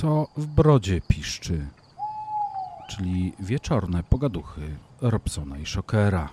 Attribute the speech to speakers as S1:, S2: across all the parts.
S1: co w brodzie piszczy, czyli wieczorne pogaduchy Robsona i Shockera.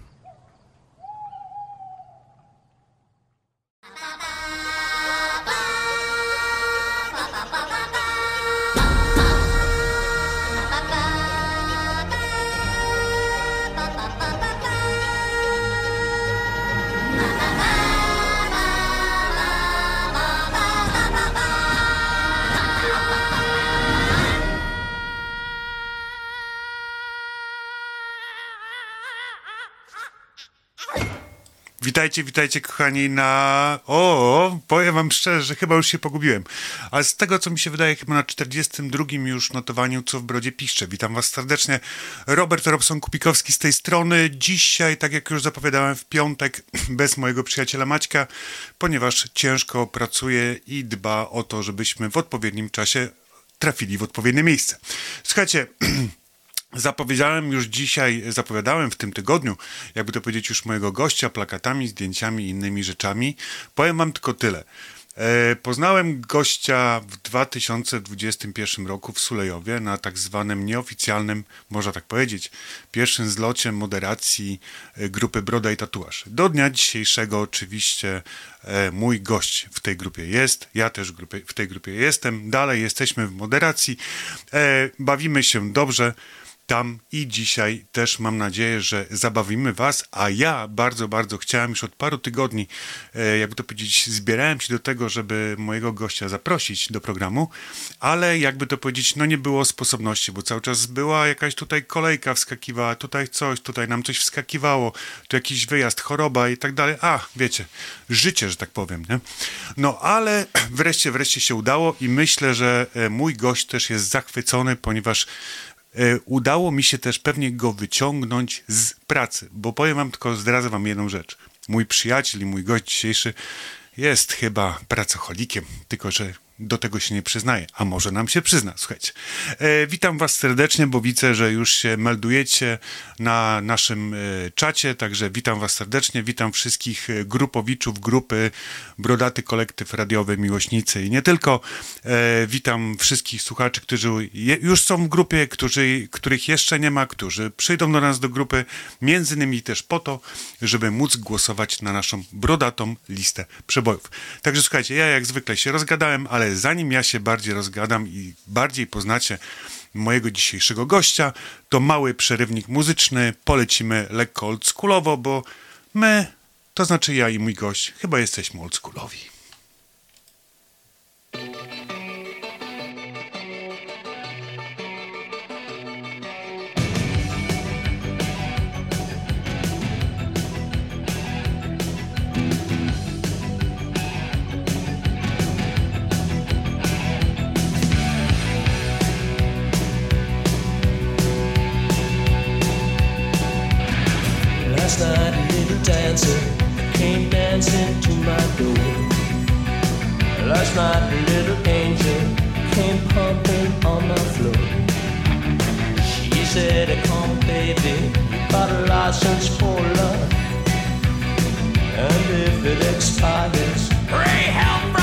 S2: Witajcie, witajcie kochani na... O, powiem wam szczerze, że chyba już się pogubiłem. Ale z tego, co mi się wydaje, chyba na 42 już notowaniu, co w brodzie piszcze. Witam was serdecznie. Robert Robson-Kupikowski z tej strony. Dzisiaj, tak jak już zapowiadałem w piątek, bez mojego przyjaciela Maćka, ponieważ ciężko pracuje i dba o to, żebyśmy w odpowiednim czasie trafili w odpowiednie miejsce. Słuchajcie... Zapowiedziałem już dzisiaj, zapowiadałem w tym tygodniu, jakby to powiedzieć, już mojego gościa plakatami, zdjęciami i innymi rzeczami. Powiem wam tylko tyle. E, poznałem gościa w 2021 roku w Sulejowie na tak zwanym nieoficjalnym, można tak powiedzieć, pierwszym zlocie moderacji e, grupy Broda i Tatuaż. Do dnia dzisiejszego oczywiście e, mój gość w tej grupie jest, ja też w tej grupie jestem, dalej jesteśmy w moderacji, bawimy się dobrze tam i dzisiaj też mam nadzieję, że zabawimy Was, a ja bardzo, bardzo chciałem już od paru tygodni, e, jakby to powiedzieć, zbierałem się do tego, żeby mojego gościa zaprosić do programu, ale jakby to powiedzieć, no nie było sposobności, bo cały czas była jakaś tutaj kolejka wskakiwała, tutaj coś, tutaj nam coś wskakiwało, tu jakiś wyjazd, choroba i tak dalej. A, wiecie, życie, że tak powiem, nie? No ale wreszcie, wreszcie się udało i myślę, że e, mój gość też jest zachwycony, ponieważ udało mi się też pewnie go wyciągnąć z pracy, bo powiem wam tylko, zdradzę wam jedną rzecz. Mój przyjaciel i mój gość dzisiejszy jest chyba pracocholikiem, tylko że do tego się nie przyznaje, a może nam się przyzna, słuchajcie. E, witam was serdecznie, bo widzę, że już się meldujecie na naszym e, czacie, także witam was serdecznie, witam wszystkich grupowiczów grupy Brodaty Kolektyw Radiowy Miłośnicy i nie tylko. E, witam wszystkich słuchaczy, którzy je, już są w grupie, którzy, których jeszcze nie ma, którzy przyjdą do nas do grupy, między innymi też po to, żeby móc głosować na naszą brodatą listę przebojów. Także słuchajcie, ja jak zwykle się rozgadałem, ale ale zanim ja się bardziej rozgadam i bardziej poznacie mojego dzisiejszego gościa, to mały przerywnik muzyczny, polecimy lekko oldschoolowo, bo my, to znaczy ja i mój gość, chyba jesteśmy oldschoolowi. Dancer came dancing to my door. Last night, a little angel came pumping on my floor. She said, Come, baby, you got a license for love. And if it expires, pray help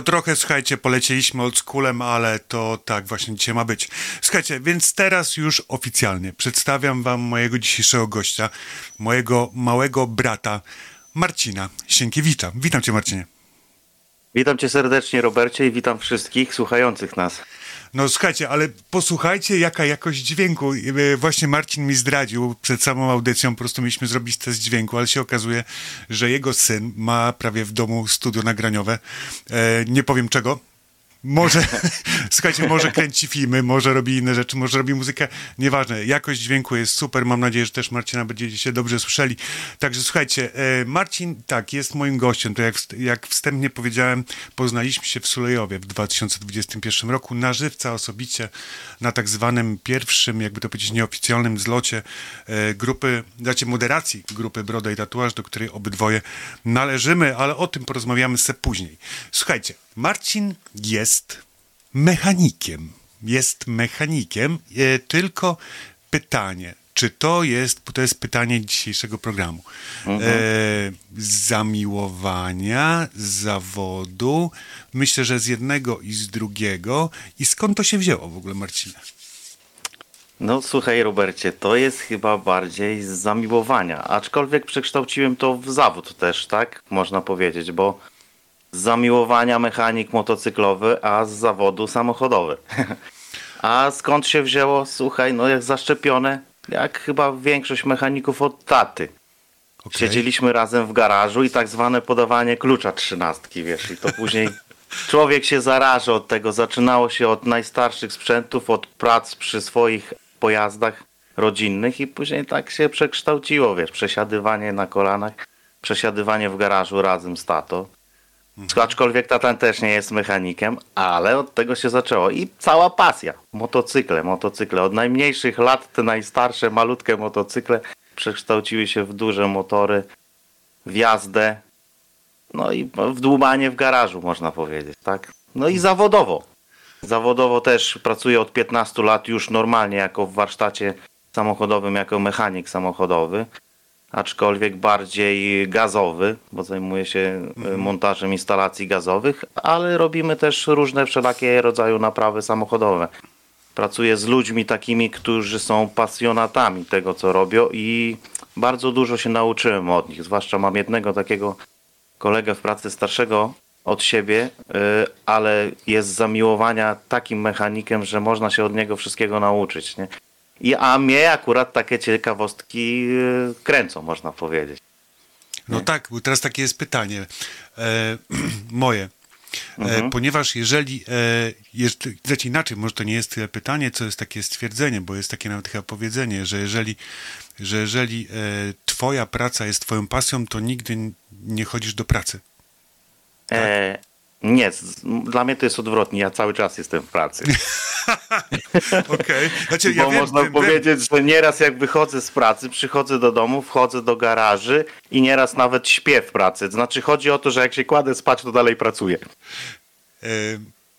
S2: No trochę, słuchajcie, polecieliśmy oldschoolem, ale to tak właśnie dzisiaj ma być. Słuchajcie, więc teraz już oficjalnie przedstawiam wam mojego dzisiejszego gościa, mojego małego brata Marcina Sienkiewicza. Witam cię Marcinie.
S3: Witam cię serdecznie Robercie i witam wszystkich słuchających nas.
S2: No słuchajcie, ale posłuchajcie, jaka jakość dźwięku. E, właśnie Marcin mi zdradził przed samą audycją, po prostu mieliśmy zrobić test dźwięku, ale się okazuje, że jego syn ma prawie w domu studio nagraniowe. E, nie powiem czego, może, słuchajcie, może kręci filmy, może robi inne rzeczy, może robi muzykę, nieważne. Jakość dźwięku jest super, mam nadzieję, że też Marcina będziecie się dobrze słyszeli. Także słuchajcie, e, Marcin, tak, jest moim gościem, to jak, jak wstępnie powiedziałem, poznaliśmy się w Sulejowie w 2021 roku, na żywca osobicie, na tak zwanym pierwszym, jakby to powiedzieć, nieoficjalnym zlocie e, grupy, znaczy moderacji grupy Broda i Tatuaż, do której obydwoje należymy, ale o tym porozmawiamy sobie później. Słuchajcie, Marcin jest mechanikiem. Jest mechanikiem, e, tylko pytanie, czy to jest, to jest pytanie dzisiejszego programu, mhm. e, zamiłowania, zawodu, myślę, że z jednego i z drugiego. I skąd to się wzięło w ogóle, Marcinie?
S3: No słuchaj Robercie, to jest chyba bardziej z zamiłowania, aczkolwiek przekształciłem to w zawód też, tak? Można powiedzieć, bo z zamiłowania mechanik motocyklowy, a z zawodu samochodowy. a skąd się wzięło? Słuchaj, no jak zaszczepione, jak chyba większość mechaników od taty. Okay. Siedzieliśmy razem w garażu i tak zwane podawanie klucza trzynastki, wiesz, i to później człowiek się zaraża od tego. Zaczynało się od najstarszych sprzętów, od prac przy swoich pojazdach rodzinnych i później tak się przekształciło, wiesz, przesiadywanie na kolanach, przesiadywanie w garażu razem z tato. Mhm. Aczkolwiek tatan też nie jest mechanikiem, ale od tego się zaczęło. I cała pasja. Motocykle, motocykle. Od najmniejszych lat te najstarsze, malutkie motocykle przekształciły się w duże motory, w jazdę, no i w dłubanie w garażu, można powiedzieć, tak? No i zawodowo. Zawodowo też pracuję od 15 lat już normalnie jako w warsztacie samochodowym, jako mechanik samochodowy. Aczkolwiek bardziej gazowy, bo zajmuję się y, montażem instalacji gazowych, ale robimy też różne wszelakie rodzaju naprawy samochodowe. Pracuję z ludźmi takimi, którzy są pasjonatami tego, co robią i bardzo dużo się nauczyłem od nich. Zwłaszcza mam jednego takiego kolegę w pracy starszego od siebie, y, ale jest z zamiłowania takim mechanikiem, że można się od niego wszystkiego nauczyć. Nie? I, a mnie akurat takie ciekawostki y, kręcą, można powiedzieć.
S2: No tak, bo teraz takie jest pytanie e, moje. E,
S3: Mhm.
S2: Ponieważ jeżeli, e, jest, znaczy inaczej, może to nie jest tyle pytanie, co jest takie stwierdzenie, bo jest takie nawet chyba powiedzenie, że jeżeli, że jeżeli e, twoja praca jest twoją pasją, to nigdy nie chodzisz do pracy.
S3: E, nie, dla mnie to jest odwrotnie, ja cały czas jestem w pracy.
S2: Okej. Znaczy,
S3: Bo można powiedzieć, że nieraz jak wychodzę z pracy, przychodzę do domu, wchodzę do garaży i nieraz nawet śpię w pracy. Znaczy chodzi o to, że jak się kładę spać, to dalej pracuję.
S2: E,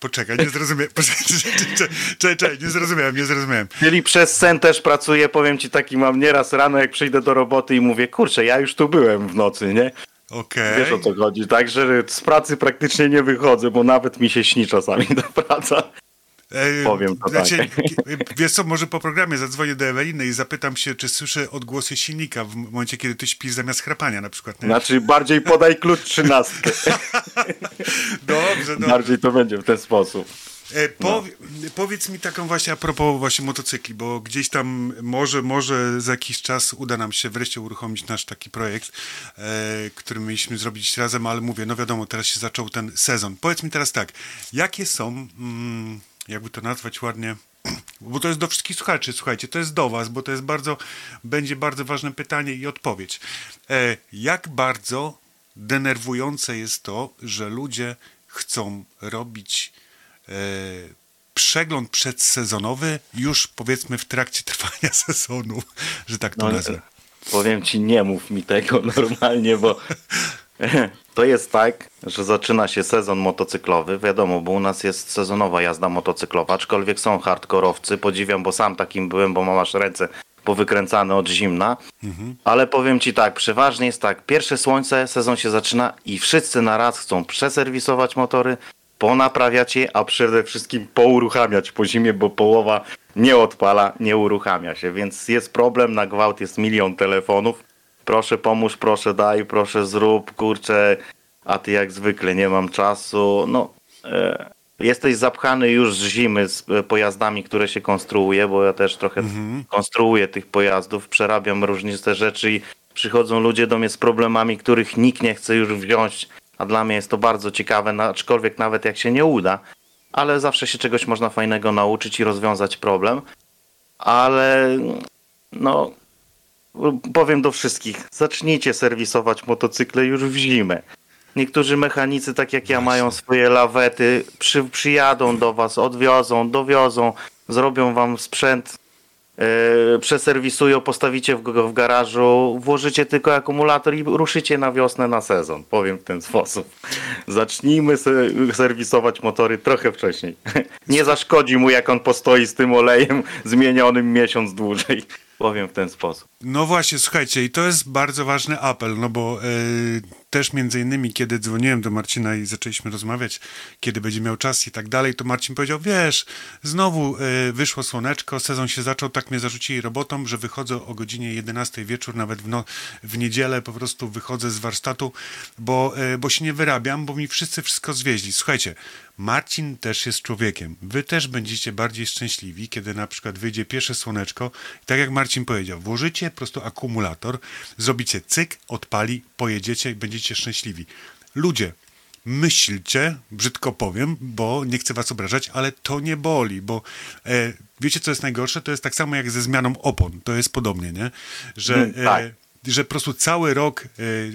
S2: poczekaj, nie zrozumiałem. Czekaj, czekaj, nie zrozumiałem, nie zrozumiałem.
S3: Czyli przez sen też pracuję, powiem ci taki mam nieraz rano, jak przyjdę do roboty i mówię, kurczę, ja już tu byłem w nocy, nie?
S2: Okej.
S3: Wiesz o co chodzi, także z pracy praktycznie nie wychodzę, bo nawet mi się śni czasami ta praca.
S2: E,
S3: Powiem to tak.
S2: ki- Wiesz co, może po programie zadzwonię do Eweliny i zapytam się, czy słyszę odgłosy silnika w momencie, kiedy ty śpisz zamiast chrapania na przykład. Nie?
S3: Znaczy bardziej podaj klucz trzynastkę.
S2: Dobrze, dobrze.
S3: Bardziej to będzie w ten sposób.
S2: Powie, Powiedz mi taką właśnie a propos właśnie motocykli, bo gdzieś tam może, może za jakiś czas uda nam się wreszcie uruchomić nasz taki projekt, e, który mieliśmy zrobić razem, ale mówię, no wiadomo, teraz się zaczął ten sezon. Powiedz mi teraz tak, jakie są, mm, jakby to nazwać ładnie, bo to jest do wszystkich słuchaczy, słuchajcie, to jest do was, bo to jest bardzo, będzie bardzo ważne pytanie i odpowiedź. E, jak bardzo denerwujące jest to, że ludzie chcą robić przegląd przedsezonowy już powiedzmy w trakcie trwania sezonu, że tak to
S3: No,
S2: nazwę.
S3: Powiem ci, nie mów mi tego normalnie, bo to jest tak, że zaczyna się sezon motocyklowy. Wiadomo, bo u nas jest sezonowa jazda motocyklowa, aczkolwiek są hardkorowcy. Podziwiam, bo sam takim byłem, bo mam aż ręce powykręcane od zimna. Ale powiem ci tak, przeważnie jest tak, pierwsze słońce, sezon się zaczyna i wszyscy na raz chcą przeserwisować motory, ponaprawiać je, a przede wszystkim pouruchamiać po zimie, bo połowa nie odpala, nie uruchamia się, więc jest problem, na gwałt jest milion telefonów. Proszę pomóż, proszę daj, proszę zrób, kurczę, a ty jak zwykle nie mam czasu. No, e, jesteś zapchany już z zimy z e, pojazdami, które się konstruuje, bo ja też trochę konstruuję tych pojazdów, przerabiam różnice rzeczy i przychodzą ludzie do mnie z problemami, których nikt nie chce już wziąć, a dla mnie jest to bardzo ciekawe, aczkolwiek nawet jak się nie uda, ale zawsze się czegoś można fajnego nauczyć i rozwiązać problem. Ale no, powiem do wszystkich, zacznijcie serwisować motocykle już w zimę. Niektórzy mechanicy, tak jak ja, mają swoje lawety, przy, przyjadą do was, odwiozą, dowiozą, zrobią wam sprzęt, przeserwisują, postawicie go w garażu, włożycie tylko akumulator i ruszycie na wiosnę na sezon. Powiem w ten sposób. Zacznijmy se, serwisować motory trochę wcześniej. Nie zaszkodzi mu, jak on postoi z tym olejem zmienionym miesiąc dłużej. Powiem w ten sposób.
S2: No właśnie, słuchajcie, i to jest bardzo ważny apel, no bo e, też między innymi, kiedy dzwoniłem do Marcina i zaczęliśmy rozmawiać, kiedy będzie miał czas i tak dalej, to Marcin powiedział, wiesz, znowu e, wyszło słoneczko, sezon się zaczął, tak mnie zarzucili robotą, że wychodzę o godzinie 11 wieczór, nawet w, no, w niedzielę po prostu wychodzę z warsztatu, bo, e, bo się nie wyrabiam, bo mi wszyscy wszystko zwieźli. Słuchajcie, Marcin też jest człowiekiem. Wy też będziecie bardziej szczęśliwi, kiedy na przykład wyjdzie pierwsze słoneczko. I tak jak Marcin powiedział, włożycie po prostu akumulator, zrobicie cyk, odpali, pojedziecie i będziecie szczęśliwi. Ludzie, myślcie, brzydko powiem, bo nie chcę was obrażać, ale to nie boli, bo e, wiecie, co jest najgorsze? To jest tak samo jak ze zmianą opon. To jest podobnie, nie? Że...
S3: Mm, tak.
S2: Że po prostu cały rok, e,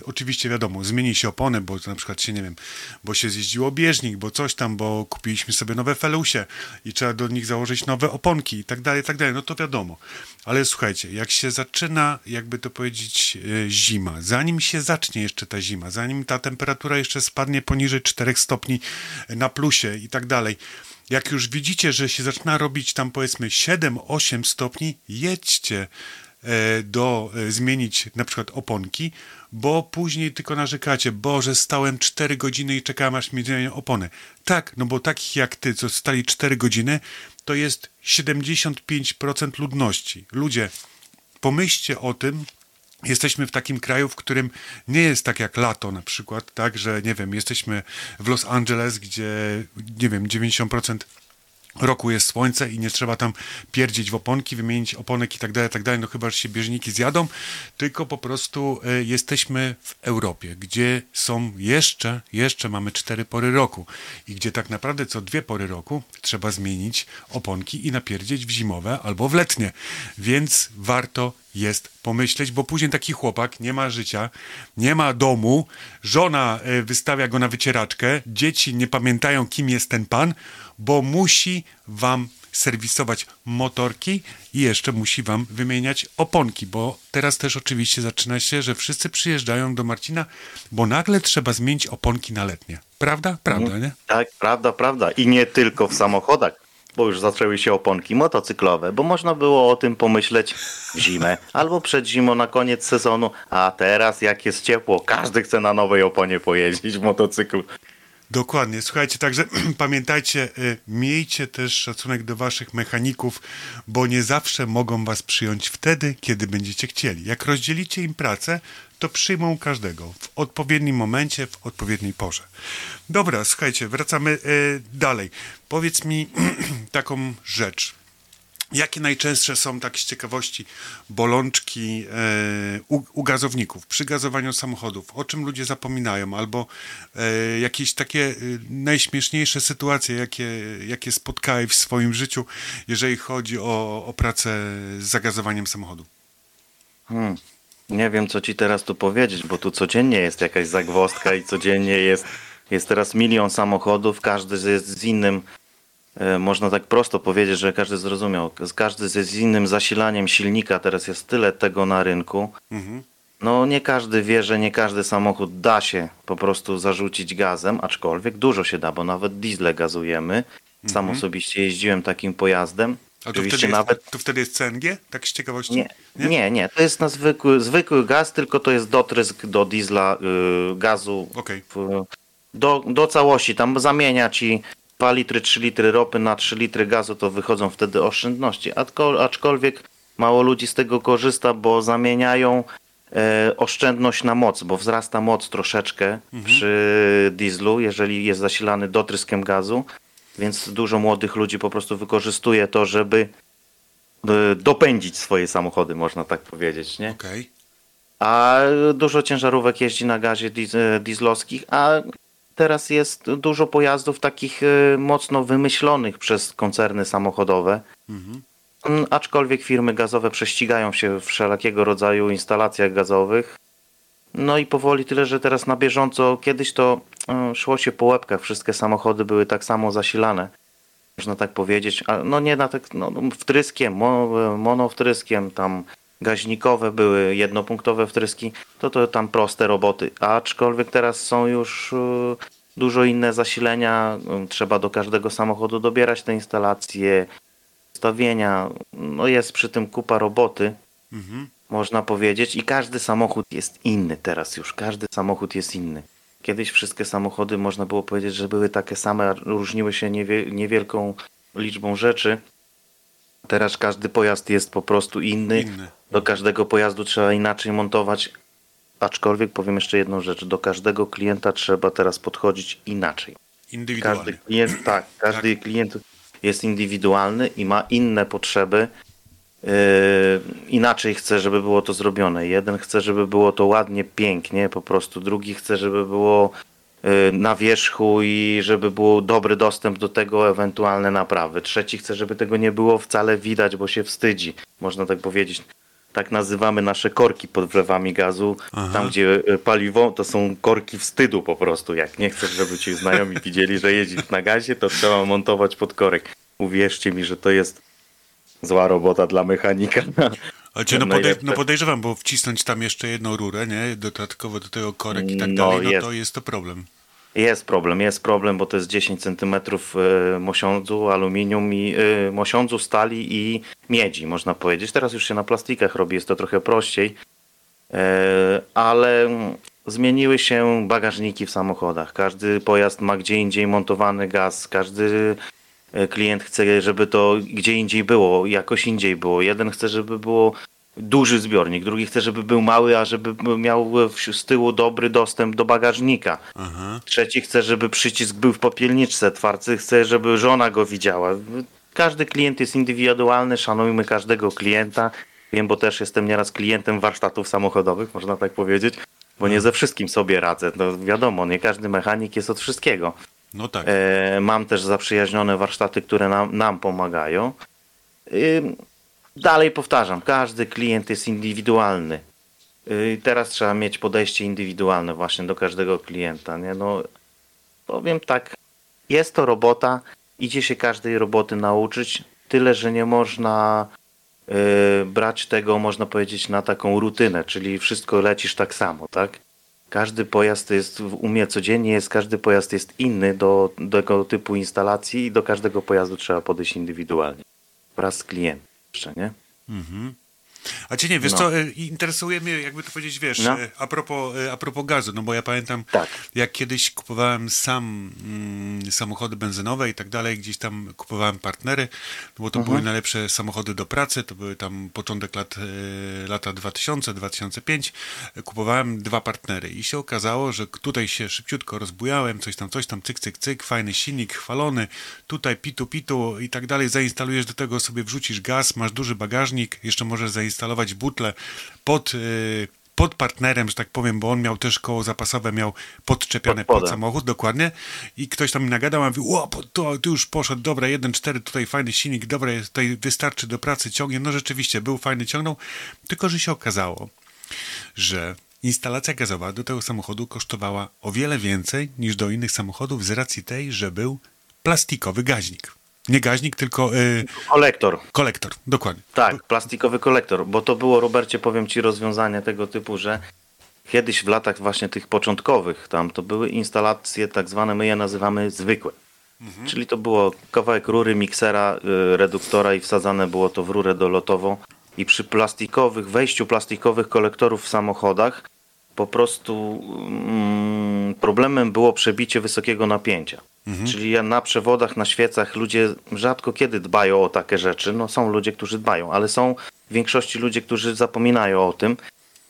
S2: oczywiście wiadomo, zmieni się opony, bo na przykład się, nie wiem, bo się zjeździło bieżnik, bo coś tam, bo kupiliśmy sobie nowe felusie i trzeba do nich założyć nowe oponki i tak dalej, i tak dalej, no to wiadomo. Ale słuchajcie, jak się zaczyna, jakby to powiedzieć, e, zima, zanim się zacznie jeszcze ta zima, zanim ta temperatura jeszcze spadnie poniżej 4 stopni na plusie i tak dalej, jak już widzicie, że się zaczyna robić tam powiedzmy 7-8 stopni, jedźcie. E, do e, zmienić na przykład oponki, bo później tylko narzekacie, Boże, stałem 4 godziny i czekałem aż mi zmienią opony. Tak, no bo takich jak ty, co stali 4 godziny, to jest 75% ludności. Ludzie, pomyślcie o tym, Jesteśmy w takim kraju, w którym nie jest tak jak lato na przykład, tak, że nie wiem, jesteśmy w Los Angeles, gdzie nie wiem, 90% roku jest słońce i nie trzeba tam pierdzić w oponki, wymienić oponek i tak dalej, tak dalej, no chyba, że się bieżniki zjadą, tylko po prostu y, jesteśmy w Europie, gdzie są jeszcze, jeszcze mamy cztery pory roku. I gdzie tak naprawdę co dwie pory roku trzeba zmienić oponki i napierdzieć w zimowe albo w letnie, więc warto jest pomyśleć, bo później taki chłopak nie ma życia, nie ma domu, żona y, wystawia go na wycieraczkę, dzieci nie pamiętają, kim jest ten pan, bo musi wam serwisować motorki i jeszcze musi wam wymieniać oponki, bo teraz też oczywiście zaczyna się, że wszyscy przyjeżdżają do Marcina, bo nagle trzeba zmienić oponki na letnie. Prawda? Prawda, nie?
S3: Tak, prawda, prawda. I nie tylko w samochodach, bo już zaczęły się oponki motocyklowe, bo można było o tym pomyśleć w zimę albo przed zimą na koniec sezonu, a teraz jak jest ciepło, każdy chce na nowej oponie pojeździć w motocyklu.
S2: Dokładnie. Słuchajcie, także pamiętajcie, y, miejcie też szacunek do waszych mechaników, bo nie zawsze mogą was przyjąć wtedy, kiedy będziecie chcieli. Jak rozdzielicie im pracę, to przyjmą każdego w odpowiednim momencie, w odpowiedniej porze. Dobra, słuchajcie, wracamy y, dalej. Powiedz mi taką rzecz. Jakie najczęstsze są, tak z ciekawości, bolączki e, u, u, gazowników przy gazowaniu samochodów? O czym ludzie zapominają? Albo e, jakieś takie e, najśmieszniejsze sytuacje, jakie, jakie spotkałeś w swoim życiu, jeżeli chodzi o, o pracę z zagazowaniem samochodu?
S3: Hmm. Nie wiem, co ci teraz tu powiedzieć, bo tu codziennie jest jakaś zagwozdka i codziennie jest, jest teraz milion samochodów, każdy jest z innym można tak prosto powiedzieć, że każdy zrozumiał. Każdy z innym zasilaniem silnika, teraz jest tyle tego na rynku. Mhm. No nie każdy wie, że nie każdy samochód da się po prostu zarzucić gazem, aczkolwiek dużo się da, bo nawet diesle gazujemy. Sam mhm. osobiście jeździłem takim pojazdem.
S2: A to wtedy, nawet... jest, to wtedy jest CNG? Tak z ciekawości?
S3: Nie, nie, nie, nie. to jest na zwykły, zwykły gaz, tylko to jest dotrysk do diesla y, gazu
S2: okay.
S3: w, do, do całości. Tam zamienia ci 2 litry, 3 litry ropy na 3 litry gazu, to wychodzą wtedy oszczędności. Aczkolwiek mało ludzi z tego korzysta, bo zamieniają e, oszczędność na moc, bo wzrasta moc troszeczkę mhm. przy dieslu, jeżeli jest zasilany dotryskiem gazu, więc dużo młodych ludzi po prostu wykorzystuje to, żeby e, dopędzić swoje samochody, można tak powiedzieć, nie?
S2: Okay.
S3: A dużo ciężarówek jeździ na gazie dieslowskich, a teraz jest dużo pojazdów takich y, mocno wymyślonych przez koncerny samochodowe. Mhm. Mm, aczkolwiek firmy gazowe prześcigają się w wszelakiego rodzaju instalacjach gazowych. No i powoli tyle, że teraz na bieżąco, kiedyś to y, szło się po łebkach, wszystkie samochody były tak samo zasilane, można tak powiedzieć. No nie na tak, no, wtryskiem, monowtryskiem, tam gaźnikowe były, jednopunktowe wtryski, to to tam proste roboty. Aczkolwiek teraz są już e, dużo inne zasilenia, e, trzeba do każdego samochodu dobierać te instalacje, ustawienia, no jest przy tym kupa roboty, mhm. można powiedzieć i każdy samochód jest inny teraz już, każdy samochód jest inny. Kiedyś wszystkie samochody można było powiedzieć, że były takie same, różniły się niewielką liczbą rzeczy, Teraz każdy pojazd jest po prostu inny. inny. Do każdego pojazdu trzeba inaczej montować. Aczkolwiek powiem jeszcze jedną rzecz. Do każdego klienta trzeba teraz podchodzić inaczej.
S2: Indywidualnie.
S3: Każdy klient, tak, każdy tak. klient jest indywidualny i ma inne potrzeby. Yy, inaczej chce, żeby było to zrobione. Jeden chce, żeby było to ładnie, pięknie, po prostu. Drugi chce, żeby było Y, na wierzchu i żeby był dobry dostęp do tego, ewentualne naprawy. Trzeci chce, żeby tego nie było wcale widać, bo się wstydzi, można tak powiedzieć. Tak nazywamy nasze korki pod wlewami gazu. Aha. Tam, gdzie y, paliwo, to są korki wstydu po prostu. Jak nie chcesz, żeby ci znajomi widzieli, że jeździsz na gazie, to trzeba montować pod korek. Uwierzcie mi, że to jest zła robota dla mechanika.
S2: Ale cię, no, podej no podejrzewam, bo wcisnąć tam jeszcze jedną rurę, nie? Dodatkowo do tego korek i tak no dalej, no jest. to jest to problem.
S3: Jest problem, jest problem, bo to jest 10 cm mosiądzu, aluminium i y, mosiądzu, stali i miedzi, można powiedzieć. Teraz już się na plastikach robi, jest to trochę prościej, E, ale zmieniły się bagażniki w samochodach. Każdy pojazd ma gdzie indziej montowany gaz, każdy e, klient chce, żeby to gdzie indziej było, jakoś indziej było. Jeden chce, żeby było duży zbiornik, drugi chce, żeby był mały, a żeby miał z tyłu dobry dostęp do bagażnika.
S2: Aha.
S3: Trzeci chce, żeby przycisk był w popielniczce, czwarty chce, żeby żona go widziała. Każdy klient jest indywidualny, szanujmy każdego klienta. Wiem, bo też jestem nieraz klientem warsztatów samochodowych, można tak powiedzieć, bo nie ze wszystkim sobie radzę. No wiadomo, nie każdy mechanik jest od wszystkiego.
S2: No tak.
S3: E, mam też zaprzyjaźnione warsztaty, które nam, nam pomagają. Dalej powtarzam, każdy klient jest indywidualny. Y, teraz trzeba mieć podejście indywidualne właśnie do każdego klienta. Nie? No, powiem tak, jest to robota, idzie się każdej roboty nauczyć, tyle że nie można y, brać tego, można powiedzieć, na taką rutynę, czyli wszystko lecisz tak samo, tak? Każdy pojazd jest w umie codziennie, jest, każdy pojazd jest inny do, do tego typu instalacji i do każdego pojazdu trzeba podejść indywidualnie. Wraz z klientem jeszcze, nie?
S2: A cię nie, wiesz
S3: No.
S2: co, e, interesuje mnie, jakby to powiedzieć, wiesz,
S3: No.
S2: e, a, propos, e, a propos gazu, no bo ja pamiętam,
S3: Tak.
S2: jak kiedyś kupowałem sam mm, samochody benzynowe i tak dalej, gdzieś tam kupowałem partnery, no bo to były najlepsze samochody do pracy, to były tam początek lat, lata 2000, 2005, e, kupowałem dwa partnery i się okazało, że tutaj się szybciutko rozbujałem, coś tam, coś tam, cyk, cyk, cyk, fajny silnik, chwalony, tutaj pitu, pitu i tak dalej, zainstalujesz do tego sobie, wrzucisz gaz, masz duży bagażnik, jeszcze możesz zainstalować butlę pod, y, pod partnerem, że tak powiem, bo on miał też koło zapasowe, miał podczepiane
S3: Pod
S2: pod samochód, dokładnie. I ktoś tam mi nagadał, a mówi, o, to, tu już poszedł, dobra, 1.4, tutaj fajny silnik, dobra, tutaj wystarczy do pracy, ciągnie. No rzeczywiście, był fajny, ciągnął, tylko że się okazało, że instalacja gazowa do tego samochodu kosztowała o wiele więcej niż do innych samochodów z racji tej, że był plastikowy gaźnik. Nie gaźnik, tylko y,
S3: Kolektor.
S2: kolektor, dokładnie.
S3: Tak, plastikowy kolektor, bo to było, Robercie, powiem Ci, rozwiązanie tego typu, że kiedyś w latach właśnie tych początkowych tam to były instalacje tak zwane, my je nazywamy zwykłe. Czyli to było kawałek rury, miksera, y, reduktora i wsadzane było to w rurę dolotową i przy plastikowych, wejściu plastikowych kolektorów w samochodach po prostu mm, problemem było przebicie wysokiego napięcia. Czyli ja na przewodach, na świecach ludzie rzadko kiedy dbają o takie rzeczy. No są ludzie, którzy dbają, ale są w większości ludzie, którzy zapominają o tym.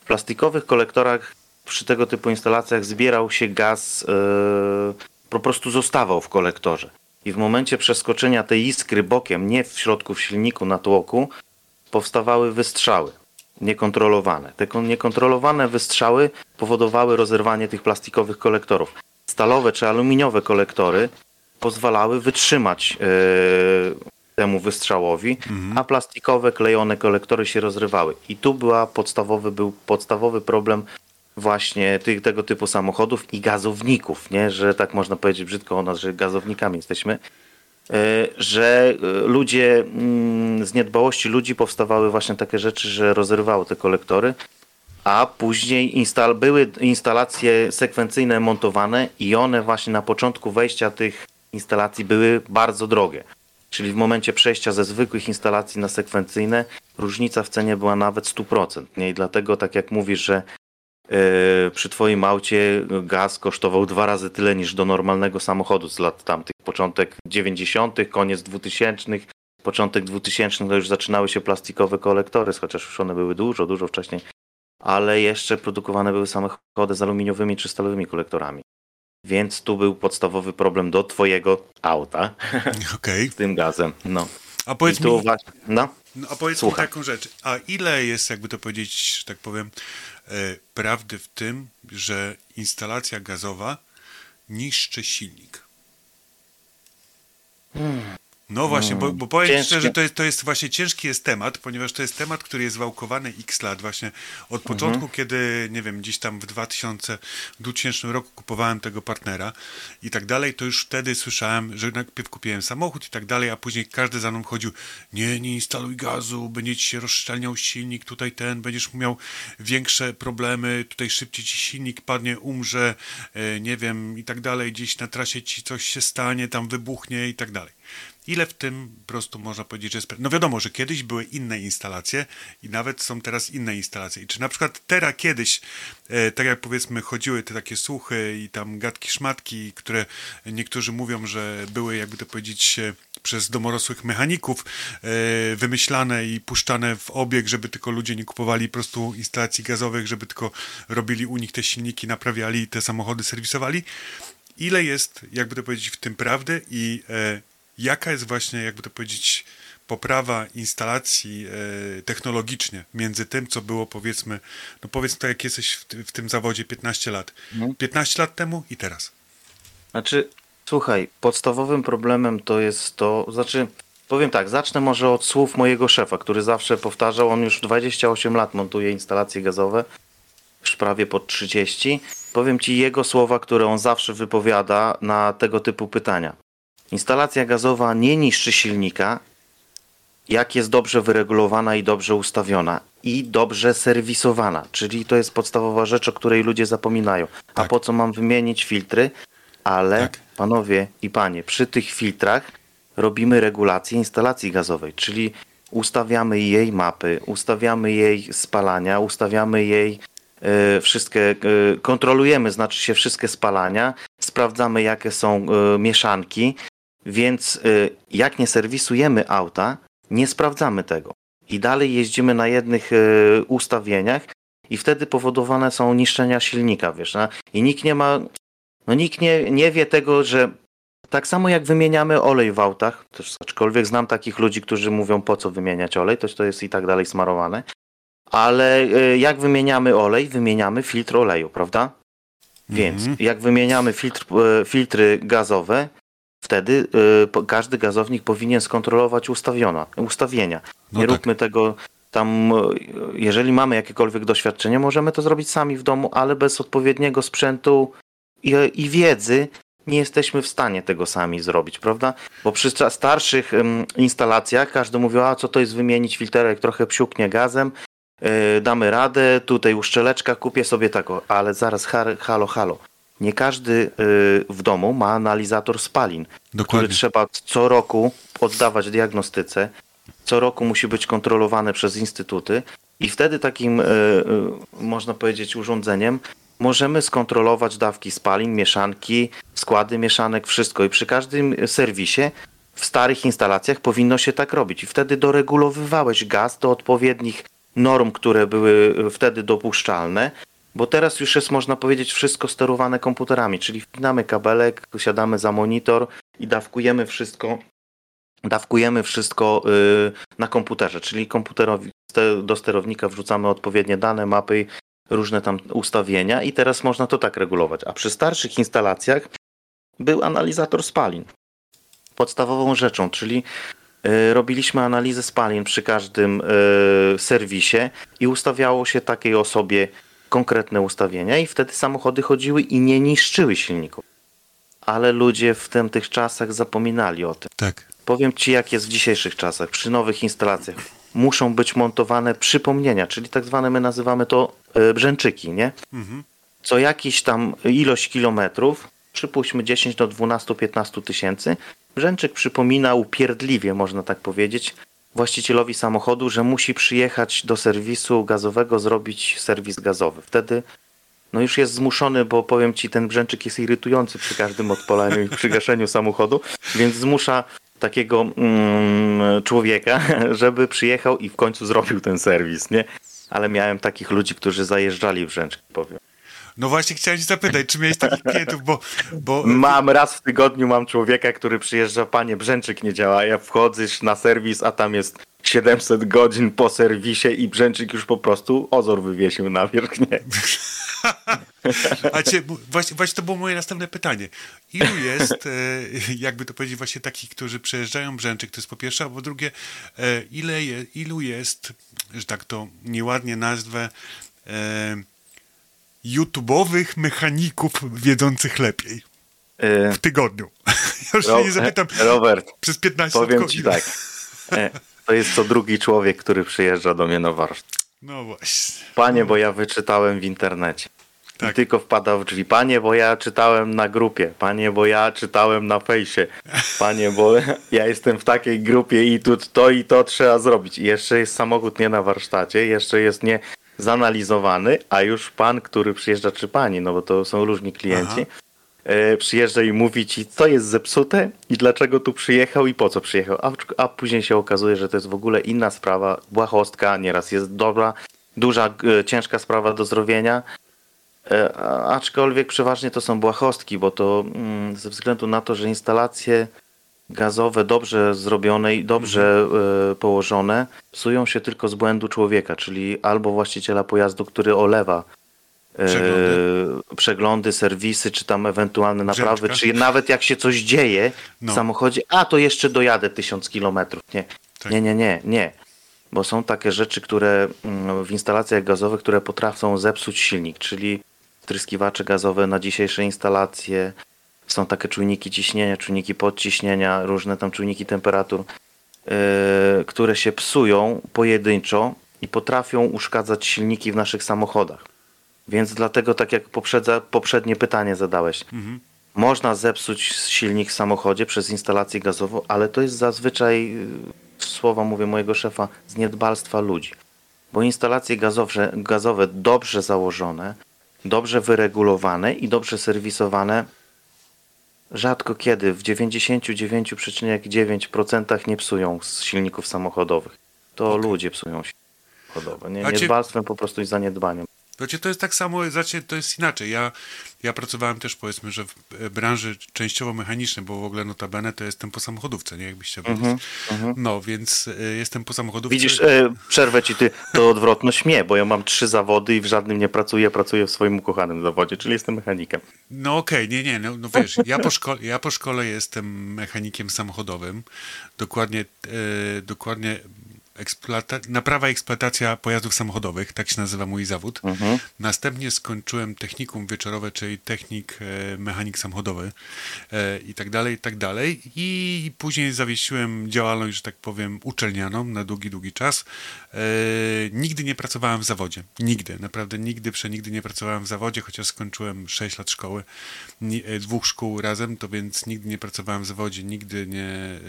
S3: W plastikowych kolektorach przy tego typu instalacjach zbierał się gaz, yy, po prostu zostawał w kolektorze. I w momencie przeskoczenia tej iskry bokiem, nie w środku w silniku na tłoku, powstawały wystrzały niekontrolowane. Te kon- niekontrolowane wystrzały powodowały rozerwanie tych plastikowych kolektorów. Stalowe czy aluminiowe kolektory pozwalały wytrzymać e, temu wystrzałowi, a plastikowe klejone kolektory się rozrywały. I tu była podstawowy, był podstawowy problem właśnie tych, tego typu samochodów i gazowników, nie? że tak można powiedzieć brzydko o nas, że gazownikami jesteśmy że e, ludzie mm, z niedbałości ludzi powstawały właśnie takie rzeczy, że rozrywały te kolektory, a później instal były instalacje sekwencyjne montowane i one właśnie na początku wejścia tych instalacji były bardzo drogie. Czyli w momencie przejścia ze zwykłych instalacji na sekwencyjne różnica w cenie była nawet 100%. Nie? I dlatego tak jak mówisz, że e, przy twoim aucie gaz kosztował dwa razy tyle niż do normalnego samochodu z lat tamtych. Początek 90., koniec 2000, początek 2000 to już zaczynały się plastikowe kolektory, chociaż już one były dużo, dużo wcześniej, ale jeszcze produkowane były samochody z aluminiowymi czy stalowymi kolektorami. Więc tu był podstawowy problem do twojego auta
S2: Okej.
S3: z tym gazem. No.
S2: A
S3: I
S2: powiedz
S3: tu
S2: mi,
S3: właśnie, no.
S2: no, a powiedz mi taką rzecz. A ile jest, jakby to powiedzieć, że tak powiem, e, prawdy w tym, że instalacja gazowa niszczy silnik? No No właśnie, bo, bo powiem
S3: Ciężkie.
S2: szczerze, to jest, to jest właśnie ciężki jest temat, ponieważ to jest temat, który jest wałkowany x lat właśnie od początku, kiedy, nie wiem, gdzieś tam w 2000, w 2000 roku kupowałem tego partnera i tak dalej, to już wtedy słyszałem, że najpierw kupiłem samochód i tak dalej, a później każdy za mną chodził, nie, nie instaluj gazu, będzie ci się rozszczelniał silnik, tutaj ten, będziesz miał większe problemy, tutaj szybciej ci silnik padnie, umrze, e, nie wiem, i tak dalej, gdzieś na trasie ci coś się stanie, tam wybuchnie i tak dalej. Ile w tym po prostu można powiedzieć, że jest. No wiadomo, że kiedyś były inne instalacje i nawet są teraz inne instalacje. I czy na przykład teraz kiedyś, e, tak jak powiedzmy, chodziły te takie słuchy i tam gadki, szmatki, które niektórzy mówią, że były, jakby to powiedzieć, e, przez domorosłych mechaników e, wymyślane i puszczane w obieg, żeby tylko ludzie nie kupowali po prostu instalacji gazowych, żeby tylko robili u nich te silniki, naprawiali te samochody, serwisowali. Ile jest, jakby to powiedzieć, w tym prawdy i e, jaka jest właśnie, jakby to powiedzieć, poprawa instalacji e, technologicznie między tym, co było powiedzmy, no powiedz to jak jesteś w, w tym zawodzie 15 lat. 15 lat temu i teraz.
S3: Znaczy, słuchaj, podstawowym problemem to jest to, znaczy, powiem tak, zacznę może od słów mojego szefa, który zawsze powtarzał, on już 28 lat montuje instalacje gazowe, już prawie pod 30. Powiem ci jego słowa, które on zawsze wypowiada na tego typu pytania. Instalacja gazowa nie niszczy silnika, jak jest dobrze wyregulowana i dobrze ustawiona i dobrze serwisowana, czyli to jest podstawowa rzecz, o której ludzie zapominają. A
S2: Tak.
S3: po co mam wymienić filtry? Ale
S2: Tak.
S3: panowie i panie, przy tych filtrach robimy regulację instalacji gazowej, czyli ustawiamy jej mapy, ustawiamy jej spalania, ustawiamy jej e, wszystkie, e, kontrolujemy, znaczy się wszystkie spalania, sprawdzamy jakie są e, mieszanki, więc e, jak nie serwisujemy auta, nie sprawdzamy tego. I dalej jeździmy na jednych e, ustawieniach i wtedy powodowane są niszczenia silnika, wiesz, no? i nikt nie ma, no nikt nie, nie wie tego, że tak samo jak wymieniamy olej w autach, też aczkolwiek znam takich ludzi, którzy mówią po co wymieniać olej, to, to jest i tak dalej smarowane, ale e, jak wymieniamy olej, wymieniamy filtr oleju, prawda? Więc
S2: Mhm.
S3: jak wymieniamy filtr, filtry gazowe, wtedy po- każdy gazownik powinien skontrolować ustawiona, ustawienia.
S2: No
S3: Nie
S2: tak.
S3: róbmy tego tam, e, jeżeli mamy jakiekolwiek doświadczenie, możemy to zrobić sami w domu, ale bez odpowiedniego sprzętu i, i wiedzy nie jesteśmy w stanie tego sami zrobić, prawda? Bo przy sta- starszych em, instalacjach każdy mówił, a co to jest wymienić filterek, trochę psiuknie gazem, e, damy radę, tutaj uszczeleczka, kupię sobie taką, ale zaraz halo, halo. Nie każdy e, w domu ma analizator spalin, który
S2: Dokładnie.
S3: trzeba co roku oddawać diagnostyce, co roku musi być kontrolowane przez instytuty i wtedy takim, e, e, można powiedzieć, urządzeniem możemy skontrolować dawki spalin, mieszanki, składy mieszanek, wszystko. I przy każdym serwisie w starych instalacjach powinno się tak robić. I wtedy doregulowywałeś gaz do odpowiednich norm, które były wtedy dopuszczalne, bo teraz już jest, można powiedzieć, wszystko sterowane komputerami, czyli wpinamy kabelek, siadamy za monitor i dawkujemy wszystko dawkujemy wszystko y, na komputerze, czyli komputerowi do sterownika wrzucamy odpowiednie dane, mapy, różne tam ustawienia i teraz można to tak regulować. A przy starszych instalacjach był analizator spalin. Podstawową rzeczą, czyli y, robiliśmy analizę spalin przy każdym y, serwisie i ustawiało się takiej osobie konkretne ustawienia i wtedy samochody chodziły i nie niszczyły silników. Ale ludzie w tym, tych czasach zapominali o tym.
S2: Tak.
S3: Powiem Ci, jak jest w dzisiejszych czasach, przy nowych instalacjach. Muszą być montowane przypomnienia, czyli tak zwane, my nazywamy to e, brzęczyki, nie?
S2: Mhm.
S3: Co jakiś tam ilość kilometrów, przypuśćmy 10 do 12-15 tysięcy, brzęczyk przypomina upierdliwie, można tak powiedzieć, właścicielowi samochodu, że musi przyjechać do serwisu gazowego, zrobić serwis gazowy. Wtedy no już jest zmuszony, bo powiem ci, ten brzęczyk jest irytujący przy każdym odpalaniu i przy gaszeniu samochodu, więc zmusza takiego mm, człowieka, żeby przyjechał i w końcu zrobił ten serwis, nie? Ale miałem takich ludzi, którzy zajeżdżali brzęczki, powiem.
S2: No właśnie chciałem cię zapytać, czy miałeś takich klientów, bo... bo
S3: Mam raz w tygodniu mam człowieka, który przyjeżdża, panie, brzęczyk nie działa, ja wchodzę na serwis, a tam jest 700 godzin po serwisie i brzęczyk już po prostu ozor wywiesił na wierzch, nie?
S2: A cię, właśnie, właśnie to było moje następne pytanie. Ilu jest, e, jakby to powiedzieć, właśnie takich, którzy przejeżdżają brzęczyk, to jest po pierwsze, a po drugie, e, ile ilu jest, że tak to nieładnie nazwę, e, YouTube'owych mechaników wiedzących lepiej
S3: E,
S2: w tygodniu. Ja już się
S3: Ro-
S2: nie zapytam
S3: Robert,
S2: przez 15
S3: powiem
S2: lat,
S3: ci
S2: ile-
S3: tak. E, To jest co drugi człowiek, który przyjeżdża do mnie na warsztat.
S2: No właśnie.
S3: Panie, bo ja wyczytałem w internecie.
S2: Tak.
S3: I tylko wpada w drzwi. Panie, bo ja czytałem na grupie. Panie, bo ja czytałem na fejsie. Panie, bo ja jestem w takiej grupie i tu to i to trzeba zrobić. I jeszcze jest samochód nie na warsztacie, jeszcze jest nie zanalizowany, a już pan, który przyjeżdża, czy pani, no bo to są różni klienci, e, przyjeżdża i mówi ci, co jest zepsute i dlaczego tu przyjechał i po co przyjechał. A, a później się okazuje, że to jest w ogóle inna sprawa, błahostka, nieraz jest dobra, duża, ciężka sprawa do zrobienia. E, Aczkolwiek przeważnie to są błahostki, bo to mm, ze względu na to, że instalacje gazowe dobrze zrobione i dobrze e, położone psują się tylko z błędu człowieka, czyli albo właściciela pojazdu, który olewa e,
S2: Przeglądy.
S3: przeglądy, serwisy, czy tam ewentualne naprawy, czy nawet jak się coś dzieje
S2: No.
S3: w samochodzie, a to jeszcze dojadę tysiąc kilometrów. Nie.
S2: Tak.
S3: nie, nie, nie, nie. Bo są takie rzeczy, które mm, w instalacjach gazowych, które potrafią zepsuć silnik, czyli tryskiwacze gazowe na dzisiejsze instalacje. Są takie czujniki ciśnienia, czujniki podciśnienia, różne tam czujniki temperatur, yy, które się psują pojedynczo i potrafią uszkadzać silniki w naszych samochodach. Więc dlatego, tak jak poprzedza, poprzednie pytanie zadałeś, można zepsuć silnik w samochodzie przez instalację gazową, ale to jest zazwyczaj, yy, słowa mówię mojego szefa, z niedbalstwa ludzi. Bo instalacje gazowe, gazowe dobrze założone, dobrze wyregulowane i dobrze serwisowane rzadko kiedy, w 99,9% nie psują z silników samochodowych. To ludzie psują silniki samochodowe. Nie, niedbalstwem po prostu i zaniedbaniem.
S2: Znaczy, to jest tak samo, znaczy, to jest inaczej. Ja, ja pracowałem też, powiedzmy, że w e, branży częściowo mechanicznej, bo w ogóle notabene to jestem po samochodówce, nie? Jakbyś chciał wiedzieć. No, więc e, jestem po samochodówce.
S3: Widzisz, e, przerwę ci ty, to odwrotność mnie, bo ja mam trzy zawody i w żadnym nie pracuję, pracuję w swoim ukochanym zawodzie, czyli jestem mechanikiem.
S2: No okej, nie, nie, no, no wiesz, ja po, szkole, ja po szkole jestem mechanikiem samochodowym. Dokładnie, e, dokładnie eksploata- naprawa i eksploatacja pojazdów samochodowych, tak się nazywa mój zawód. Następnie skończyłem technikum wieczorowe, czyli technik, e, mechanik samochodowy e, i tak dalej, i tak dalej. I później zawiesiłem działalność, że tak powiem, uczelnianą na długi, długi czas. E, nigdy nie pracowałem w zawodzie. Nigdy, naprawdę nigdy, przenigdy nie pracowałem w zawodzie, chociaż skończyłem 6 lat szkoły, ni- e, dwóch szkół razem, to więc nigdy nie pracowałem w zawodzie, nigdy nie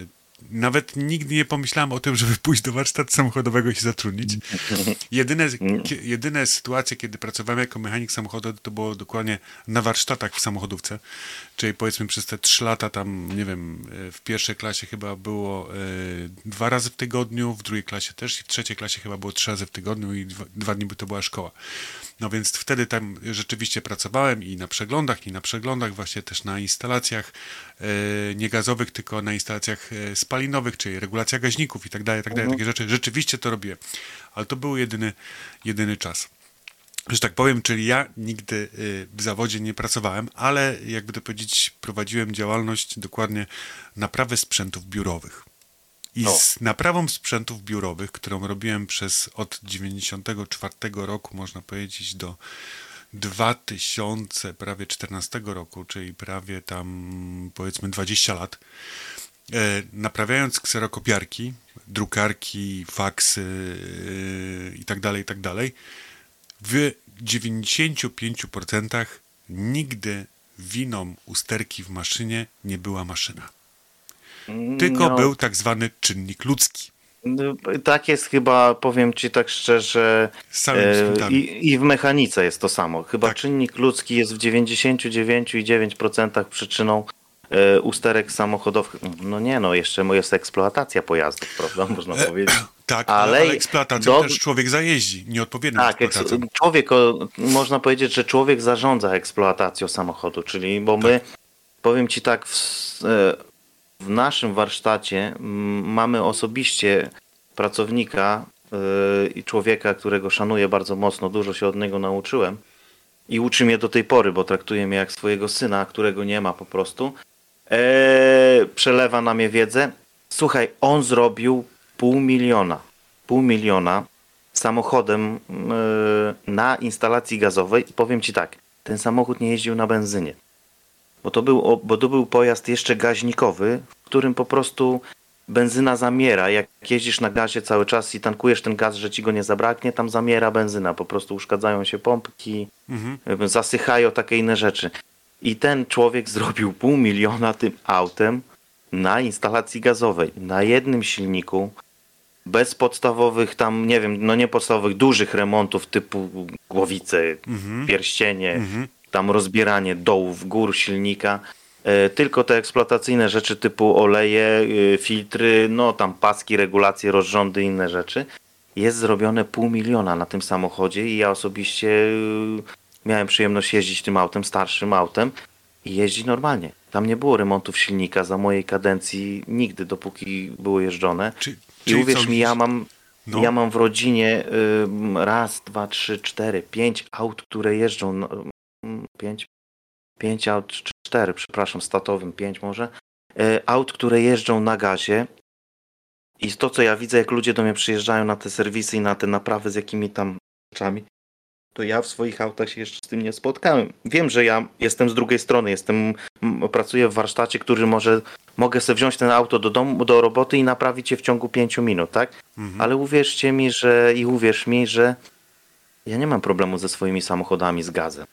S2: nawet nigdy nie pomyślałem o tym, żeby pójść do warsztatu samochodowego i się zatrudnić. Jedyne, kie- jedyne sytuacje, kiedy pracowałem jako mechanik samochodowy, to było dokładnie na warsztatach w samochodówce. Czyli powiedzmy przez te trzy lata tam, nie wiem, e, w pierwszej klasie chyba było e, dwa razy w tygodniu, w drugiej klasie też i w trzeciej klasie chyba było trzy razy w tygodniu i dwa, dwa dni by to była szkoła. No więc wtedy tam rzeczywiście pracowałem i na przeglądach, i na przeglądach, właśnie też na instalacjach e, nie gazowych, tylko na instalacjach spalinowych, czyli regulacja gaźników i tak dalej, tak dalej, takie rzeczy. Rzeczywiście to robiłem, ale to był jedyny, jedyny czas. Że tak powiem, czyli ja nigdy y, w zawodzie nie pracowałem, ale jakby to powiedzieć, prowadziłem działalność dokładnie naprawy sprzętów biurowych. I
S3: No.
S2: z naprawą sprzętów biurowych, którą robiłem przez od 94 roku, można powiedzieć, do 2000, prawie 14 roku, czyli prawie tam powiedzmy 20 lat, e, naprawiając kserokopiarki, drukarki, faksy e, i w 95% nigdy winą usterki w maszynie nie była maszyna. Tylko
S3: No,
S2: był tak zwany czynnik ludzki.
S3: no, Tak jest chyba, powiem ci tak szczerze, e, i, i w mechanice jest to samo. Chyba
S2: Tak.
S3: czynnik ludzki jest w 99,9% przyczyną e, usterek samochodowych. No nie no, jeszcze jest eksploatacja pojazdów, prawda, można powiedzieć.
S2: Tak, ale,
S3: Ale
S2: eksploatacją
S3: do-
S2: też człowiek zajeździ, nieodpowiednią
S3: Tak, eks- człowiek, można powiedzieć, że człowiek zarządza eksploatacją samochodu, czyli bo my, powiem Ci tak, w, e, w naszym warsztacie mamy osobiście pracownika e, i człowieka, którego szanuję bardzo mocno, dużo się od niego nauczyłem i uczy mnie do tej pory, bo traktuje mnie jak swojego syna, którego nie ma po prostu. E, przelewa na mnie wiedzę. Słuchaj, on zrobił pół miliona. Pół miliona samochodem e, na instalacji gazowej i powiem Ci tak, ten samochód nie jeździł na benzynie. Bo to był, bo to był pojazd jeszcze gaźnikowy, w którym po prostu benzyna zamiera. Jak jeździsz na gazie cały czas i tankujesz ten gaz, że ci go nie zabraknie, tam zamiera benzyna. Po prostu uszkadzają się pompki,
S2: Mhm.
S3: zasychają, takie inne rzeczy. I ten człowiek zrobił pół miliona tym autem na instalacji gazowej, na jednym silniku, bez podstawowych tam, nie wiem, no nie podstawowych, dużych remontów typu głowice, pierścienie, tam rozbieranie dołów, gór silnika, e, tylko te eksploatacyjne rzeczy typu oleje, y, filtry, no tam paski, regulacje, rozrządy, inne rzeczy. Jest zrobione pół miliona na tym samochodzie i ja osobiście y, miałem przyjemność jeździć tym autem, starszym autem i jeździ normalnie. Tam nie było remontów silnika za mojej kadencji nigdy, dopóki było jeżdżone.
S2: Czy-
S3: I uwierz mi, ja mam,
S2: No.
S3: ja mam w rodzinie ym, raz, dwa, trzy, cztery, pięć aut, które jeżdżą. na- ym, Pięć, pięć aut, czy cztery, przepraszam, statowym, pięć może. E, aut, które jeżdżą na gazie. I to, co ja widzę, jak ludzie do mnie przyjeżdżają na te serwisy i na te naprawy z jakimi tam rzeczami, to ja w swoich autach się jeszcze z tym nie spotkałem. Wiem, że ja jestem z drugiej strony, jestem, pracuję w warsztacie, który może, mogę sobie wziąć ten auto do domu, do roboty i naprawić je w ciągu pięciu minut, tak?
S2: Mhm.
S3: Ale uwierzcie mi, że i uwierz mi, że ja nie mam problemu ze swoimi samochodami z gazem.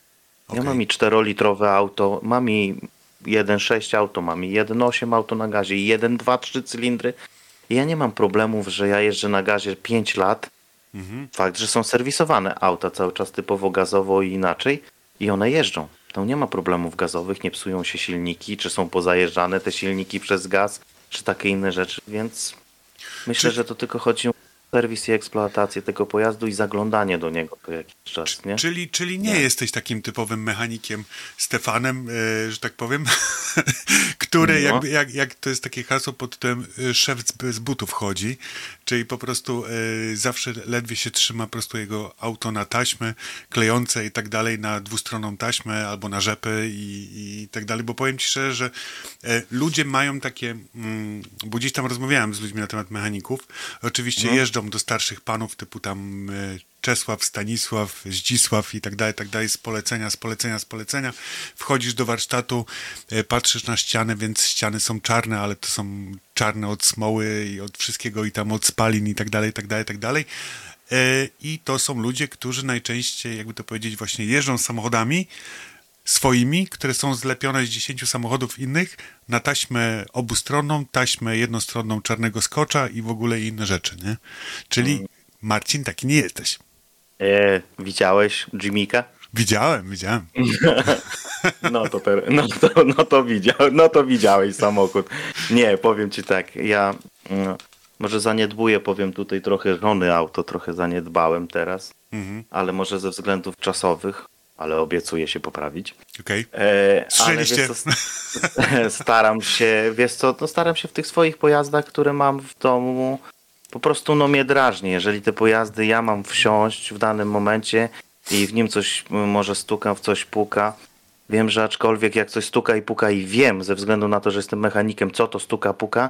S3: Ja
S2: Okej.
S3: mam i 4-litrowe auto, mam i 1.6 auto, mam i 1.8 auto na gazie, i 1, 2, 3 cylindry. I ja nie mam problemów, że ja jeżdżę na gazie 5 lat.
S2: Mhm.
S3: Fakt, że są serwisowane auta cały czas typowo gazowo i inaczej i one jeżdżą. Tam nie ma problemów gazowych, nie psują się silniki, czy są pozajeżdżane te silniki przez gaz, czy takie inne rzeczy, więc myślę,
S2: Czy-
S3: że to tylko chodzi o serwis i eksploatację tego pojazdu i zaglądanie do niego co jakiś czas, nie?
S2: Czyli, czyli nie
S3: Nie.
S2: jesteś takim typowym mechanikiem Stefanem, e, że tak powiem, który
S3: No.
S2: jakby, jak, jak to jest takie hasło pod tytułem e, szef z, butów chodzi, czyli po prostu e, zawsze ledwie się trzyma po prostu jego auto na taśmy klejące i tak dalej, na dwustronną taśmę albo na rzepy i, i tak dalej, bo powiem ci szczerze, że ludzie mają takie, mm, bo gdzieś tam rozmawiałem z ludźmi na temat mechaników, oczywiście jeżdżą do starszych panów typu tam e, Czesław, Stanisław, Zdzisław i tak dalej, tak dalej, z polecenia, z polecenia, z polecenia. Wchodzisz do warsztatu, e, patrzysz na ścianę, więc ściany są czarne, ale to są czarne od smoły i od wszystkiego i tam od spalin i tak dalej, tak dalej, tak dalej. E, I to są ludzie, którzy najczęściej, jakby to powiedzieć, właśnie jeżdżą samochodami swoimi, które są zlepione z 10 samochodów innych na taśmę obustronną, taśmę jednostronną czarnego skocza i w ogóle inne rzeczy, nie? Czyli Marcin, taki nie jesteś.
S3: E, widziałeś Jimmy'ka?
S2: Widziałem, widziałem.
S3: No to, ter- no, to, no, to widział, no to widziałeś samochód. Nie, powiem ci tak, ja mm, może zaniedbuję, powiem tutaj trochę żony auto, trochę zaniedbałem teraz,
S2: Mhm.
S3: ale może ze względów czasowych, ale obiecuję się poprawić.
S2: Okej.
S3: E, ale
S2: Słyszeliście?
S3: wiesz co, s- staram się, wiesz co, no staram się w tych swoich pojazdach, które mam w domu, po prostu no mnie drażni, jeżeli te pojazdy ja mam wsiąść w danym momencie i w nim coś może stuka, w coś puka. Wiem, że aczkolwiek jak coś stuka i puka i wiem, ze względu na to, że jestem mechanikiem, co to stuka, puka,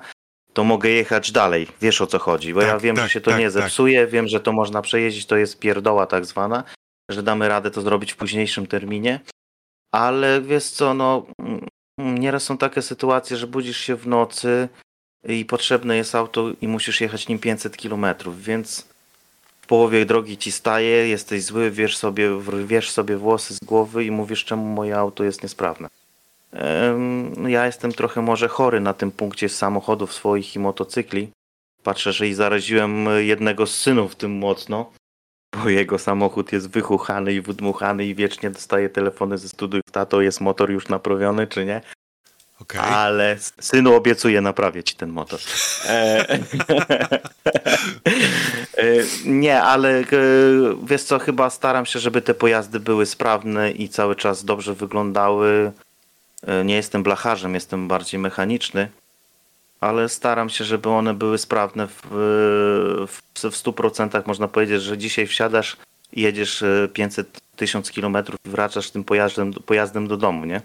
S3: to mogę jechać dalej. Wiesz o co chodzi, bo
S2: Tak,
S3: ja wiem,
S2: tak,
S3: że się to
S2: tak,
S3: nie
S2: tak.
S3: zepsuje, wiem, że to można przejeździć, to jest pierdoła tak zwana, że damy radę to zrobić w późniejszym terminie. Ale wiesz co, no mm, nieraz są takie sytuacje, że budzisz się w nocy i potrzebne jest auto i musisz jechać nim 500 km, więc w połowie drogi ci staje, jesteś zły, wiesz sobie, wiesz sobie włosy z głowy i mówisz, czemu moje auto jest niesprawne. Ja jestem trochę może chory na tym punkcie samochodów swoich i motocykli. Patrzę, że i zaraziłem jednego z synów tym mocno, bo jego samochód jest wychuchany i wydmuchany i wiecznie dostaje telefony ze studiów, tato jest motor już naprawiony czy nie.
S2: Okej.
S3: Ale synu obiecuję naprawię ci ten motor. E, e, nie, ale e, wiesz co, chyba staram się, żeby te pojazdy były sprawne i cały czas dobrze wyglądały. Nie jestem blacharzem, jestem bardziej mechaniczny, ale staram się, żeby one były sprawne w, w, w 100%. Można powiedzieć, że dzisiaj wsiadasz jedziesz e, 500 tysiąc kilometrów i wracasz tym pojazdem, pojazdem do domu, nie?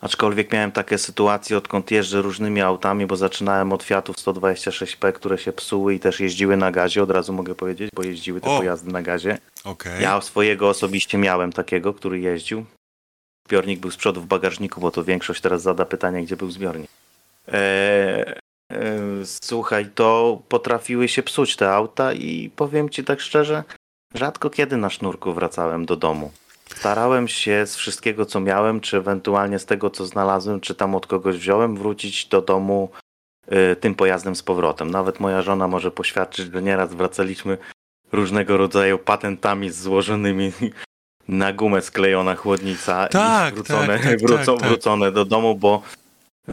S3: Aczkolwiek miałem takie sytuacje, odkąd jeżdżę różnymi autami, bo zaczynałem od Fiatów 126P, które się psuły i też jeździły na gazie, od razu mogę powiedzieć, bo jeździły te
S2: O.
S3: pojazdy na gazie.
S2: Okej.
S3: Ja swojego osobiście miałem takiego, który jeździł. Zbiornik był z przodu w bagażniku, bo to większość teraz zada pytanie, gdzie był zbiornik. Eee, e, słuchaj, to potrafiły się psuć te auta i powiem ci tak szczerze, rzadko kiedy na sznurku wracałem do domu. Starałem się z wszystkiego, co miałem, czy ewentualnie z tego, co znalazłem, czy tam od kogoś wziąłem, wrócić do domu y, tym pojazdem z powrotem. Nawet moja żona może poświadczyć, że nieraz wracaliśmy różnego rodzaju patentami złożonymi na gumę sklejona chłodnica
S2: Tak,
S3: i wrócone,
S2: tak, tak, tak, tak.
S3: wrócone do domu, bo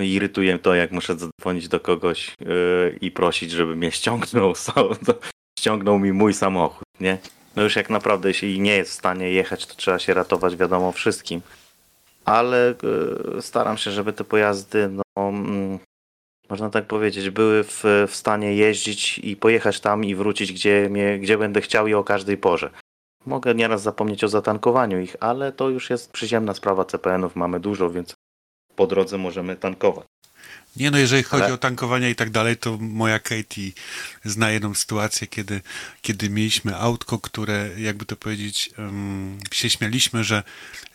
S3: irytuje to, jak muszę zadzwonić do kogoś yy, i prosić, żeby mnie ściągnął, ściągnął mi mój samochód, nie? No już jak naprawdę jeśli nie jest w stanie jechać, to trzeba się ratować wiadomo wszystkim. Ale yy, staram się, żeby te pojazdy, no mm, można tak powiedzieć, były w, w stanie jeździć i pojechać tam i wrócić, gdzie, mnie, gdzie będę chciał i o każdej porze. Mogę nieraz zapomnieć o zatankowaniu ich, ale to już jest przyziemna sprawa CPN-ów, mamy dużo, więc po drodze możemy tankować.
S2: Nie no, jeżeli chodzi
S3: Ale-
S2: o tankowanie i tak dalej, to moja Katie zna jedną sytuację, kiedy, kiedy mieliśmy autko, które, jakby to powiedzieć, um, się śmialiśmy, że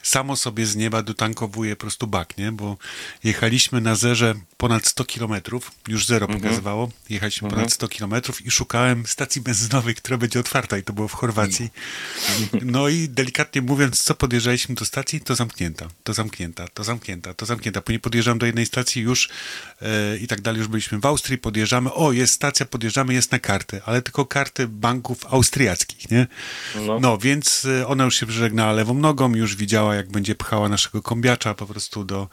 S2: samo sobie z nieba dotankowuje po prostu bak, nie? Bo jechaliśmy na zerze ponad 100 kilometrów, już zero pokazywało, jechaliśmy ponad 100 kilometrów i szukałem stacji benzynowej, która będzie otwarta i to było w Chorwacji. No i delikatnie mówiąc, co podjeżdżaliśmy do stacji, to zamknięta, to zamknięta, to zamknięta, to zamknięta. Później podjeżdżam do jednej stacji już e, i tak dalej, już byliśmy w Austrii, podjeżdżamy, o jest stacja, podjeżdżamy, jest na karty, ale tylko karty banków austriackich, nie?
S3: No.
S2: No, więc e, ona już się żegnała lewą nogą, już widziała, jak będzie pchała naszego kombiacza po prostu do,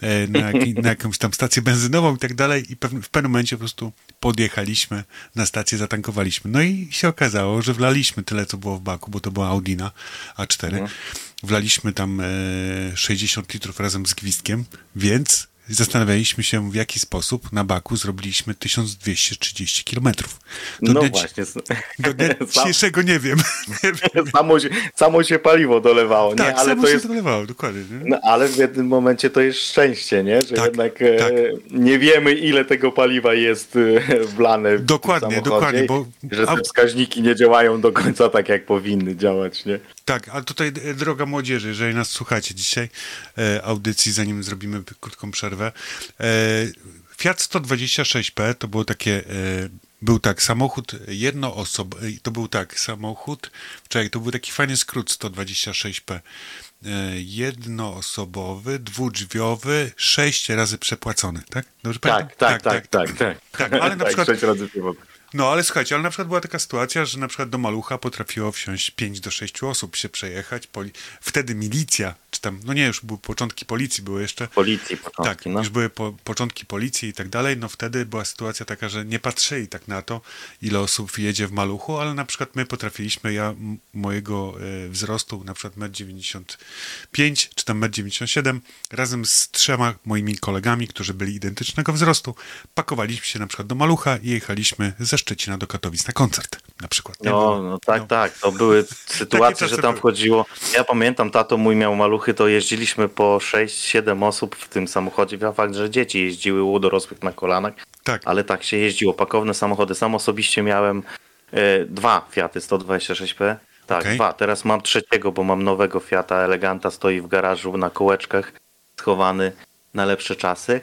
S2: e, na, na jakąś tam stację benzynową i tak dalej i w pewnym momencie po prostu podjechaliśmy na stację, zatankowaliśmy. No i się okazało, że wlaliśmy tyle, co było w baku, bo to była Audina A4. Wlaliśmy tam e, 60 litrów razem z gwizdkiem, więc zastanawialiśmy się, w jaki sposób na baku zrobiliśmy 1230 kilometrów. Do
S3: No
S2: dnia-
S3: właśnie,
S2: Do dnia dzisiejszego nie wiem. nie wiem.
S3: samo, się, samo się paliwo dolewało, nie?
S2: Tak,
S3: ale
S2: samo
S3: to
S2: się
S3: jest
S2: zalewało, dokładnie. Nie?
S3: No, ale w jednym momencie to jest szczęście, nie? Że
S2: Tak,
S3: jednak e,
S2: tak.
S3: nie wiemy, ile tego paliwa jest e, wlane w
S2: Dokładnie, dokładnie, bo-
S3: Że te wskaźniki nie działają do końca tak, jak powinny działać, nie?
S2: Tak, a tutaj e, droga młodzieży, jeżeli nas słuchacie dzisiaj e, audycji, zanim zrobimy krótką przerwę. E, Fiat 126P to było takie, e, był tak samochód jednoosob, e, to był tak samochód, czekaj, to był taki fajny skrót 126P. E, jednoosobowy, dwudrzwiowy, sześć razy przepłacony, tak? Dobrze pamiętam?
S3: Tak, tak, tak, tak, tak.
S2: Tak, ale na
S3: tak,
S2: przykład-
S3: sześć razy piwo.
S2: No, ale słuchajcie, ale na przykład była taka sytuacja, że na przykład do Malucha potrafiło wsiąść 5 do 6 osób, się przejechać. Poli... Wtedy milicja, czy tam, no nie, już były początki policji, były jeszcze.
S3: Policji
S2: Tak,
S3: początki, no.
S2: już były po, początki policji i tak dalej, no wtedy była sytuacja taka, że nie patrzyli tak na to, ile osób jedzie w maluchu, ale na przykład my potrafiliśmy, ja mojego e, wzrostu, na przykład 1,95 m czy tam 1,97 m, razem z trzema moimi kolegami, którzy byli identycznego wzrostu, pakowaliśmy się na przykład do malucha i jechaliśmy ze Szczecina do Katowic na koncert na przykład. nie?
S3: No, no tak,
S2: no.
S3: tak. To były sytuacje, że tam wchodziło. Ja pamiętam, tato mój miał maluchy, to jeździliśmy po 6-7 osób w tym samochodzie. Ja fakt, że dzieci jeździły u dorosłych na kolanach,
S2: Tak,
S3: ale tak się jeździło. Pakowne samochody. Sam osobiście miałem e, dwa Fiaty 126P. Tak,
S2: Okej.
S3: dwa. Teraz mam trzeciego, bo mam nowego Fiata Eleganta, stoi w garażu na kołeczkach, schowany na lepsze czasy.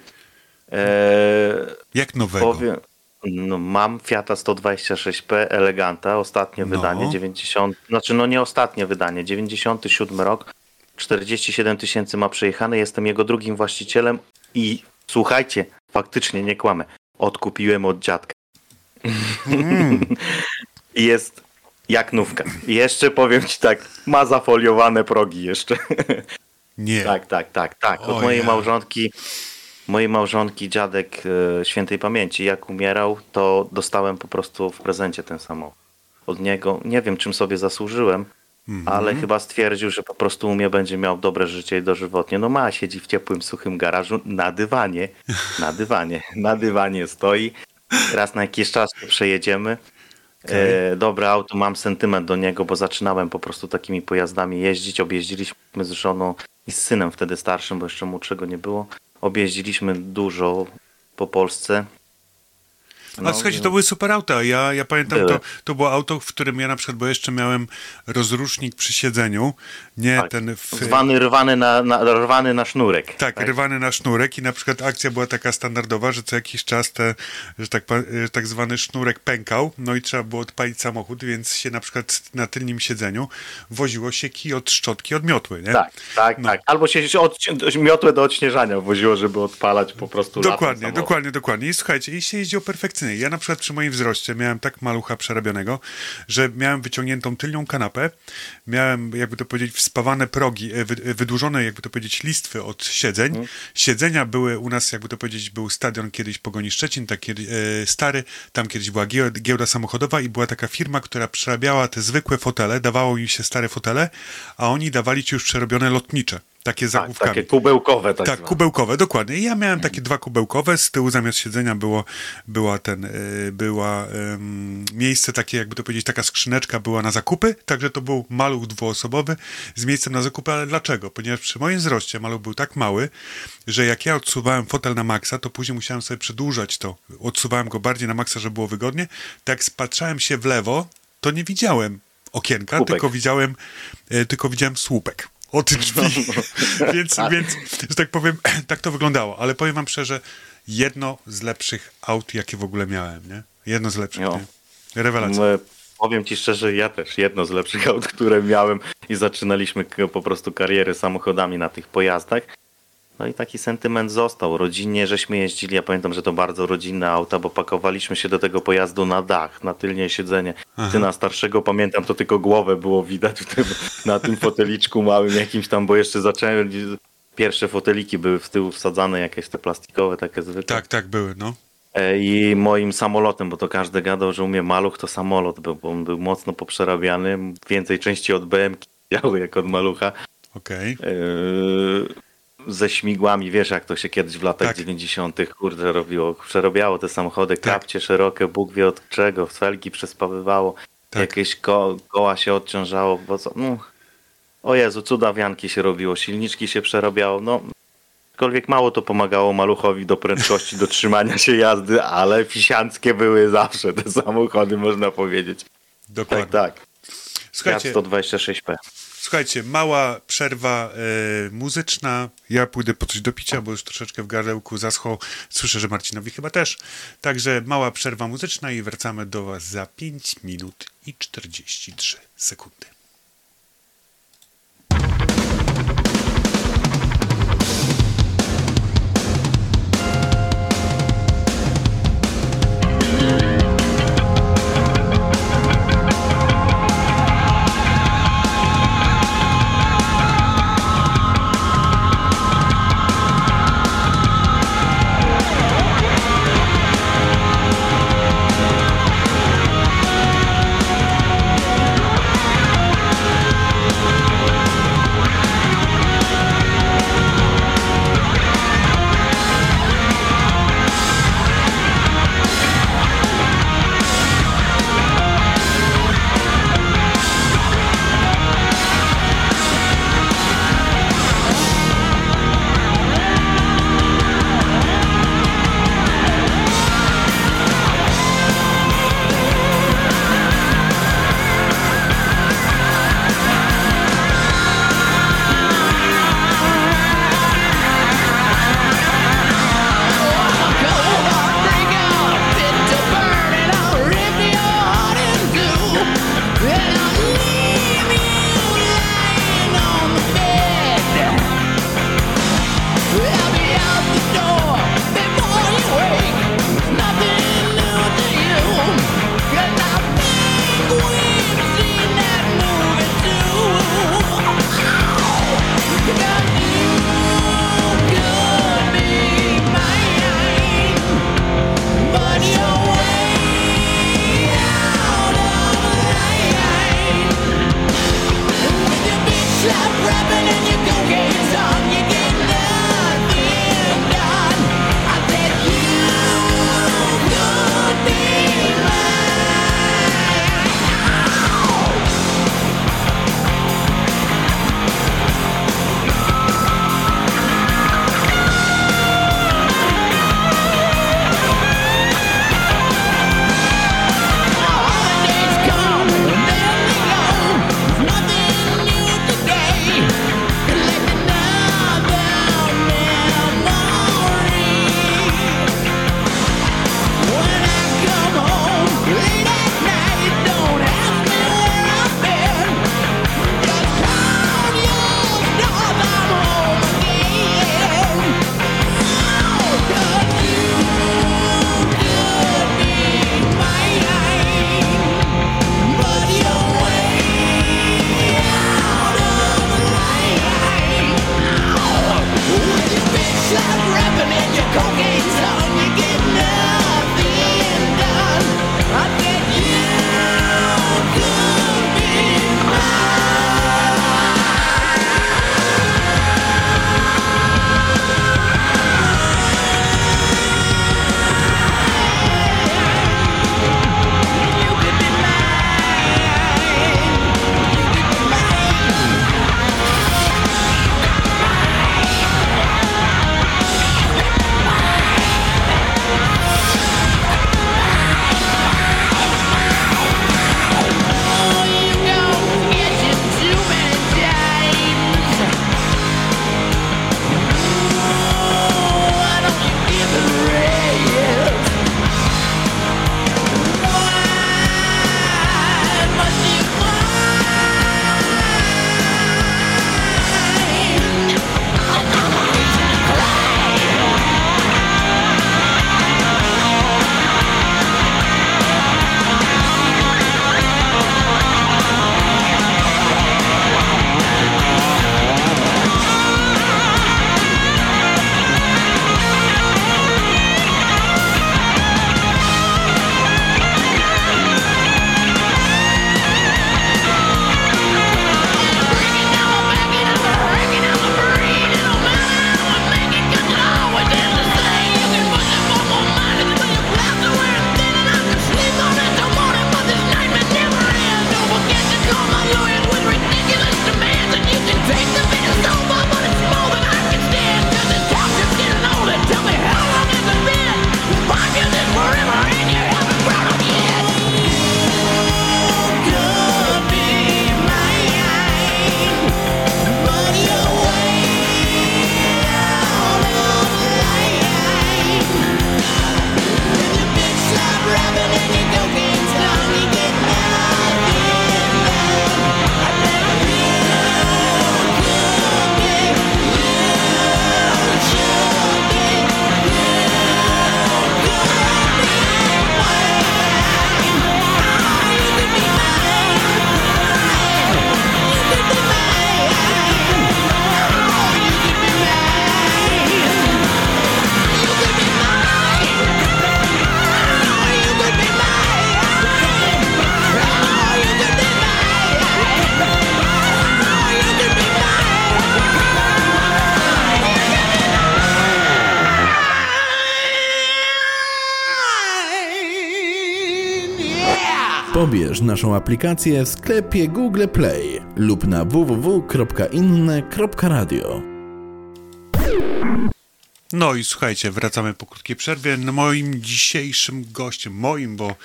S3: E,
S2: jak nowego.
S3: Powiem, no, mam Fiata 126P Eleganta, ostatnie
S2: No.
S3: wydanie, 90, znaczy no nie ostatnie wydanie, 97 rok, 47 tysięcy ma przejechane, jestem jego drugim właścicielem i słuchajcie, faktycznie nie kłamę, odkupiłem od dziadka. I jest jak nówka. Jeszcze powiem ci tak, ma zafoliowane progi jeszcze.
S2: Nie.
S3: Tak, tak, tak, tak. Od
S2: O
S3: mojej
S2: ja.
S3: małżonki, mojej małżonki dziadek e, świętej pamięci, jak umierał, to dostałem po prostu w prezencie ten samochód. Od niego, nie wiem czym sobie zasłużyłem,
S2: Mhm.
S3: ale chyba stwierdził, że po prostu u mnie będzie miał dobre życie i dożywotnie. No ma, siedzi w ciepłym, suchym garażu na dywanie, na dywanie, na dywanie stoi. Raz na jakiś czas przejedziemy. E, dobre auto, mam sentyment do niego, bo zaczynałem po prostu takimi pojazdami jeździć. Objeździliśmy z żoną i z synem wtedy starszym, bo jeszcze młodszego nie było. Objeździliśmy dużo po Polsce.
S2: A słuchajcie, to były super auta. Ja, ja pamiętam,
S3: Były.
S2: to, to było auto, w którym ja na przykład, bo jeszcze miałem rozrusznik przy siedzeniu, nie
S3: Tak.
S2: ten w,
S3: Zwany rwany na, na, rwany na sznurek.
S2: Tak, rywany na sznurek i na przykład akcja była taka standardowa, że co jakiś czas te, że tak, że tak zwany sznurek pękał, no i trzeba było odpalić samochód, więc się na przykład na tylnym siedzeniu woziło się kij od szczotki od miotły, nie?
S3: Tak, tak,
S2: No.
S3: tak. Albo się od, miotłę do odśnieżania woziło, żeby odpalać po prostu
S2: Dokładnie, dokładnie, dokładnie. I słuchajcie, i się jeździło perfekcyjnie. Ja na przykład przy moim wzroście miałem tak malucha przerabionego, że miałem wyciągniętą tylnią kanapę, miałem, jakby to powiedzieć, wspawane progi, e, e, wydłużone, jakby to powiedzieć, listwy od siedzeń.
S3: Mhm.
S2: Siedzenia były u nas, jakby to powiedzieć, był stadion kiedyś Pogoni Szczecin, taki e, stary, tam kiedyś była gie- giełda samochodowa i była taka firma, która przerabiała te zwykłe fotele, dawało im się stare fotele, a oni dawali ci już przerobione lotnicze, takie
S3: Tak,
S2: zagłówkami.
S3: takie kubełkowe tak,
S2: Tak, kubełkowe, dokładnie. I ja miałem takie dwa kubełkowe, z tyłu zamiast siedzenia było, była ten, y, była ym, miejsce takie, jakby to powiedzieć, taka skrzyneczka była na zakupy, także to był maluch dwuosobowy z miejscem na zakupy, ale dlaczego? Ponieważ przy moim wzroście maluch był tak mały, że jak ja odsuwałem fotel na maksa, to później musiałem sobie przedłużać to. Odsuwałem go bardziej na maksa, żeby było wygodnie. Tak spatrzałem się w lewo, to nie widziałem okienka,
S3: Słupek.
S2: tylko widziałem, e, tylko widziałem słupek od drzwi. więc, więc, że tak powiem, tak to wyglądało. Ale powiem wam szczerze, jedno z lepszych aut, jakie w ogóle miałem, nie? Jedno z lepszych,
S3: Jo.
S2: nie? Rewelacja.
S3: My, powiem ci szczerze, ja też jedno z lepszych aut, które miałem i zaczynaliśmy po prostu karierę samochodami na tych pojazdach. No i taki sentyment został. Rodzinnie żeśmy jeździli, ja pamiętam, że to bardzo rodzinne auta, bo pakowaliśmy się do tego pojazdu na dach, na tylnie siedzenie. Ty na starszego pamiętam, to tylko głowę było widać tym, na tym foteliczku małym jakimś tam, bo jeszcze zacząłem, pierwsze foteliki były w tył wsadzane, jakieś te plastikowe, takie zwykłe.
S2: Tak, tak, były, no.
S3: E, I moim samolotem, bo to każdy gadał, że u mnie maluch to samolot był, bo on był mocno poprzerabiany, więcej części od BM działy jak od malucha.
S2: Okej.
S3: E, Ze śmigłami, wiesz jak to się kiedyś w latach
S2: Tak.
S3: 90. kurde robiło. Przerobiało te samochody, kapcie szerokie, Bóg wie od czego, felgi przespawywało,
S2: Tak.
S3: jakieś ko koła się odciążało, bo co, no, o Jezu, cudawianki się robiło, silniczki się przerabiało, no Aczkolwiek mało to pomagało maluchowi do prędkości, do trzymania się jazdy, ale fisianckie były zawsze te samochody, można powiedzieć.
S2: Dokładnie.
S3: Tak, tak.
S2: Słuchajcie,
S3: Fiat 126P.
S2: Słuchajcie, mała przerwa e, muzyczna. Ja pójdę po coś do picia, bo już troszeczkę w gardełku zaschło. Słyszę, że Marcinowi chyba też. Także mała przerwa muzyczna i wracamy do Was za 5 minut i 43 sekundy.
S4: Naszą aplikację w sklepie Google Play lub na www.inne.radio.
S2: No i słuchajcie, wracamy po krótkiej przerwie. No moim dzisiejszym gościem, moim, bo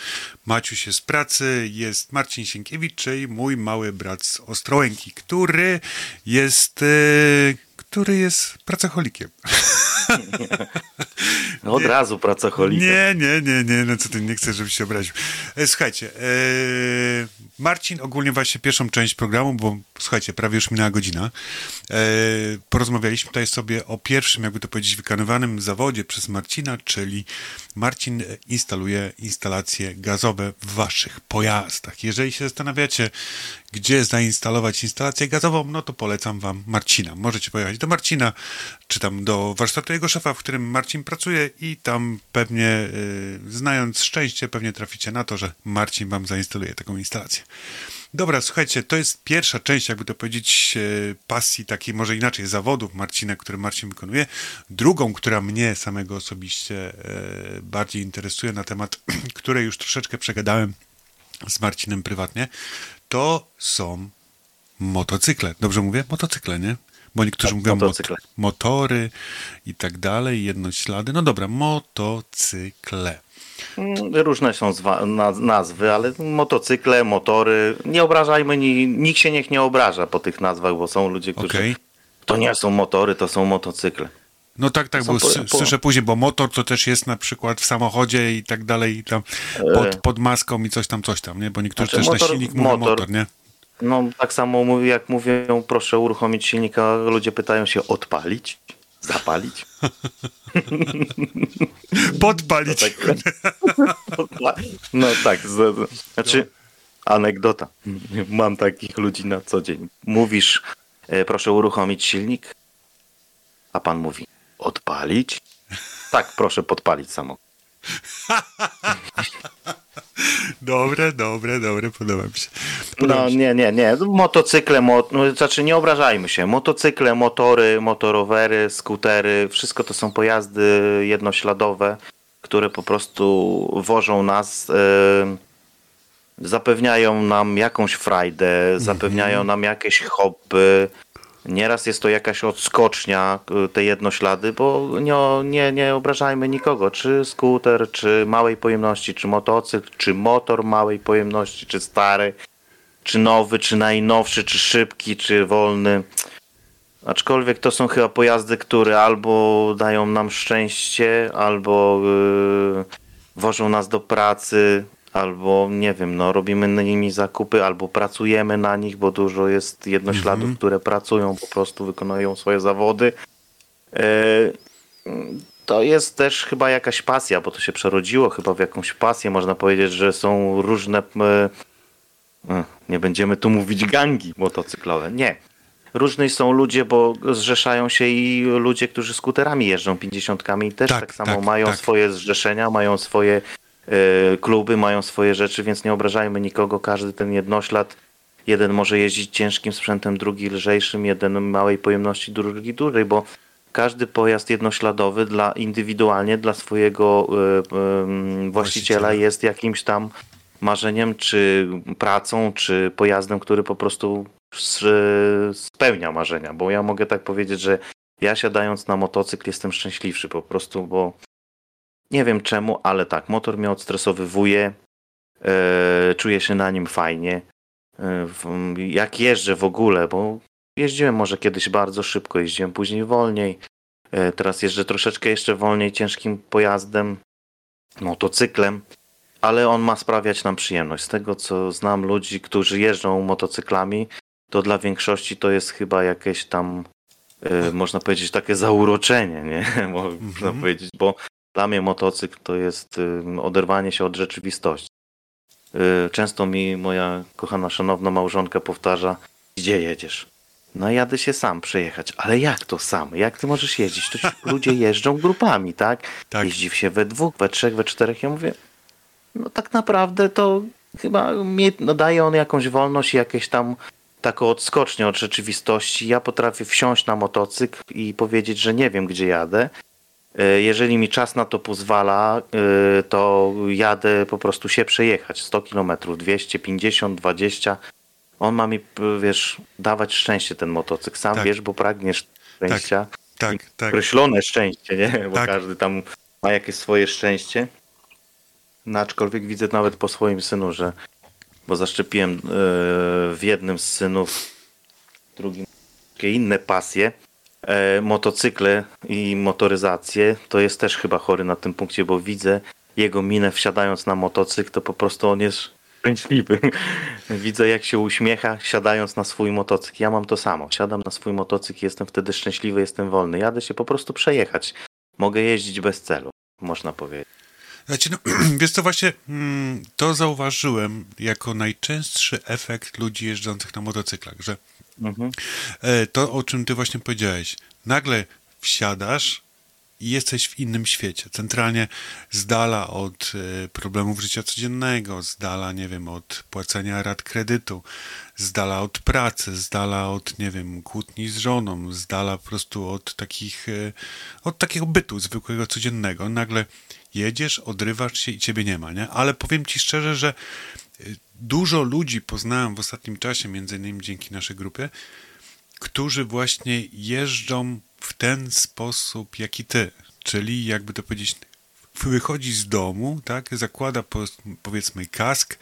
S2: Maciuś jest z pracy, jest Marcin Sienkiewicz, czyli mój mały brat z Ostrołęki, który jest, e, który jest pracocholikiem.
S3: No od razu pracocholikiem.
S2: Nie, nie, nie, nie, no co ty, nie chcę, żebyś się obraził. E, słuchajcie, e, Marcin ogólnie właśnie pierwszą część programu, bo słuchajcie, prawie już minęła godzina, e, porozmawialiśmy tutaj sobie o pierwszym, jakby to powiedzieć, wykonywanym zawodzie przez Marcina, czyli Marcin instaluje instalacje gazowe w waszych pojazdach. Jeżeli się zastanawiacie, gdzie zainstalować instalację gazową, no to polecam wam Marcina. Możecie pojechać do Marcina, czy tam do warsztatu jego szefa, w którym Marcin pracuje i tam pewnie, y, znając szczęście, pewnie traficie na to, że Marcin wam zainstaluje taką instalację. Dobra, słuchajcie, to jest pierwsza część, jakby to powiedzieć, e, pasji, takiej może inaczej, zawodów Marcina, które Marcin wykonuje. Drugą, która mnie samego osobiście e, bardziej interesuje, na temat której już troszeczkę przegadałem z Marcinem prywatnie, to są motocykle. Dobrze mówię? Motocykle, nie? Bo niektórzy
S3: Tak,
S2: mówią mot motory i tak dalej, jednoślady. No dobra, motocykle.
S3: Mm, Różne są nazwy, ale motocykle, motory. Nie obrażajmy, ni- nikt się niech nie obraża po tych nazwach, bo są ludzie, którzy.
S2: Okej.
S3: To nie są motory, to są motocykle.
S2: No tak, tak, bo
S3: po-
S2: słyszę później, bo motor to też jest na przykład w samochodzie i tak dalej, i tam pod,
S3: E.
S2: pod maską i coś tam, coś tam, nie? Bo niektórzy
S3: Znaczy,
S2: też
S3: motor-
S2: na silnik mówią
S3: motor-
S2: motor, nie?
S3: No, tak samo jak mówią, proszę uruchomić silnika, ludzie pytają się odpalić, zapalić.
S2: Podpalić.
S3: Tak. No tak, z, z, znaczy anegdota. Mam takich ludzi na co dzień. Mówisz, e, proszę uruchomić silnik, a pan mówi, odpalić? Tak, proszę podpalić samochód.
S2: Dobre, dobre, dobre, podoba mi się.
S3: No
S2: Podoba mi się.
S3: nie, nie, nie. Motocykle, mo, no, znaczy nie obrażajmy się. Motocykle, motory, motorowery, skutery, wszystko to są pojazdy jednośladowe, które po prostu wożą nas, e, zapewniają nam jakąś frajdę, zapewniają nam jakieś hobby. Nieraz jest to jakaś odskocznia, e, te jednoślady, bo nie, nie, nie obrażajmy nikogo, czy skuter, czy małej pojemności, czy motocykl, czy motor małej pojemności, czy stary czy nowy, czy najnowszy, czy szybki, czy wolny. Aczkolwiek to są chyba pojazdy, które albo dają nam szczęście, albo yy, wożą nas do pracy, albo nie wiem, no robimy na nimi zakupy, albo pracujemy na nich, bo dużo jest jednośladów, które pracują, po prostu wykonują swoje zawody. Yy, to jest też chyba jakaś pasja, bo to się przerodziło chyba w jakąś pasję. Można powiedzieć, że są różne. e, e, Nie będziemy tu mówić gangi motocyklowe. Nie. Różni są ludzie, bo zrzeszają się i ludzie, którzy skuterami jeżdżą pięćdziesiątkami też
S2: Tak,
S3: tak, samo
S2: tak,
S3: mają
S2: tak.
S3: swoje zrzeszenia, mają swoje e, kluby, mają swoje rzeczy, więc nie obrażajmy nikogo. Każdy ten jednoślad, jeden może jeździć ciężkim sprzętem, drugi lżejszym, jeden małej pojemności, drugi dużej, bo każdy pojazd jednośladowy dla indywidualnie dla swojego e, e, właściciela jest jakimś tam marzeniem, czy pracą, czy pojazdem, który po prostu s- spełnia marzenia. Bo ja mogę tak powiedzieć, że ja siadając na motocykl jestem szczęśliwszy po prostu, bo nie wiem czemu, ale tak, motor mnie odstresowywuje, e, czuję się na nim fajnie. W- jak jeżdżę w ogóle, bo jeździłem może kiedyś bardzo szybko, jeździłem później wolniej. E, Teraz jeżdżę troszeczkę jeszcze wolniej ciężkim pojazdem, motocyklem, ale on ma sprawiać nam przyjemność. Z tego co znam ludzi, którzy jeżdżą motocyklami, to dla większości to jest chyba jakieś tam, można powiedzieć, takie zauroczenie, nie? Można powiedzieć, bo dla mnie motocykl to jest oderwanie się od rzeczywistości. E, Często mi moja kochana, szanowna małżonka powtarza, gdzie jedziesz? No jadę się sam przejechać. Ale jak to sam? Jak ty możesz jeździć? To ludzie jeżdżą grupami, tak?
S2: Tak.
S3: Jeździ się we dwóch, we trzech, we czterech. Ja mówię, no tak naprawdę to chyba mi, no daje on jakąś wolność i jakieś tam taką odskocznię od rzeczywistości. Ja potrafię wsiąść na motocykl i powiedzieć, że nie wiem, gdzie jadę. E, Jeżeli mi czas na to pozwala, e, to jadę po prostu się przejechać 100 km, 250, 20. On ma mi, wiesz, dawać szczęście ten motocykl. Sam
S2: Tak.
S3: wiesz, bo pragniesz szczęścia.
S2: Tak, tak.
S3: Określone szczęście, nie? Bo
S2: Tak.
S3: każdy tam ma jakieś swoje szczęście. No, aczkolwiek widzę nawet po swoim synu, że bo zaszczepiłem e, w jednym z synów, drugim takie inne pasje. E, motocykle i motoryzację, to jest też chyba chory na tym punkcie, bo widzę jego minę wsiadając na motocykl, to po prostu on jest szczęśliwy. widzę jak się uśmiecha siadając na swój motocykl. Ja mam to samo. Siadam na swój motocykl, jestem wtedy szczęśliwy, jestem wolny. Jadę się po prostu przejechać. Mogę jeździć bez celu, można powiedzieć.
S2: Znaczy, no, wiesz co, właśnie mm, to zauważyłem jako najczęstszy efekt ludzi jeżdżących na motocyklach, że
S3: Mhm.
S2: e, to, o czym ty właśnie powiedziałeś, nagle wsiadasz i jesteś w innym świecie, centralnie z dala od e, problemów życia codziennego, z dala, nie wiem, od płacenia rat kredytu, z dala od pracy, z dala od, nie wiem, kłótni z żoną, z dala po prostu od takich, e, od takiego bytu zwykłego, codziennego. Nagle jedziesz, odrywasz się i ciebie nie ma, nie? Ale powiem ci szczerze, że e, dużo ludzi poznałem w ostatnim czasie, między innymi dzięki naszej grupie, którzy właśnie jeżdżą w ten sposób, jak i ty. Czyli, jakby to powiedzieć, wychodzi z domu, tak, zakłada po, powiedzmy kask,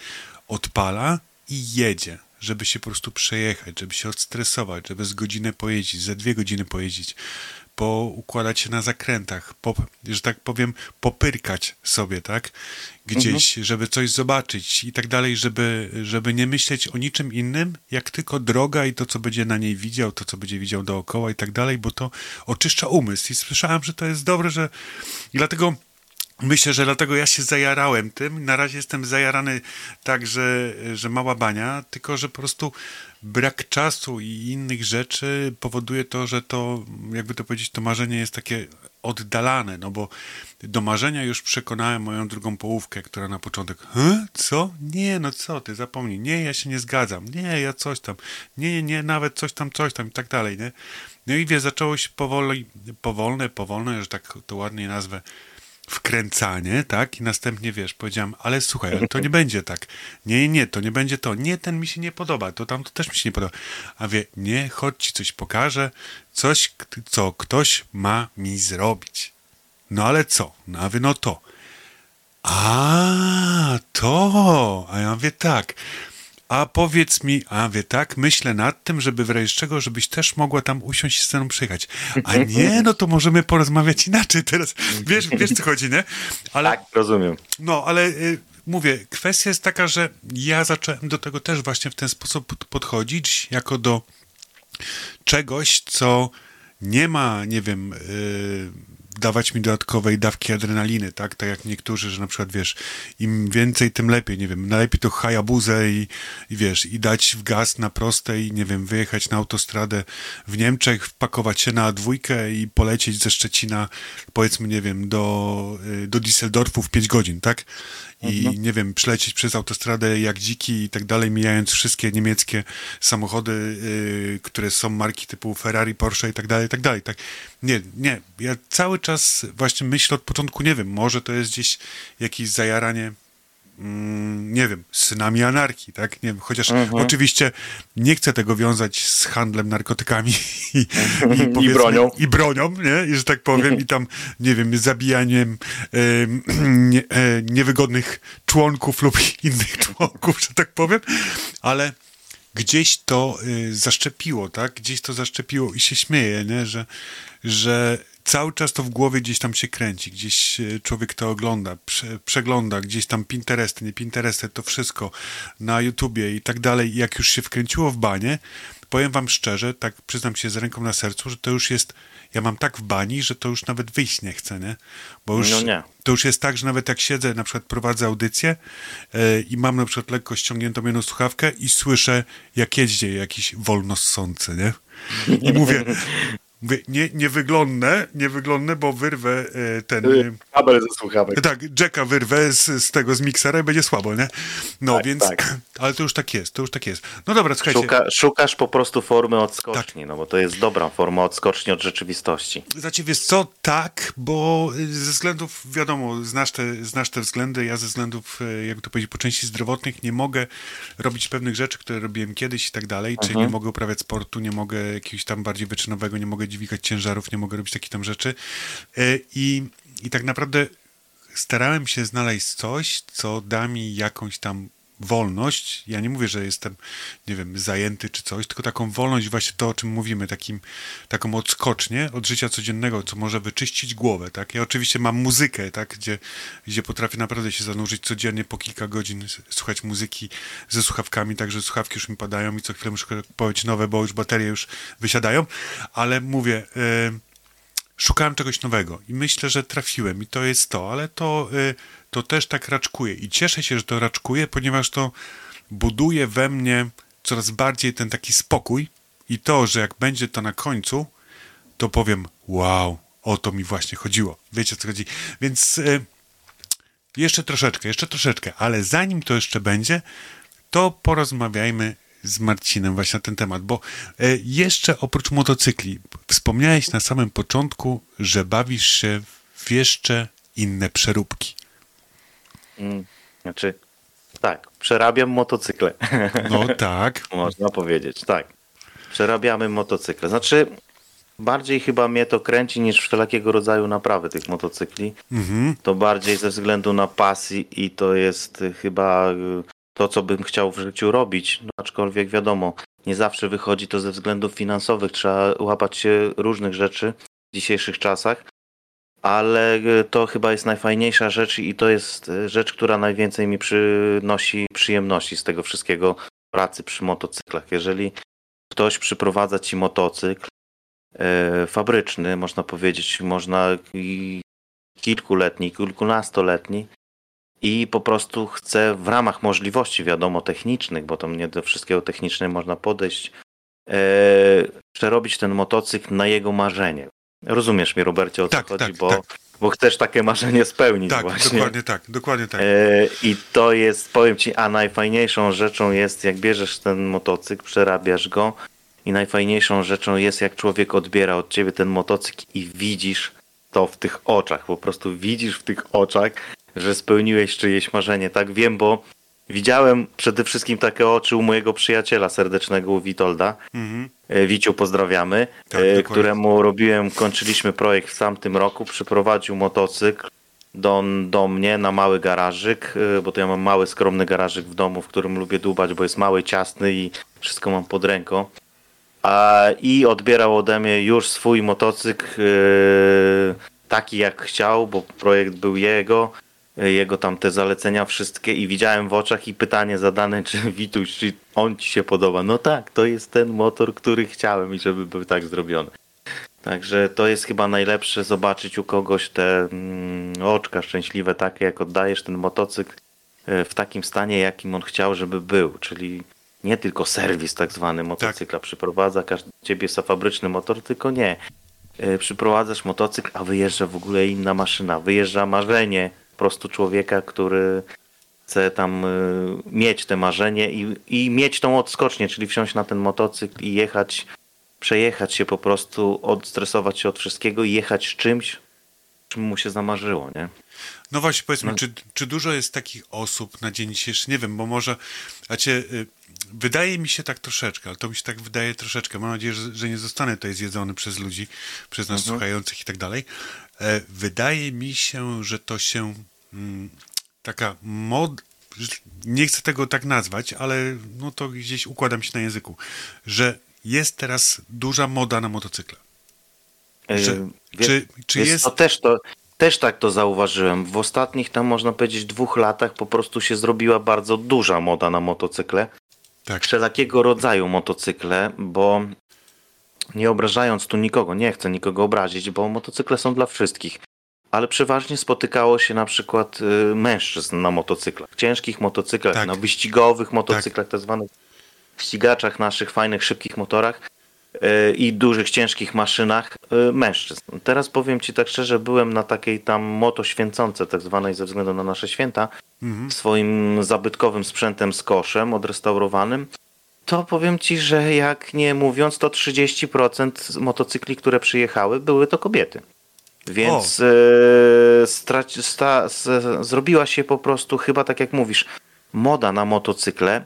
S2: odpala i jedzie, żeby się po prostu przejechać, żeby się odstresować, żeby z godzinę pojeździć, za dwie godziny pojeździć, poukładać się na zakrętach, po, że tak powiem, popyrkać sobie, tak, gdzieś, żeby coś zobaczyć i tak dalej, żeby, żeby nie myśleć o niczym innym, jak tylko droga i to, co będzie na niej widział, to, co będzie widział dookoła i tak dalej, bo to oczyszcza umysł. I słyszałem, że to jest dobre, że i dlatego Myślę, że dlatego ja się zajarałem tym. Na razie jestem zajarany tak, że, że mała bania, tylko że po prostu brak czasu i innych rzeczy powoduje to, że to, jakby to powiedzieć, to marzenie jest takie oddalane, no bo do marzenia już przekonałem moją drugą połówkę, która na początek, co? Nie, no co ty, zapomnij, nie, ja się nie zgadzam, nie, ja coś tam, nie, nie, nie, nawet coś tam, coś tam i tak dalej, nie? No i wie, zaczęło się powoli, powolne, powolne, że tak to ładniej nazwę, wkręcanie, tak? I następnie wiesz, powiedziałem, ale słuchaj, to nie będzie tak. Nie, nie, to nie będzie to. Nie, ten mi się nie podoba, to tam to też mi się nie podoba. A wie, nie, chodź ci coś pokażę, coś, co ktoś ma mi zrobić. No ale co? No a no to. A, to. A ja mówię tak. A powiedz mi, a wie tak, myślę nad tym, żeby w razie czego, żebyś też mogła tam usiąść i z mną przyjechać. A nie, no to możemy porozmawiać inaczej teraz. Wiesz, wiesz co chodzi, nie? Ale,
S3: Tak, rozumiem.
S2: no, ale y, mówię, kwestia jest taka, że ja zacząłem do tego też właśnie w ten sposób pod- podchodzić, jako do czegoś, co nie ma, nie wiem, y, dawać mi dodatkowej dawki adrenaliny, tak? Tak jak niektórzy, że na przykład, wiesz, im więcej, tym lepiej, nie wiem, najlepiej to Hayabuzę i, i wiesz, i dać w gaz na proste i, nie wiem, wyjechać na autostradę w Niemczech, wpakować się na dwójkę i polecieć ze Szczecina, powiedzmy, nie wiem, do, y, do Düsseldorfu w 5 godzin, tak? I nie wiem, przelecieć przez autostradę jak dziki i tak dalej, mijając wszystkie niemieckie samochody, y, które są marki typu Ferrari, Porsche i tak dalej, i tak dalej. Tak. Nie, nie. Ja cały czas właśnie myślę od początku, nie wiem, może to jest gdzieś jakieś zajaranie mm, nie wiem, synami anarchii, tak? Nie wiem, chociaż oczywiście nie chcę tego wiązać z handlem narkotykami i, i, powiedzmy-
S3: bronią.
S2: I bronią, nie? I że tak powiem, i tam, nie wiem, zabijaniem em, nie, e, niewygodnych członków lub innych członków, że tak powiem, ale gdzieś to y, zaszczepiło, tak? Gdzieś to zaszczepiło i się śmieję, nie? Że, że cały czas to w głowie gdzieś tam się kręci, gdzieś y, człowiek to ogląda, prze, przegląda, gdzieś tam Pinteresty, nie Pinteresty, to wszystko na YouTubie i tak dalej. Jak już się wkręciło w banie, powiem wam szczerze, tak przyznam się z ręką na sercu, że to już jest, ja mam tak w bani, że to już nawet wyjść nie chcę, nie? Bo już,
S3: No nie.
S2: to już jest tak, że nawet jak siedzę, na przykład prowadzę audycję e, i mam na przykład lekko ściągniętą jedną słuchawkę i słyszę, jak jeździ jakiś wolnossący, nie? I mówię, Mówię, nie, nie wyglądnę, nie wyglądnę, bo wyrwę e, ten... e,
S3: Kabel ze słuchawek.
S2: tak, Jacka wyrwę z, z tego, z miksera i będzie słabo, nie? No,
S3: Tak,
S2: więc...
S3: tak.
S2: Ale to już tak jest, to już tak jest. No dobra, słuchajcie.
S3: Szuka, szukasz po prostu formy odskoczni, no bo to jest dobra forma odskoczni od rzeczywistości.
S2: Znaczy, wiesz co, tak, bo y, ze względów, wiadomo, znasz te, znasz te względy, ja ze względów, y, jak to powiedzieć, po części zdrowotnych nie mogę robić pewnych rzeczy, które robiłem kiedyś i tak dalej, czyli nie mogę uprawiać sportu, nie mogę jakiegoś tam bardziej wyczynowego, nie mogę dźwigać ciężarów, nie mogę robić takich tam rzeczy. Y, i, i tak naprawdę starałem się znaleźć coś, co da mi jakąś tam wolność. Ja nie mówię, że jestem, nie wiem, zajęty czy coś, tylko taką wolność, właśnie to, o czym mówimy, takim, taką odskocznię od życia codziennego, co może wyczyścić głowę, tak? Ja oczywiście mam muzykę, tak? Gdzie, gdzie potrafię naprawdę się zanurzyć codziennie po kilka godzin, słuchać muzyki ze słuchawkami, także słuchawki już mi padają i co chwilę muszę kupować nowe, bo już baterie już wysiadają, ale mówię... Yy, szukałem czegoś nowego i myślę, że trafiłem i to jest to, ale to, y, to też tak raczkuje i cieszę się, że to raczkuje, ponieważ to buduje we mnie coraz bardziej ten taki spokój i to, że jak będzie to na końcu, to powiem, wow, o to mi właśnie chodziło. Wiecie, o co chodzi? Więc y, jeszcze troszeczkę, jeszcze troszeczkę, ale zanim to jeszcze będzie, to porozmawiajmy z Marcinem właśnie na ten temat, bo e, jeszcze oprócz motocykli, wspomniałeś na samym początku, że bawisz się w jeszcze inne przeróbki.
S3: Mm, Znaczy, tak, przerabiam motocykle.
S2: No tak,
S3: Można powiedzieć, tak. Przerabiamy motocykle. Znaczy, bardziej chyba mnie to kręci niż wszelkiego rodzaju naprawy tych motocykli. To bardziej ze względu na pasji i to jest chyba y, to, co bym chciał w życiu robić. No, aczkolwiek wiadomo, nie zawsze wychodzi to ze względów finansowych. Trzeba łapać się różnych rzeczy w dzisiejszych czasach. Ale y, to chyba jest najfajniejsza rzecz i to jest y, rzecz, która najwięcej mi przynosi przyjemności z tego wszystkiego pracy przy motocyklach. Jeżeli ktoś przyprowadza ci motocykl e, fabryczny, można powiedzieć, można kilkuletni, kilkunastoletni i po prostu chce w ramach możliwości, wiadomo, technicznych, bo tam nie do wszystkiego technicznie można podejść, e, przerobić ten motocykl na jego marzenie. Rozumiesz mnie, Robercie, o co
S2: Tak,
S3: chodzi,
S2: tak,
S3: bo,
S2: tak.
S3: bo chcesz takie marzenie spełnić
S2: tak,
S3: właśnie.
S2: dokładnie tak, dokładnie tak.
S3: E, I to jest, powiem ci, a najfajniejszą rzeczą jest, jak bierzesz ten motocykl, przerabiasz go i najfajniejszą rzeczą jest, jak człowiek odbiera od ciebie ten motocykl i widzisz to w tych oczach, po prostu widzisz w tych oczach, że spełniłeś czyjeś marzenie. Tak wiem, bo widziałem przede wszystkim takie oczy u mojego przyjaciela serdecznego, u Witolda.
S2: Mhm.
S3: E, Wiciu, pozdrawiamy,
S2: Tak,
S3: e, któremu robiłem, kończyliśmy projekt w tamtym roku, przyprowadził motocykl do, do mnie na mały garażyk, e, bo to ja mam mały, skromny garażyk w domu, w którym lubię dłubać, bo jest mały, ciasny i wszystko mam pod ręką. A, I odbierał ode mnie już swój motocykl taki jak chciał, bo projekt był jego, jego tam te zalecenia wszystkie i widziałem w oczach i pytanie zadane, czy Wituś, czy on ci się podoba. No tak, to jest ten motor, który chciałem i żeby był tak zrobiony. Także to jest chyba najlepsze zobaczyć u kogoś te mm, oczka szczęśliwe takie, jak oddajesz ten motocykl e, w takim stanie, jakim on chciał, żeby był, czyli nie tylko serwis tak zwany motocykla przyprowadza każdy ciebie fabryczny motor, tylko nie. E, Przyprowadzasz motocykl, a wyjeżdża w ogóle inna maszyna, wyjeżdża marzenie prostu człowieka, który chce tam y, mieć te marzenie i, i mieć tą odskocznię, czyli wsiąść na ten motocykl i jechać, przejechać się po prostu, odstresować się od wszystkiego i jechać czymś, czym mu się zamarzyło, nie?
S2: No właśnie, powiedzmy,
S3: No.
S2: czy, czy dużo jest takich osób na dzień dzisiejszy? Nie wiem, bo może, znaczy, y, wydaje mi się tak troszeczkę, ale to mi się tak wydaje troszeczkę. Mam nadzieję, że, że nie zostanę tutaj zjedzony przez ludzi, przez nas słuchających i tak dalej. E, Wydaje mi się, że to się mm, taka mod... Nie chcę tego tak nazwać, ale no to gdzieś układam się na języku, że jest teraz duża moda na motocykle.
S3: Yy, wie-
S2: czy- czy
S3: wiesz
S2: jest-
S3: co, też, to, też tak to zauważyłem. W ostatnich tam można powiedzieć dwóch latach po prostu się zrobiła bardzo duża moda na motocykle.
S2: Tak,
S3: wszelakiego rodzaju motocykle, bo nie obrażając tu nikogo, nie chcę nikogo obrazić, bo motocykle są dla wszystkich. Ale przeważnie spotykało się na przykład y, mężczyzn na motocyklach, ciężkich motocyklach,
S2: Tak.
S3: na wyścigowych motocyklach, tak zwanych ścigaczach naszych fajnych, szybkich motorach. I dużych, ciężkich maszynach e, mężczyzn. Teraz powiem Ci tak szczerze, byłem na takiej tam moto święconce, tak zwanej ze względu na nasze święta, swoim zabytkowym sprzętem z koszem odrestaurowanym. To powiem Ci, że jak nie mówiąc, to 30% motocykli, które przyjechały, były to kobiety. Więc e, straci, sta, z, zrobiła się po prostu, chyba tak jak mówisz, moda na motocykle,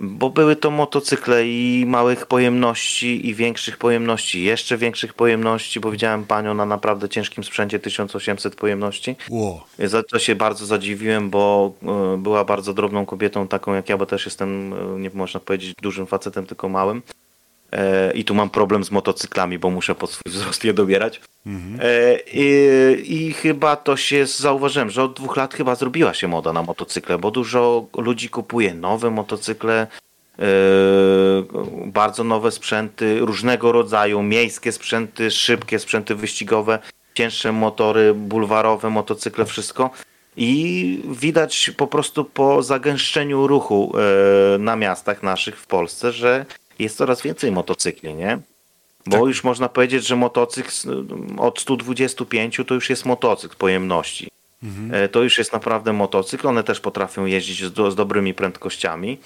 S3: bo były to motocykle i małych pojemności, i większych pojemności, jeszcze większych pojemności, bo widziałem panią na naprawdę ciężkim sprzęcie 1800 pojemności.
S2: Ło.
S3: Za to się bardzo zadziwiłem, bo e, była bardzo drobną kobietą, taką jak ja, bo też jestem, e, nie można powiedzieć dużym facetem, tylko małym. E, I tu mam problem z motocyklami, bo muszę pod swój wzrost je dobierać. E, i, I chyba to się zauważyłem, że od dwóch lat chyba zrobiła się moda na motocykle, bo dużo ludzi kupuje nowe motocykle, e, bardzo nowe sprzęty różnego rodzaju, miejskie sprzęty, szybkie sprzęty wyścigowe, cięższe motory, bulwarowe motocykle, wszystko. I widać po prostu po zagęszczeniu ruchu na miastach naszych w Polsce, że jest coraz więcej motocykli, nie? Bo już można powiedzieć, że motocykl od 125 to już jest motocykl pojemności. E, To już jest naprawdę motocykl. One też potrafią jeździć z, do, z dobrymi prędkościami.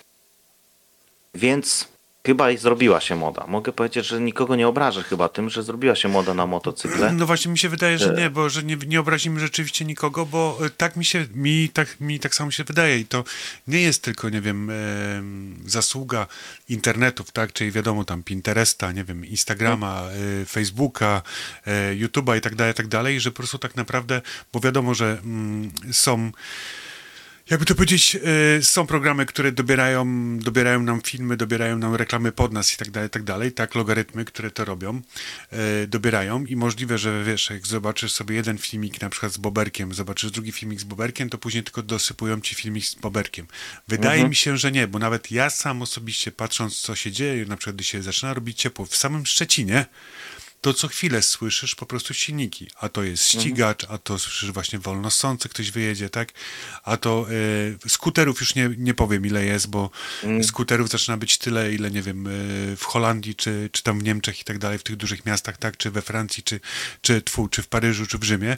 S3: Więc chyba i zrobiła się moda. Mogę powiedzieć, że nikogo nie obrażę chyba tym, że zrobiła się moda na motocykle.
S2: No właśnie mi się wydaje, że nie, bo że nie, nie obrazimy rzeczywiście nikogo, bo e, tak mi się, mi tak, mi tak samo się wydaje i to nie jest tylko, nie wiem, em, zasługa internetów, tak, czyli wiadomo tam Pinteresta, nie wiem, Instagrama, e, Facebooka, e, YouTube'a i tak dalej, i tak dalej, że po prostu tak naprawdę, bo wiadomo, że mm, są jakby to powiedzieć, e, są programy, które dobierają, dobierają nam filmy, dobierają nam reklamy pod nas i tak dalej, tak dalej, tak, logarytmy, które to robią, e, dobierają i możliwe, że wiesz, jak zobaczysz sobie jeden filmik na przykład z Boberkiem, zobaczysz drugi filmik z Boberkiem, to później tylko dosypują ci filmik z Boberkiem. Wydaje mi się, że nie, bo nawet ja sam osobiście patrząc, co się dzieje, na przykład gdy się zaczyna robić ciepło w samym Szczecinie, to co chwilę słyszysz po prostu silniki. A to jest ścigacz, a to słyszysz właśnie wolno sący, ktoś wyjedzie, tak? A to e, skuterów już nie, nie powiem ile jest, bo skuterów zaczyna być tyle, ile nie wiem, e, w Holandii, czy, czy tam w Niemczech i tak dalej, w tych dużych miastach, tak? Czy we Francji, czy, czy, tfu, czy w Paryżu, czy w Rzymie.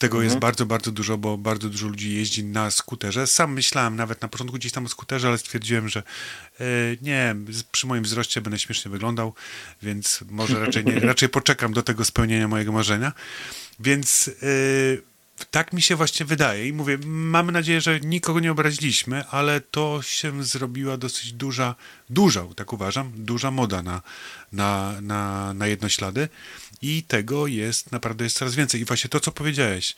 S2: Tego jest bardzo, bardzo dużo, bo bardzo dużo ludzi jeździ na skuterze. Sam myślałem nawet na początku gdzieś tam o skuterze, ale stwierdziłem, że e, nie, przy moim wzroście będę śmiesznie wyglądał, więc może raczej nie, raczej poczekam do tego spełnienia mojego marzenia. Więc e, tak mi się właśnie wydaje i mówię, mamy nadzieję, że nikogo nie obraziliśmy, ale to się zrobiła dosyć duża, duża, tak uważam, duża moda na, na, na, na jednoślady i tego jest, naprawdę jest coraz więcej. I właśnie to, co powiedziałeś,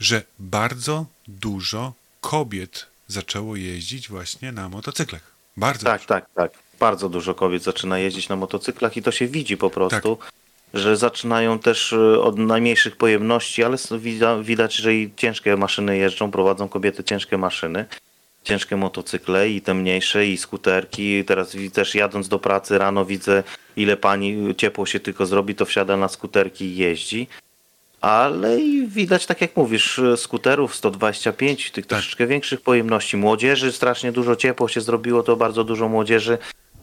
S2: że bardzo dużo kobiet zaczęło jeździć właśnie na motocyklach. Bardzo
S3: Tak,
S2: dużo.
S3: tak, tak. Bardzo dużo kobiet zaczyna jeździć na motocyklach i to się widzi po prostu, że zaczynają też y, od najmniejszych pojemności, ale widać, że i ciężkie maszyny jeżdżą, prowadzą kobiety ciężkie maszyny, ciężkie motocykle i te mniejsze i skuterki. Teraz też jadąc do pracy rano widzę, ile pani ciepło się tylko zrobi, to wsiada na skuterki i jeździ. Ale i widać, tak jak mówisz, y, skuterów 125, tych troszeczkę większych pojemności. Młodzieży strasznie dużo ciepło się zrobiło, to bardzo dużo młodzieży.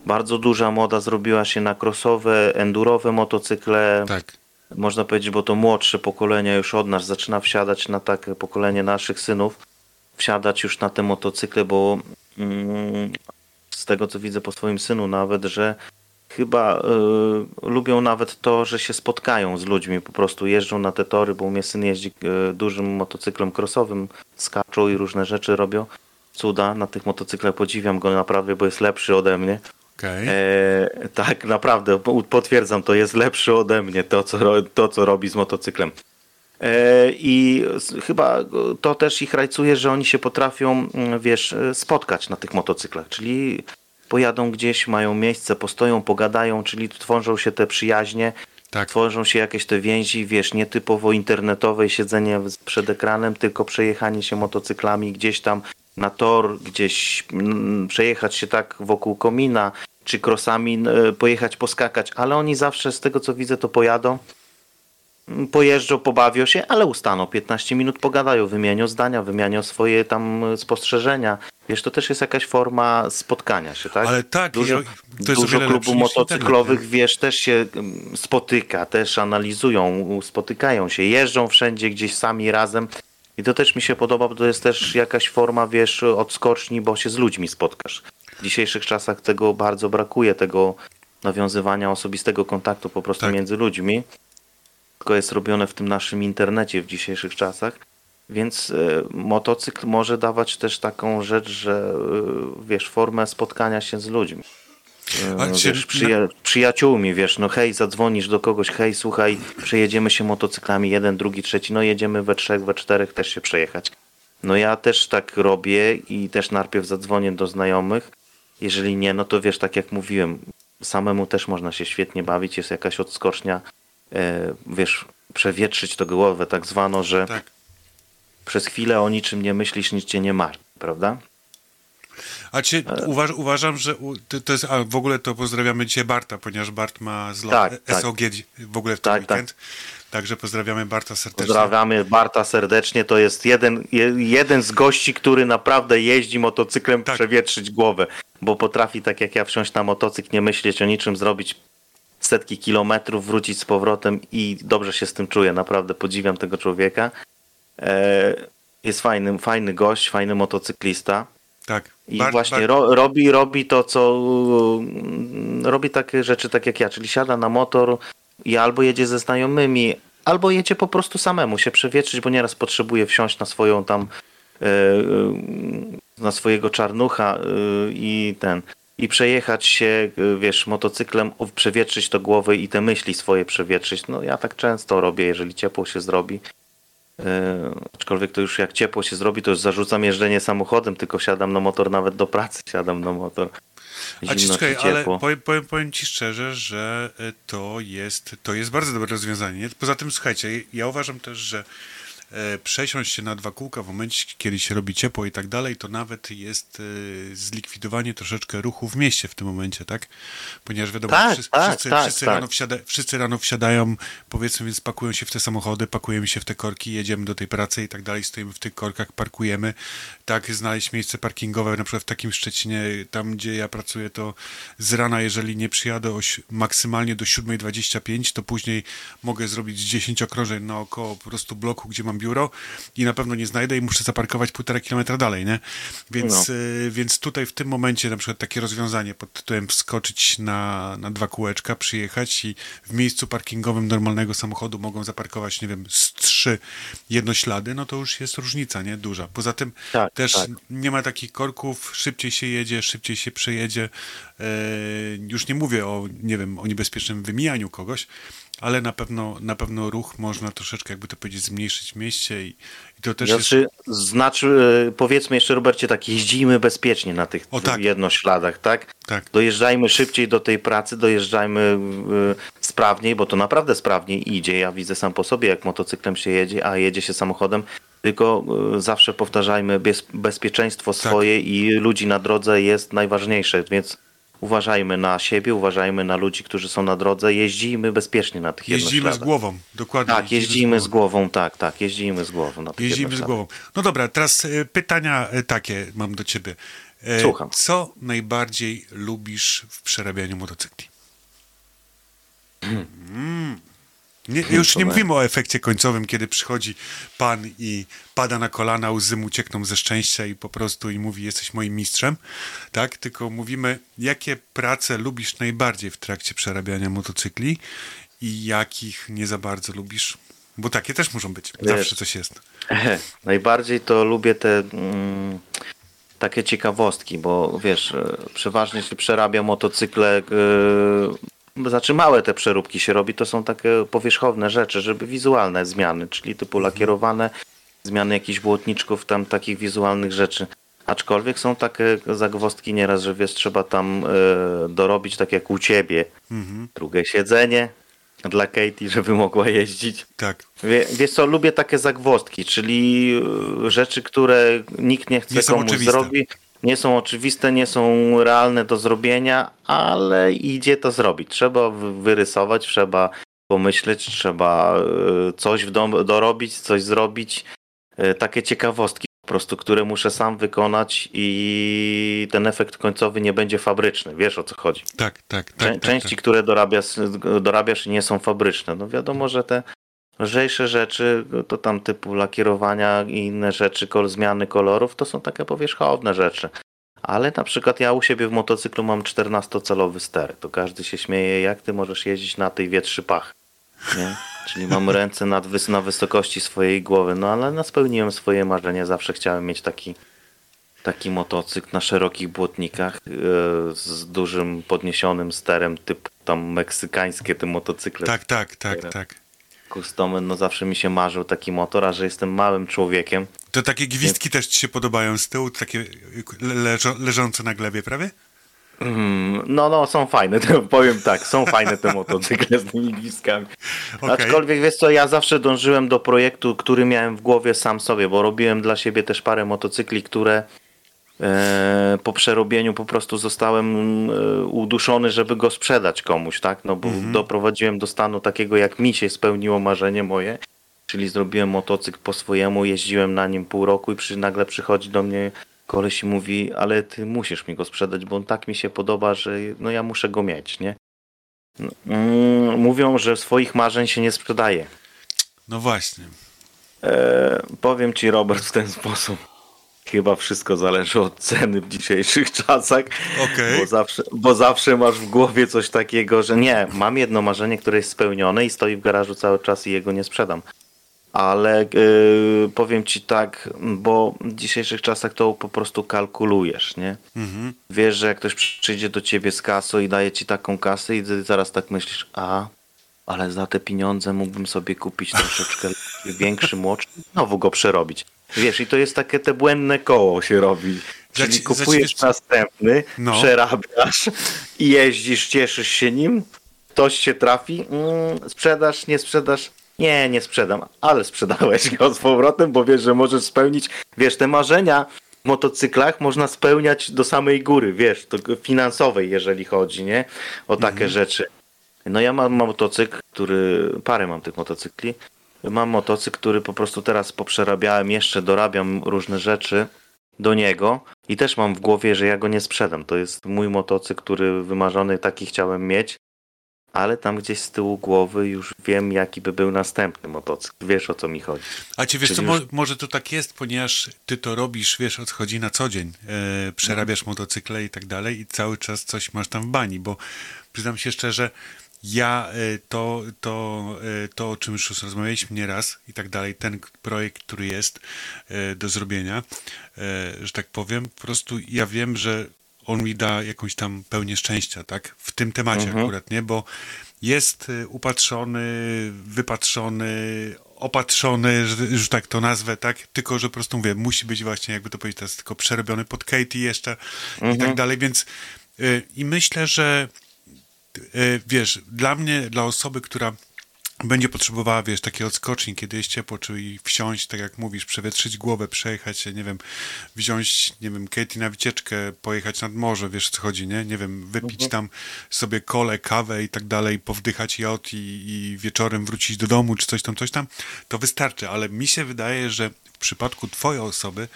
S3: Bardzo duża moda zrobiła się na crossowe, endurowe motocykle.
S2: Tak.
S3: Można powiedzieć, bo to młodsze pokolenie już od nas zaczyna wsiadać na takie pokolenie naszych synów, wsiadać już na te motocykle, bo mm, z tego co widzę po swoim synu nawet, że chyba y, lubią nawet to, że się spotkają z ludźmi, po prostu jeżdżą na te tory, bo u mnie syn jeździ y, dużym motocyklem crossowym, skaczą i różne rzeczy robią. Cuda na tych motocyklach, podziwiam go naprawdę, bo jest lepszy ode mnie.
S2: Okej.
S3: E, tak, naprawdę, po- potwierdzam, to jest lepszy ode mnie, to co, to, co robi z motocyklem. E, I chyba to też ich rajcuje, że oni się potrafią, wiesz, e, spotkać na tych motocyklach, czyli pojadą gdzieś, mają miejsce, postoją, pogadają, czyli tworzą się te przyjaźnie,
S2: Tak.
S3: tworzą się jakieś te więzi, wiesz, nietypowo internetowe siedzenie przed ekranem, tylko przejechanie się motocyklami gdzieś tam na tor, gdzieś przejechać się tak wokół komina, czy krosami e, pojechać, poskakać, ale oni zawsze z tego co widzę to pojadą pojeżdżą, pobawią się, ale ustaną 15 minut, pogadają, wymienią zdania, wymienią swoje tam spostrzeżenia. Wiesz, to też jest jakaś forma spotkania się, tak?
S2: Ale tak,
S3: dużo,
S2: i- to jest
S3: dużo klubów motocyklowych,
S2: internet,
S3: wiesz, też się mm, spotyka, też analizują, spotykają się, jeżdżą wszędzie gdzieś sami razem. I to też mi się podoba, bo to jest też jakaś forma, wiesz, odskoczni, bo się z ludźmi spotkasz. W dzisiejszych czasach tego bardzo brakuje, tego nawiązywania osobistego kontaktu po prostu
S2: Tak.
S3: między ludźmi. Tylko jest robione w tym naszym internecie w dzisiejszych czasach. Więc e, motocykl może dawać też taką rzecz, że e, wiesz, formę spotkania się z ludźmi. E, wiesz, przyja- przyjaciółmi, wiesz, no hej, zadzwonisz do kogoś, hej, słuchaj, przejedziemy się motocyklami, jeden, drugi, trzeci, no jedziemy we trzech, we czterech też się przejechać. No ja też tak robię i też najpierw zadzwonię do znajomych. Jeżeli nie, no to wiesz, tak jak mówiłem, samemu też można się świetnie bawić, jest jakaś odskocznia, wiesz, przewietrzyć to głowę, tak zwano, że
S2: Tak.
S3: przez chwilę o niczym nie myślisz, nic cię nie martwi, prawda?
S2: A cię, uważ, uważam, że to, jest, a w ogóle to pozdrawiamy dzisiaj Barta, ponieważ Bart ma zlot
S3: Tak,
S2: tak,
S3: tak.
S2: SOG dzi- w ogóle w ten
S3: Tak, tak.
S2: weekend. Także pozdrawiamy Barta serdecznie.
S3: Pozdrawiamy Barta serdecznie. To jest jeden, je- jeden z gości, który naprawdę jeździ motocyklem
S2: Tak.
S3: przewietrzyć głowę, bo potrafi tak jak ja wsiąść na motocykl, nie myśleć o niczym, zrobić setki kilometrów, wrócić z powrotem i dobrze się z tym czuję. Naprawdę podziwiam tego człowieka. E, jest fajny, fajny gość, fajny motocyklista.
S2: Tak.
S3: I
S2: Bart-
S3: właśnie
S2: Bart-
S3: ro, robi, robi to, co mm, robi takie rzeczy tak jak ja, czyli siada na motor i albo jedzie ze znajomymi, albo jedzie po prostu samemu się przewietrzyć, bo nieraz potrzebuje wsiąść na swoją tam e, e, na swojego czarnucha i ten i przejechać się, e, wiesz, motocyklem, przewietrzyć to głowę i te myśli swoje przewietrzyć. No ja tak często robię, jeżeli ciepło się zrobi. E, Aczkolwiek to już jak ciepło się zrobi, to już zarzucam jeżdżenie samochodem, tylko siadam na motor nawet do pracy, siadam na motor.
S2: A ci,
S3: Zimno
S2: czekaj, ale powiem, powiem, powiem ci szczerze, że e, to jest, to jest bardzo dobre rozwiązanie. nie? Poza tym, słuchajcie, ja uważam też, że przesiąść się na dwa kółka w momencie, kiedy się robi ciepło i tak dalej, to nawet jest e, zlikwidowanie troszeczkę ruchu w mieście w tym momencie, tak? Ponieważ wiadomo,
S3: Tak,
S2: wszyscy,
S3: tak,
S2: wszyscy,
S3: tak,
S2: wszyscy,
S3: tak.
S2: Rano wsiada, wszyscy rano wsiadają, powiedzmy, więc pakują się w te samochody, pakujemy się w te korki, jedziemy do tej pracy i tak dalej, stoimy w tych korkach, parkujemy. Tak, znaleźć miejsce parkingowe, na przykład w takim Szczecinie, tam gdzie ja pracuję, to z rana, jeżeli nie przyjadę maksymalnie do 7.25, to później mogę zrobić 10 okrążeń naokoło po prostu bloku, gdzie mam biuro i na pewno nie znajdę i muszę zaparkować półtora kilometra dalej, nie? Więc,
S3: No.
S2: y, więc tutaj w tym momencie na przykład takie rozwiązanie pod tytułem wskoczyć na, na dwa kółeczka, przyjechać i w miejscu parkingowym normalnego samochodu mogą zaparkować, nie wiem, z trzy jednoślady, no to już jest różnica, nie? Duża. Poza tym
S3: Tak,
S2: też
S3: tak.
S2: nie ma takich korków, szybciej się jedzie, szybciej się przejedzie. E, już nie mówię o, nie wiem, o niebezpiecznym wymijaniu kogoś, ale na pewno, na pewno ruch można troszeczkę, jakby to powiedzieć, zmniejszyć w mieście i, i to też jest...
S3: Znaczy, znaczy, e, powiedzmy jeszcze Robercie, tak, jeździmy bezpiecznie na tych
S2: O, tak.
S3: jednośladach, tak?
S2: Tak.
S3: Dojeżdżajmy szybciej do tej pracy, dojeżdżajmy e, sprawniej, bo to naprawdę sprawniej idzie. Ja widzę sam po sobie, jak motocyklem się jedzie, a jedzie się samochodem. Tylko e, zawsze powtarzajmy, bez, bezpieczeństwo
S2: Tak.
S3: swoje i ludzi na drodze jest najważniejsze, więc uważajmy na siebie, uważajmy na ludzi, którzy są na drodze, jeździmy bezpiecznie na tych
S2: Jeździmy z głową, dokładnie.
S3: Tak, jeździmy z głową, tak, tak, jeździmy z głową. Na tych
S2: Jeździmy z głową. No dobra, teraz e, pytania e, takie mam do ciebie. E,
S3: Słucham.
S2: Co najbardziej lubisz w przerabianiu motocykli? Mm. Nie, już nie mówimy o efekcie końcowym, kiedy przychodzi pan i pada na kolana, łzy mu ciekną ze szczęścia i po prostu i mówi, jesteś moim mistrzem, tak? Tylko mówimy, jakie prace lubisz najbardziej w trakcie przerabiania motocykli i jakich nie za bardzo lubisz? Bo takie też muszą być. Zawsze coś jest.
S3: Najbardziej to lubię te mm, takie ciekawostki, bo wiesz, e, przeważnie się przerabia motocykle, e, znaczy małe te przeróbki się robi, to są takie powierzchowne rzeczy, żeby wizualne zmiany, czyli typu lakierowane zmiany jakichś błotniczków, tam takich wizualnych rzeczy. Aczkolwiek są takie zagwozdki nieraz, że wiesz, trzeba tam e, dorobić tak jak u ciebie. Drugie siedzenie dla Katie, żeby mogła jeździć.
S2: Tak.
S3: Wie, wiesz co, lubię takie zagwozdki, czyli y, rzeczy, które nikt nie chce
S2: Nie
S3: komuś zrobić. Nie są oczywiste, nie są realne do zrobienia, ale idzie to zrobić. Trzeba wy- wyrysować, trzeba pomyśleć, trzeba e, coś w dom dorobić, coś zrobić. E, takie ciekawostki po prostu, które muszę sam wykonać i ten efekt końcowy nie będzie fabryczny. Wiesz o co chodzi.
S2: Tak, tak, tak. tak,
S3: Części,
S2: tak.
S3: które dorabiasz, dorabiasz nie są fabryczne. No wiadomo, że te lżejsze rzeczy, to tam typu lakierowania i inne rzeczy, kol, zmiany kolorów, to są takie powierzchowne rzeczy. Ale na przykład ja u siebie w motocyklu mam 14-calowy ster. To każdy się śmieje, jak ty możesz jeździć na tej wietrzy pach. Nie? Czyli mam ręce nad, wys- na wysokości swojej głowy. No ale no, spełniłem swoje marzenie. Zawsze chciałem mieć taki, taki motocykl na szerokich błotnikach e, z dużym podniesionym sterem typu tam meksykańskie te motocykle
S2: Tak, tak, tak, tak.
S3: Customy. No zawsze mi się marzył taki motor, a że jestem małym człowiekiem.
S2: To takie gwizdki też ci się podobają z tyłu, takie leżo, leżące na glebie, prawie?
S3: Mm, No, no, są fajne, powiem tak, są fajne te motocykle z tymi gwizdkami.
S2: Okej.
S3: Aczkolwiek wiesz co, ja zawsze dążyłem do projektu, który miałem w głowie sam sobie, bo robiłem dla siebie też parę motocykli, które po przerobieniu po prostu zostałem e, uduszony, żeby go sprzedać komuś, tak? No bo doprowadziłem do stanu takiego, jak mi się spełniło marzenie moje, czyli zrobiłem motocykl po swojemu, jeździłem na nim pół roku i przy, nagle przychodzi do mnie koleś i mówi, ale ty musisz mi go sprzedać, bo on tak mi się podoba, że no ja muszę go mieć, nie? Mm, Mówią, że swoich marzeń się nie sprzedaje.
S2: No właśnie.
S3: E, powiem ci, Robert, w ten sposób. Chyba wszystko zależy od ceny w dzisiejszych czasach.
S2: Okej.
S3: Bo, zawsze, bo zawsze masz w głowie coś takiego, że nie, mam jedno marzenie, które jest spełnione i stoi w garażu cały czas i jego nie sprzedam. Ale e, powiem ci tak, bo w dzisiejszych czasach to po prostu kalkulujesz, nie?
S2: Mhm.
S3: Wiesz, że jak ktoś przyjdzie do ciebie z kasą i daje ci taką kasę i ty zaraz tak myślisz, a ale za te pieniądze mógłbym sobie kupić troszeczkę większy, młodszy, znowu go przerobić. Wiesz, i to jest takie te błędne koło się robi. Czyli
S2: ci-
S3: kupujesz
S2: ci-
S3: następny,
S2: No.
S3: przerabiasz i jeździsz, cieszysz się nim, ktoś się trafi, mm, sprzedasz, nie sprzedasz, nie, nie sprzedam, ale sprzedałeś go z powrotem, bo wiesz, że możesz spełnić, wiesz, te marzenia w motocyklach można spełniać do samej góry, wiesz, to finansowej, jeżeli chodzi, nie, o takie rzeczy. No ja mam motocykl, który, parę mam tych motocykli, mam motocykl, który po prostu teraz poprzerabiałem, jeszcze dorabiam różne rzeczy do niego i też mam w głowie, że ja go nie sprzedam. To jest mój motocykl, który wymarzony taki chciałem mieć, ale tam gdzieś z tyłu głowy już wiem, jaki by był następny motocykl. Wiesz o co mi chodzi.
S2: A ci wiesz
S3: Czyli
S2: co,
S3: już-
S2: może to tak jest, ponieważ ty to robisz, wiesz o co chodzi na co dzień. E, przerabiasz motocykle i tak dalej i cały czas coś masz tam w bani, bo przyznam się szczerze, ja e, to, to, e, to o czym już rozmawialiśmy nieraz i tak dalej, ten projekt, który jest e, do zrobienia, że tak powiem, po prostu ja wiem, że on mi da jakąś tam pełnię szczęścia, tak? W tym temacie akurat, nie? Bo jest y, upatrzony, wypatrzony, opatrzony, że, że tak to nazwę, tak? Tylko, że po prostu mówię, musi być właśnie, jakby to powiedzieć, teraz tylko przerobiony pod Katie jeszcze i tak dalej, więc y, i myślę, że y, wiesz, dla mnie, dla osoby, która będzie potrzebowała, wiesz, takiej odskoczni, kiedy jest ciepło, czyli wsiąść, tak jak mówisz, przewietrzyć głowę, przejechać się, nie wiem, wziąć, nie wiem, Katie na wycieczkę, pojechać nad morze, wiesz co chodzi, nie? Nie wiem, wypić tam sobie kole, kawę i tak dalej, powdychać jod i, i wieczorem wrócić do domu, czy coś tam, coś tam, to wystarczy, ale mi się wydaje, że w przypadku twojej osoby,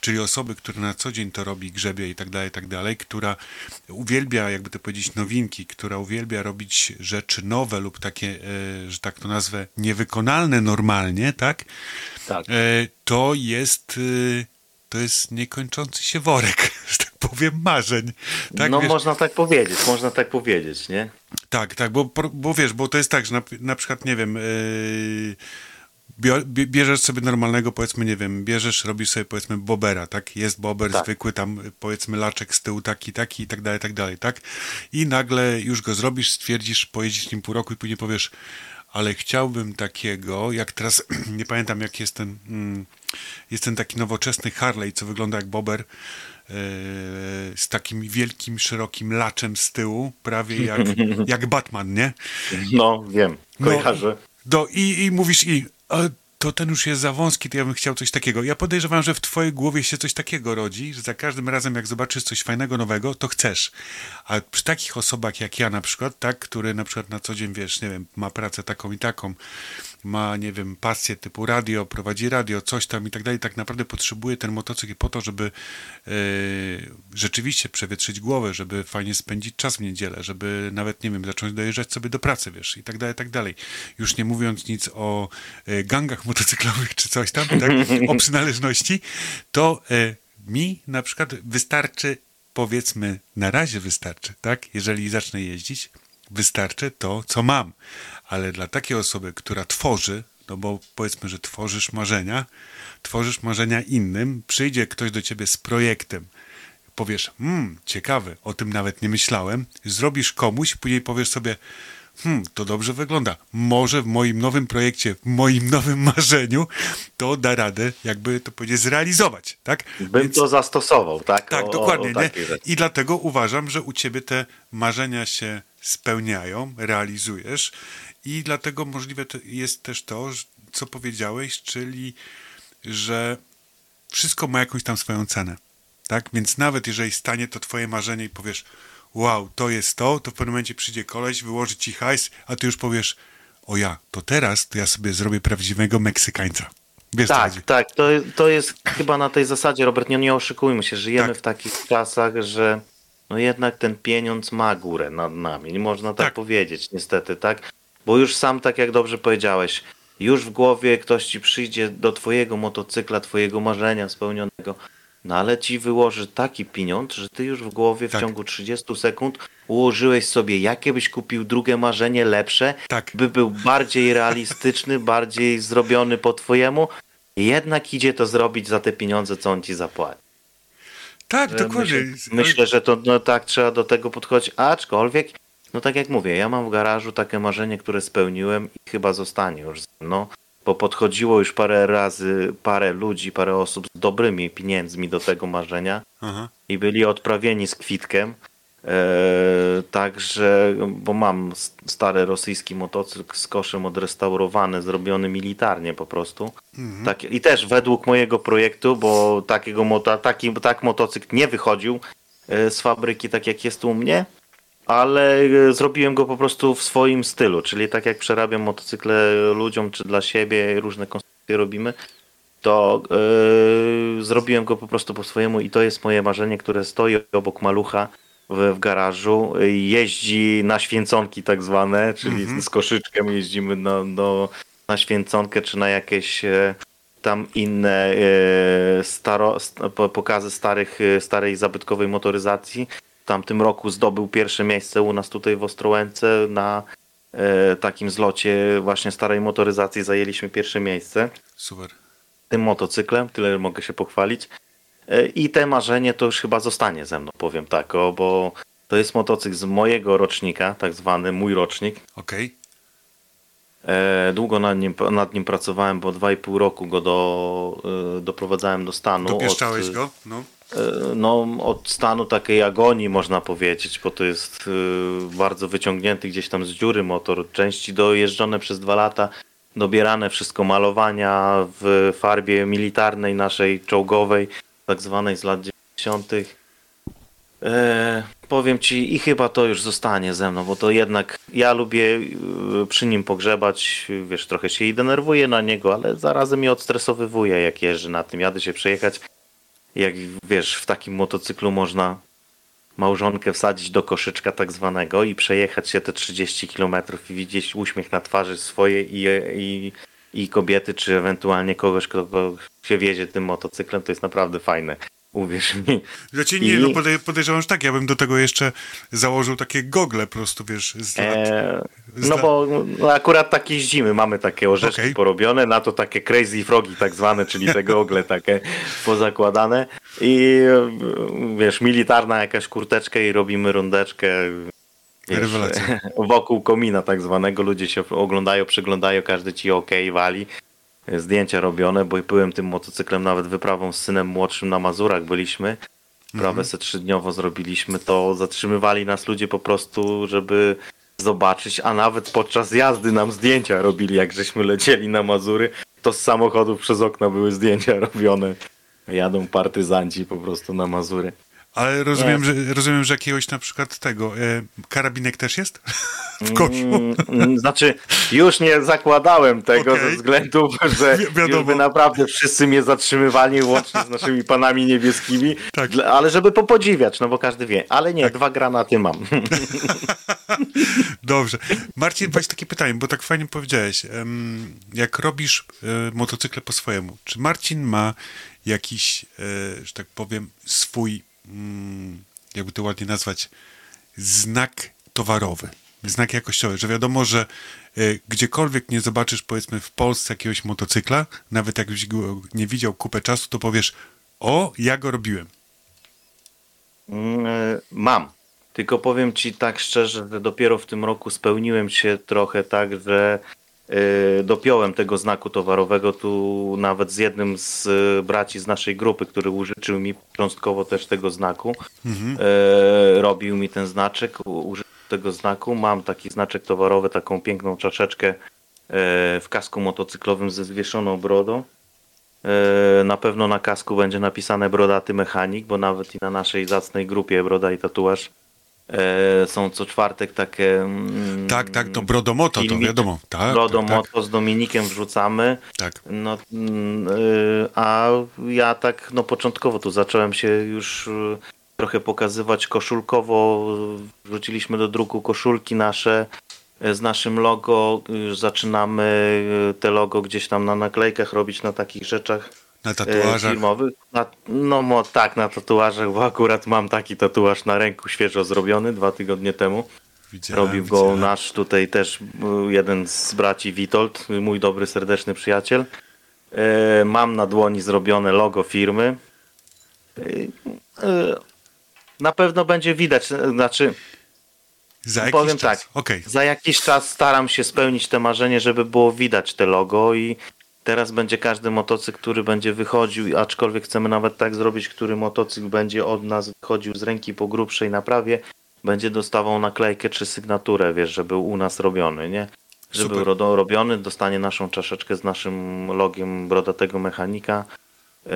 S2: czyli osoby, która na co dzień to robi, grzebie i tak dalej, i tak dalej, która uwielbia, jakby to powiedzieć, nowinki, która uwielbia robić rzeczy nowe lub takie, e, że tak to nazwę, niewykonalne normalnie, tak?
S3: Tak.
S2: E, to jest, e, to jest niekończący się worek, że tak powiem, marzeń. Tak,
S3: no
S2: wiesz,
S3: można tak powiedzieć, można tak powiedzieć, nie?
S2: tak, tak, bo, bo wiesz, bo to jest tak, że na, na przykład, nie wiem, yy, bierzesz sobie normalnego, powiedzmy, nie wiem, bierzesz, robisz sobie, powiedzmy, bobera, tak? Jest bober
S3: Tak.
S2: zwykły, tam, powiedzmy, laczek z tyłu taki, taki i tak dalej, tak dalej, tak? I nagle już go zrobisz, stwierdzisz, pojedziesz nim pół roku i później powiesz, ale chciałbym takiego, jak teraz, nie pamiętam, jak jest ten, mm, jest ten taki nowoczesny Harley, co wygląda jak bober, yy, z takim wielkim, szerokim laczem z tyłu, prawie jak, jak Batman, nie?
S3: No, wiem,
S2: No,
S3: kojarzę.
S2: Do, i, I mówisz i, to ten już jest za wąski, to ja bym chciał coś takiego. Ja podejrzewam, że w twojej głowie się coś takiego rodzi, że za każdym razem, jak zobaczysz coś fajnego, nowego, to chcesz. A przy takich osobach jak ja na przykład, tak, który na przykład na co dzień, wiesz, nie wiem, ma pracę taką i taką, ma, nie wiem, pasję typu radio, prowadzi radio, coś tam i tak dalej, tak naprawdę potrzebuje ten motocykl po to, żeby e, rzeczywiście przewietrzyć głowę, żeby fajnie spędzić czas w niedzielę, żeby nawet, nie wiem, zacząć dojeżdżać sobie do pracy, wiesz, i tak dalej, i tak dalej. Już nie mówiąc nic o e, gangach motocyklowych czy coś tam, tak, o przynależności, to e, mi na przykład wystarczy, powiedzmy, na razie wystarczy, tak, jeżeli zacznę jeździć, wystarczy to, co mam. Ale dla takiej osoby, która tworzy, no bo powiedzmy, że tworzysz marzenia, tworzysz marzenia innym, przyjdzie ktoś do ciebie z projektem, powiesz, hmm, ciekawe, o tym nawet nie myślałem, zrobisz komuś, później powiesz sobie, hmm, to dobrze wygląda. Może w moim nowym projekcie, w moim nowym marzeniu to da radę, jakby to powiedzieć, zrealizować, tak?
S3: Bym
S2: Więc-
S3: to zastosował, tak?
S2: tak,
S3: O- o-
S2: dokładnie.
S3: o
S2: nie?
S3: takiej rzeczy.
S2: I dlatego uważam, że u ciebie te marzenia się spełniają, realizujesz i dlatego możliwe jest też to, co powiedziałeś, czyli że wszystko ma jakąś tam swoją cenę. Tak? Więc nawet jeżeli stanie to twoje marzenie i powiesz wow, to jest to, to w pewnym momencie przyjdzie koleś, wyłoży ci hajs, a ty już powiesz o ja, to teraz to ja sobie zrobię prawdziwego Meksykańca. Wiesz
S3: Tak, tak. To, to jest chyba na tej zasadzie, Robert, nie, nie oszukujmy się. Żyjemy
S2: Tak.
S3: w takich czasach, że no jednak ten pieniądz ma górę nad nami. Nie można tak,
S2: Tak.
S3: powiedzieć, niestety, tak? Bo już sam, tak jak dobrze powiedziałeś, już w głowie ktoś ci przyjdzie do twojego motocykla, twojego marzenia spełnionego, no ale ci wyłoży taki pieniądz, że ty już w głowie w
S2: Tak.
S3: ciągu 30 sekund ułożyłeś sobie, jakie byś kupił drugie marzenie lepsze,
S2: Tak.
S3: by był bardziej realistyczny, bardziej zrobiony po twojemu, jednak idzie to zrobić za te pieniądze, co on ci zapłaci.
S2: Tak,
S3: Że
S2: dokładnie.
S3: Myślę, myślę, że to no, tak trzeba do tego podchodzić, aczkolwiek, no tak jak mówię, ja mam w garażu takie marzenie, które spełniłem i chyba zostanie już ze mną, bo podchodziło już parę razy parę ludzi, parę osób z dobrymi pieniędzmi do tego marzenia
S2: Aha.
S3: i byli odprawieni z kwitkiem. Eee, także, bo mam stary rosyjski motocykl z koszem odrestaurowany, zrobiony militarnie po prostu. Tak, I też według mojego projektu, bo takiego moto, taki, tak motocykl nie wychodził e, z fabryki tak jak jest u mnie, ale e, zrobiłem go po prostu w swoim stylu, czyli tak jak przerabiam motocykle ludziom czy dla siebie, różne konstrukcje robimy, to e, zrobiłem go po prostu po swojemu i to jest moje marzenie, które stoi obok malucha w, w garażu. Jeździ na święconki tak zwane, czyli z koszyczkiem jeździmy na, do, na święconkę czy na jakieś e, tam inne e, staro, st- po- pokazy starych, e, starej zabytkowej motoryzacji. W tamtym roku zdobył pierwsze miejsce u nas tutaj w Ostrołęce na takim zlocie właśnie starej motoryzacji zajęliśmy pierwsze miejsce
S2: Super.
S3: tym motocyklem, tyle mogę się pochwalić. I te marzenie to już chyba zostanie ze mną, powiem tak, o, bo to jest motocykl z mojego rocznika, tak zwany mój rocznik.
S2: Okej.
S3: E, Długo nad nim, nad nim pracowałem, bo 2,5 roku go do, e, doprowadzałem do stanu.
S2: Dopieszczałeś
S3: od,
S2: go? No.
S3: e, No, od stanu takiej agonii można powiedzieć, bo to jest bardzo wyciągnięty gdzieś tam z dziury motor, części dojeżdżone przez dwa lata, dobierane wszystko malowania w farbie militarnej naszej czołgowej, tak zwanej z lat 90. E, powiem ci i chyba to już zostanie ze mną, bo to jednak ja lubię e, przy nim pogrzebać, wiesz, trochę się i denerwuję na niego, ale zarazem mnie odstresowywuje jak jeżdżę na tym, jadę się przejechać jak wiesz, w takim motocyklu można małżonkę wsadzić do koszyczka tak zwanego i przejechać się te 30 km i widzieć uśmiech na twarzy swojej i, i, i kobiety, czy ewentualnie kogoś, kto się wiezie tym motocyklem, to jest naprawdę fajne. Uwierz mi.
S2: Znaczy nie,
S3: I-
S2: no podej- podejrzewam, że tak. Ja bym do tego jeszcze założył takie gogle po prostu, wiesz, z lat.
S3: E,
S2: z
S3: no
S2: lat-
S3: bo no akurat tak jeździmy, mamy takie orzeszki
S2: Okej.
S3: porobione, na to takie crazy frogi tak zwane, czyli te gogle takie pozakładane i wiesz, militarna jakaś kurteczka i robimy rundeczkę wiesz, wokół komina tak zwanego, ludzie się oglądają, przyglądają, każdy ci okej wali. Zdjęcia robione, bo byłem tym motocyklem nawet wyprawą z synem młodszym na Mazurach byliśmy. Prawę se trzydniowo zrobiliśmy, to zatrzymywali nas ludzie po prostu, żeby zobaczyć, a nawet podczas jazdy nam zdjęcia robili, jak żeśmy lecieli na Mazury. To to z samochodów przez okna były zdjęcia robione. Jadą partyzanci po prostu na Mazury.
S2: Ale rozumiem, że, rozumiem, że jakiegoś na przykład tego, e, karabinek też jest? w koszu?
S3: Mm, mm, Znaczy, już nie zakładałem tego
S2: Okej.
S3: ze względu, że
S2: Wi-
S3: już by naprawdę wszyscy mnie zatrzymywali, łącznie z naszymi panami niebieskimi,
S2: Tak.
S3: Dla- ale żeby popodziwiać, no bo każdy wie. Ale nie, dwa granaty mam.
S2: Dobrze. Marcin, weź takie pytanie, bo tak fajnie powiedziałeś. Jak robisz e, motocykle po swojemu, czy Marcin ma jakiś, e, że tak powiem, swój, jakby to ładnie nazwać, znak towarowy, znak jakościowy, że wiadomo, że e, gdziekolwiek nie zobaczysz, powiedzmy, w Polsce jakiegoś motocykla, nawet jakbyś go nie widział kupę czasu, to powiesz, o, ja go robiłem.
S3: Mm, e, Mam. Tylko powiem ci tak szczerze, że dopiero w tym roku spełniłem się trochę tak, że dopiąłem tego znaku towarowego tu nawet z jednym z e, braci z naszej grupy, który użyczył mi cząstkowo też tego znaku. E, robił mi ten znaczek, u- użył tego znaku. Mam taki znaczek towarowy, taką piękną czaszeczkę e, w kasku motocyklowym ze zwieszoną brodą. E, Na pewno na kasku będzie napisane Brodaty Mechanik, bo nawet i na naszej zacnej grupie Broda i Tatuaż e, są co czwartek takie. mm,
S2: Tak, tak, to Brodomoto, to wiadomo. Tak,
S3: Brodomoto
S2: tak,
S3: z Dominikiem wrzucamy.
S2: tak.
S3: No, mm, y, a ja tak, no początkowo tu zacząłem się już y, trochę pokazywać koszulkowo. Wrzuciliśmy do druku koszulki nasze y, z naszym logo. Już zaczynamy te logo gdzieś tam na naklejkach robić na takich rzeczach
S2: Na
S3: e,
S2: tatuażach.
S3: filmowych. Na, no mo, tak, na tatuażach, bo akurat mam taki tatuaż na ręku świeżo zrobiony dwa tygodnie temu.
S2: Widziałem,
S3: Robił go
S2: widziałem.
S3: nasz tutaj też y, jeden z braci Witold, mój dobry, serdeczny przyjaciel. E, Mam na dłoni zrobione logo firmy. Na pewno będzie widać, znaczy
S2: Za jakiś
S3: powiem
S2: czas.
S3: tak,
S2: Okej.
S3: za jakiś czas staram się spełnić te marzenie, żeby było widać te logo i teraz będzie każdy motocykl, który będzie wychodził, aczkolwiek chcemy nawet tak zrobić, który motocykl będzie od nas wychodził z ręki po grubszej naprawie, będzie dostawał naklejkę czy sygnaturę, wiesz, że był u nas robiony, nie? Że
S2: Super.
S3: był robiony, dostanie naszą czaszeczkę z naszym logiem brodatego mechanika. E,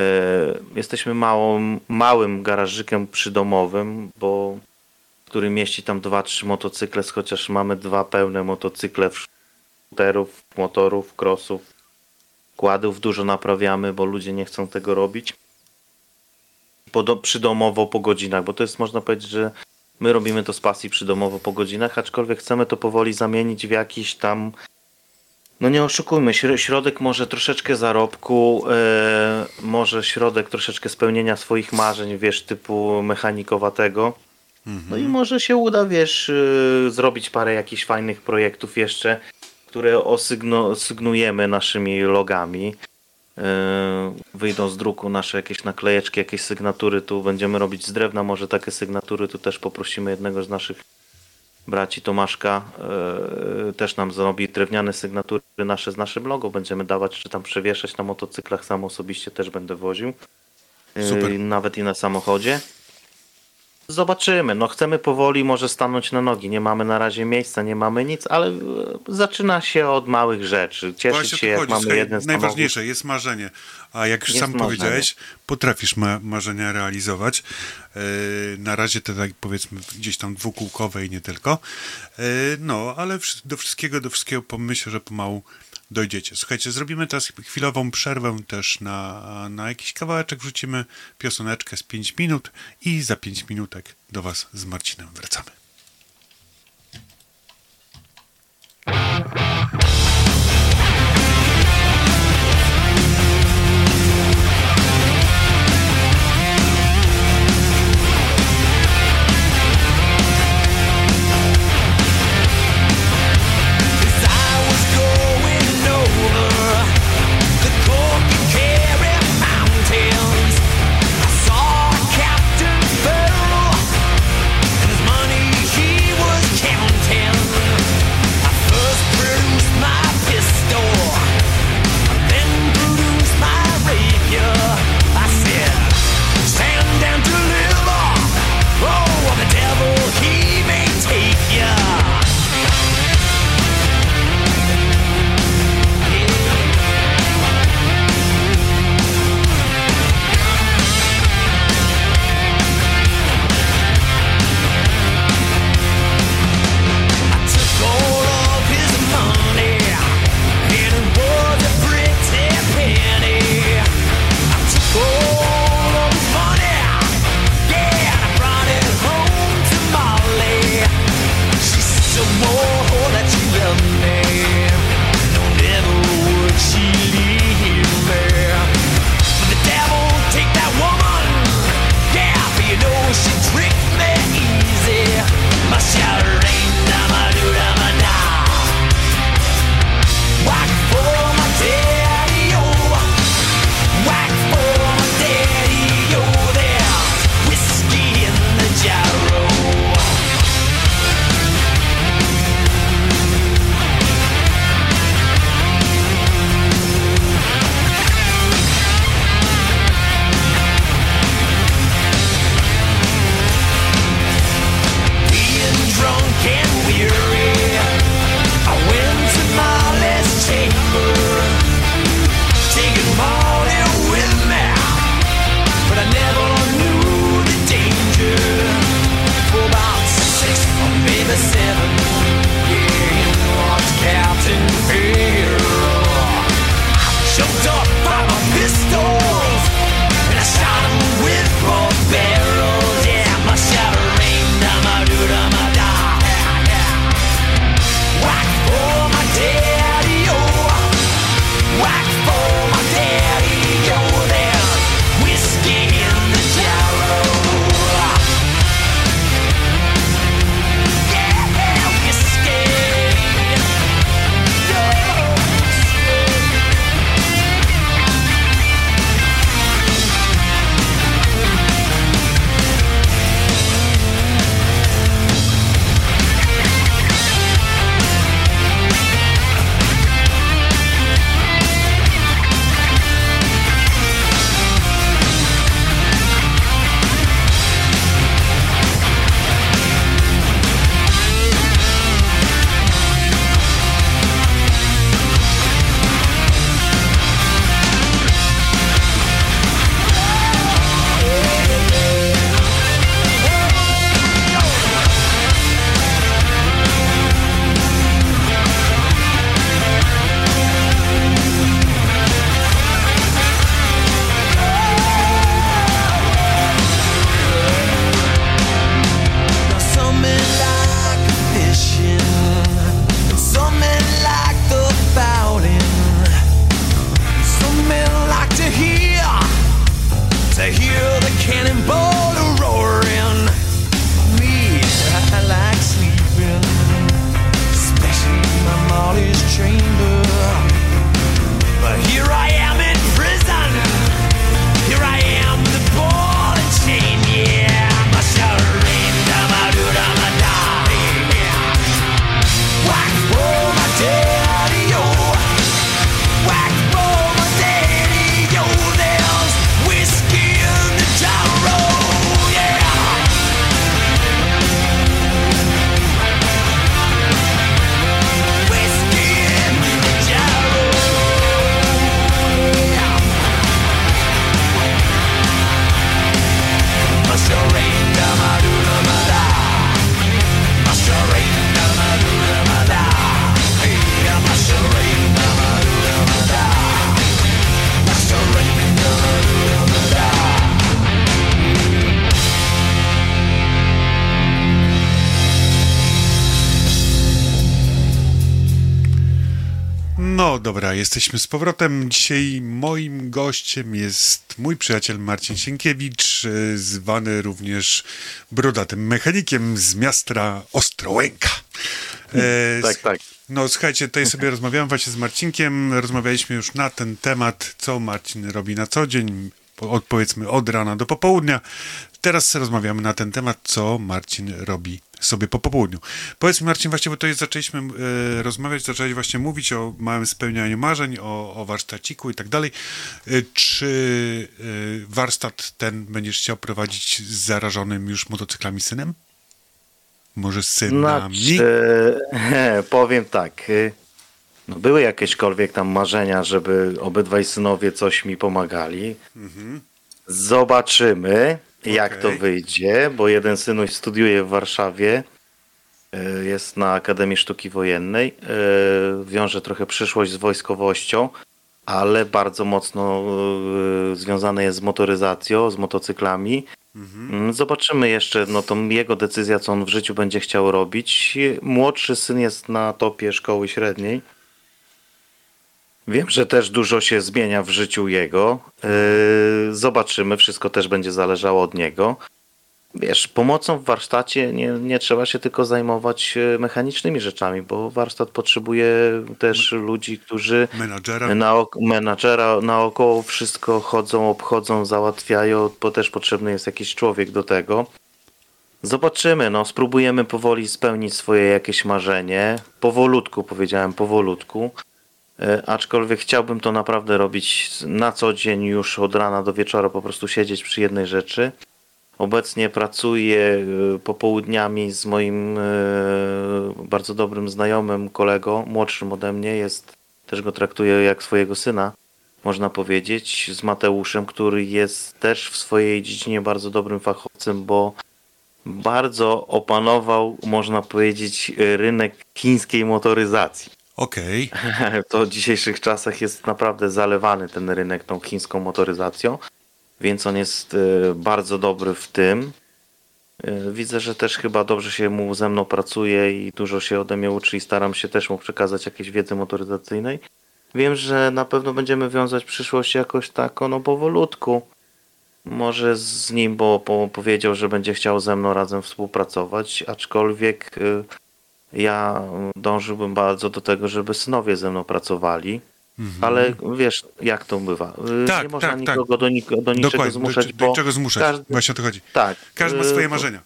S3: Jesteśmy małą, małym garażykiem przydomowym, bo który mieści tam dwa, trzy motocykle, chociaż mamy dwa pełne motocykle skuterów, motorów, crossów, kładów dużo naprawiamy, bo ludzie nie chcą tego robić. Przydomowo po godzinach, bo to jest można powiedzieć, że my robimy to z pasji przydomowo po godzinach, aczkolwiek chcemy to powoli zamienić w jakiś tam no nie oszukujmy, śro- środek może troszeczkę zarobku, e, może środek troszeczkę spełnienia swoich marzeń, wiesz, typu mechanikowatego. No i może się uda, wiesz, y, zrobić parę jakichś fajnych projektów jeszcze, które osygno, sygnujemy naszymi logami. Y, Wyjdą z druku nasze jakieś naklejeczki, jakieś sygnatury, tu będziemy robić z drewna, może takie sygnatury, tu też poprosimy jednego z naszych braci Tomaszka, y, też nam zrobi drewniane sygnatury nasze z naszym logo, będziemy dawać, czy tam przewieszać na motocyklach, sam osobiście też będę woził.
S2: Super.
S3: Nawet i na samochodzie. Zobaczymy. No chcemy powoli może stanąć na nogi. Nie mamy na razie miejsca, nie mamy nic, ale e, zaczyna się od małych rzeczy. Cieszyć
S2: Właśnie
S3: się, jak
S2: chodzi.
S3: mamy
S2: Słuchaj,
S3: jeden samochód.
S2: najważniejsze jest marzenie. A jak już
S3: Jest
S2: sam
S3: marzenie.
S2: powiedziałeś, potrafisz ma marzenia realizować. Yy, na razie te tak powiedzmy gdzieś tam dwukółkowe i nie tylko. Yy, no, ale do wszystkiego, do wszystkiego pomyślę, że pomału dojdziecie. Słuchajcie, zrobimy teraz chwilową przerwę też na, na jakiś kawałeczek, wrzucimy pioseneczkę z 5 minut i za 5 minutek do Was z Marcinem wracamy. Dobra, jesteśmy z powrotem. Dzisiaj moim gościem jest mój przyjaciel Marcin Sienkiewicz, e, zwany również brodatym mechanikiem z miasta Ostrołęka. E,
S3: Tak, tak.
S2: No słuchajcie, tutaj sobie rozmawiałem właśnie z Marcinkiem, rozmawialiśmy już na ten temat, co Marcin robi na co dzień, od, powiedzmy od rana do popołudnia. Teraz rozmawiamy na ten temat, co Marcin robi sobie po popołudniu. Powiedz mi Marcin, właśnie, bo to jest, zaczęliśmy e, rozmawiać, zaczęliśmy właśnie mówić o małym spełnianiu marzeń, o, o warsztaciku i tak dalej. E, czy e, warsztat ten będziesz chciał prowadzić z zarażonym już motocyklami synem? Może synami?
S3: Znaczy, powiem tak. No były jakiekolwiek tam marzenia, żeby obydwaj synowie coś mi pomagali. Zobaczymy, jak to wyjdzie, bo jeden synuś studiuje w Warszawie. y, Jest na Akademii Sztuki Wojennej. y, Wiąże trochę przyszłość z wojskowością, ale bardzo mocno y, związane jest z motoryzacją, z motocyklami. Mm, Zobaczymy jeszcze, no to jego decyzja, co on w życiu będzie chciał robić. Młodszy syn jest na topie szkoły średniej. Wiem, że też dużo się zmienia w życiu jego. Yy, Zobaczymy, wszystko też będzie zależało od niego. Wiesz, pomocą w warsztacie nie, nie trzeba się tylko zajmować e, mechanicznymi rzeczami, bo warsztat potrzebuje też ludzi, którzy
S2: Menadżera?
S3: na menadżera naokoło wszystko chodzą, obchodzą, załatwiają, bo też potrzebny jest jakiś człowiek do tego. Zobaczymy, no spróbujemy powoli spełnić swoje jakieś marzenie. Powolutku, powiedziałem, powolutku. E, Aczkolwiek chciałbym to naprawdę robić na co dzień, już od rana do wieczora, po prostu siedzieć przy jednej rzeczy. Obecnie pracuję e, popołudniami z moim e, bardzo dobrym znajomym, kolego, młodszym ode mnie, jest też go traktuję jak swojego syna, można powiedzieć, z Mateuszem, który jest też w swojej dziedzinie bardzo dobrym fachowcem, bo bardzo opanował, można powiedzieć, rynek chińskiej motoryzacji.
S2: Okej.
S3: To w dzisiejszych czasach jest naprawdę zalewany ten rynek tą chińską motoryzacją, więc on jest e, bardzo dobry w tym. E, Widzę, że też chyba dobrze się mu ze mną pracuje i dużo się ode mnie uczy i staram się też mu przekazać jakieś wiedzy motoryzacyjnej. Wiem, że na pewno będziemy wiązać przyszłość jakoś taką, no powolutku. Może z nim, bo po, powiedział, że będzie chciał ze mną razem współpracować, aczkolwiek y, ja dążyłbym bardzo do tego, żeby synowie ze mną pracowali. Ale wiesz, jak to bywa. Y,
S2: Mhm. Tak,
S3: nie można
S2: tak, tak.
S3: nikogo do, nik- do niczego
S2: Dokładnie.
S3: zmuszać,
S2: do, do
S3: bo
S2: czego zmuszać?
S3: każdy-
S2: Właśnie o to chodzi.
S3: tak.
S2: Każdy ma
S3: y,
S2: swoje marzenia.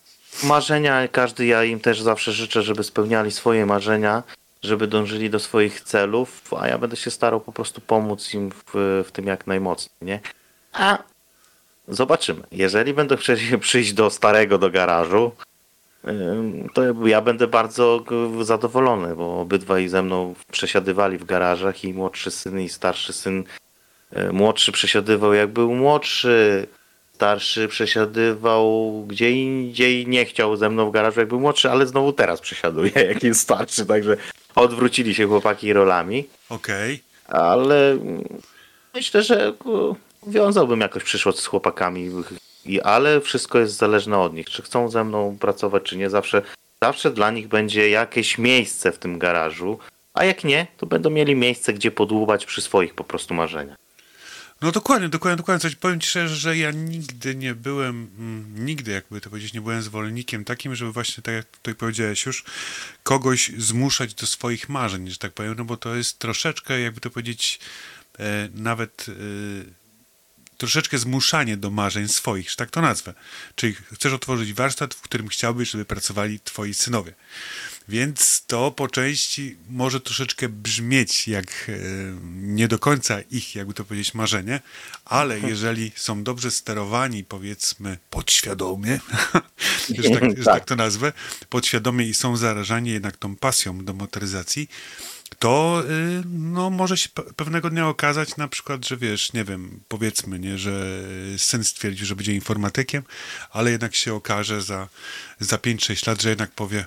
S3: marzenia, każdy ja im też zawsze życzę, żeby spełniali swoje marzenia, żeby dążyli do swoich celów, a ja będę się starał po prostu pomóc im w, w tym jak najmocniej, nie? A zobaczymy. Jeżeli będę chcieli przyjść do starego, do garażu, to ja będę bardzo zadowolony, bo obydwaj ze mną przesiadywali w garażach i młodszy syn i starszy syn. y, Młodszy przesiadywał jak był młodszy, starszy przesiadywał gdzie indziej, nie chciał ze mną w garażu jak był młodszy, ale znowu teraz przesiaduje jak jest starszy, także odwrócili się chłopaki rolami,
S2: Okej.
S3: ale mm, myślę, że wiązałbym jakoś przyszłość z chłopakami, i, ale wszystko jest zależne od nich, czy chcą ze mną pracować, czy nie, zawsze, zawsze dla nich będzie jakieś miejsce w tym garażu, a jak nie, to będą mieli miejsce, gdzie podłubać przy swoich po prostu marzeniach.
S2: No dokładnie, dokładnie, dokładnie. Coś powiem ci szczerze, że ja nigdy nie byłem, mm, nigdy jakby to powiedzieć, nie byłem zwolennikiem takim, żeby właśnie, tak jak tutaj powiedziałeś już, kogoś zmuszać do swoich marzeń, że tak powiem, no bo to jest troszeczkę, jakby to powiedzieć, e, nawet e, troszeczkę zmuszanie do marzeń swoich, że tak to nazwę. Czyli chcesz otworzyć warsztat, w którym chciałbyś, żeby pracowali twoi synowie. Więc to po części może troszeczkę brzmieć jak e, nie do końca ich, jakby to powiedzieć, marzenie, ale jeżeli są dobrze sterowani, powiedzmy, podświadomie, że, tak, że tak to nazwę, podświadomie i są zarażani jednak tą pasją do motoryzacji, to y, no, może się pe- pewnego dnia okazać na przykład, że wiesz, nie wiem, powiedzmy, nie, że syn stwierdził, że będzie informatykiem, ale jednak się okaże za, za 5-6 lat, że jednak powie,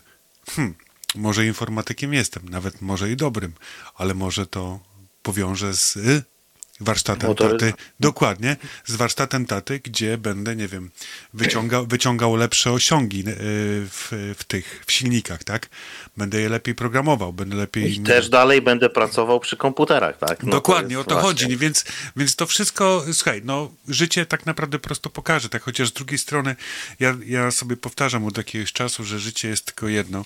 S2: hmm, może informatykiem jestem, nawet może i dobrym, ale może to powiąże z warsztatem
S3: Motory-
S2: taty. Dokładnie, z warsztatem taty, gdzie będę, nie wiem, wyciągał, wyciągał lepsze osiągi e, w, w tych, w silnikach, tak? Będę je lepiej programował, będę lepiej...
S3: I też dalej będę pracował przy komputerach, tak? No
S2: Dokładnie,
S3: jest
S2: o to
S3: właśnie-
S2: chodzi, więc, więc to wszystko, słuchaj, no życie tak naprawdę prosto pokaże, tak chociaż z drugiej strony ja, ja sobie powtarzam od jakiegoś czasu, że życie jest tylko jedno,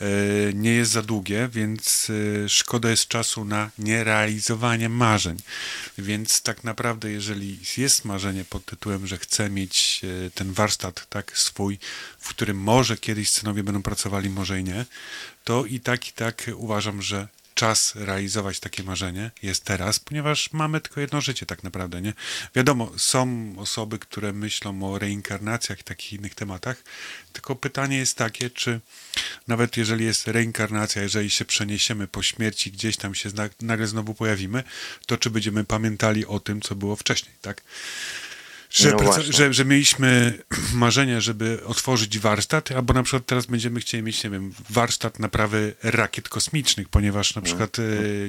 S2: e, nie jest za długie, więc e, szkoda jest czasu na nierealizowanie marzeń, więc tak naprawdę jeżeli jest marzenie pod tytułem, że chcę mieć e, ten warsztat tak swój, w którym może kiedyś synowie będą pracowali, może i nie, to i tak, i tak uważam, że czas realizować takie marzenie jest teraz, ponieważ mamy tylko jedno życie tak naprawdę, nie? Wiadomo, są osoby, które myślą o reinkarnacjach i takich innych tematach, tylko pytanie jest takie, czy nawet jeżeli jest reinkarnacja, jeżeli się przeniesiemy po śmierci, gdzieś tam się nagle znowu pojawimy, to czy będziemy pamiętali o tym, co było wcześniej, tak? Że,
S3: No
S2: praca- że, że mieliśmy marzenie, żeby otworzyć warsztat, albo na przykład teraz będziemy chcieli mieć, nie wiem, warsztat naprawy rakiet kosmicznych, ponieważ na przykład, e,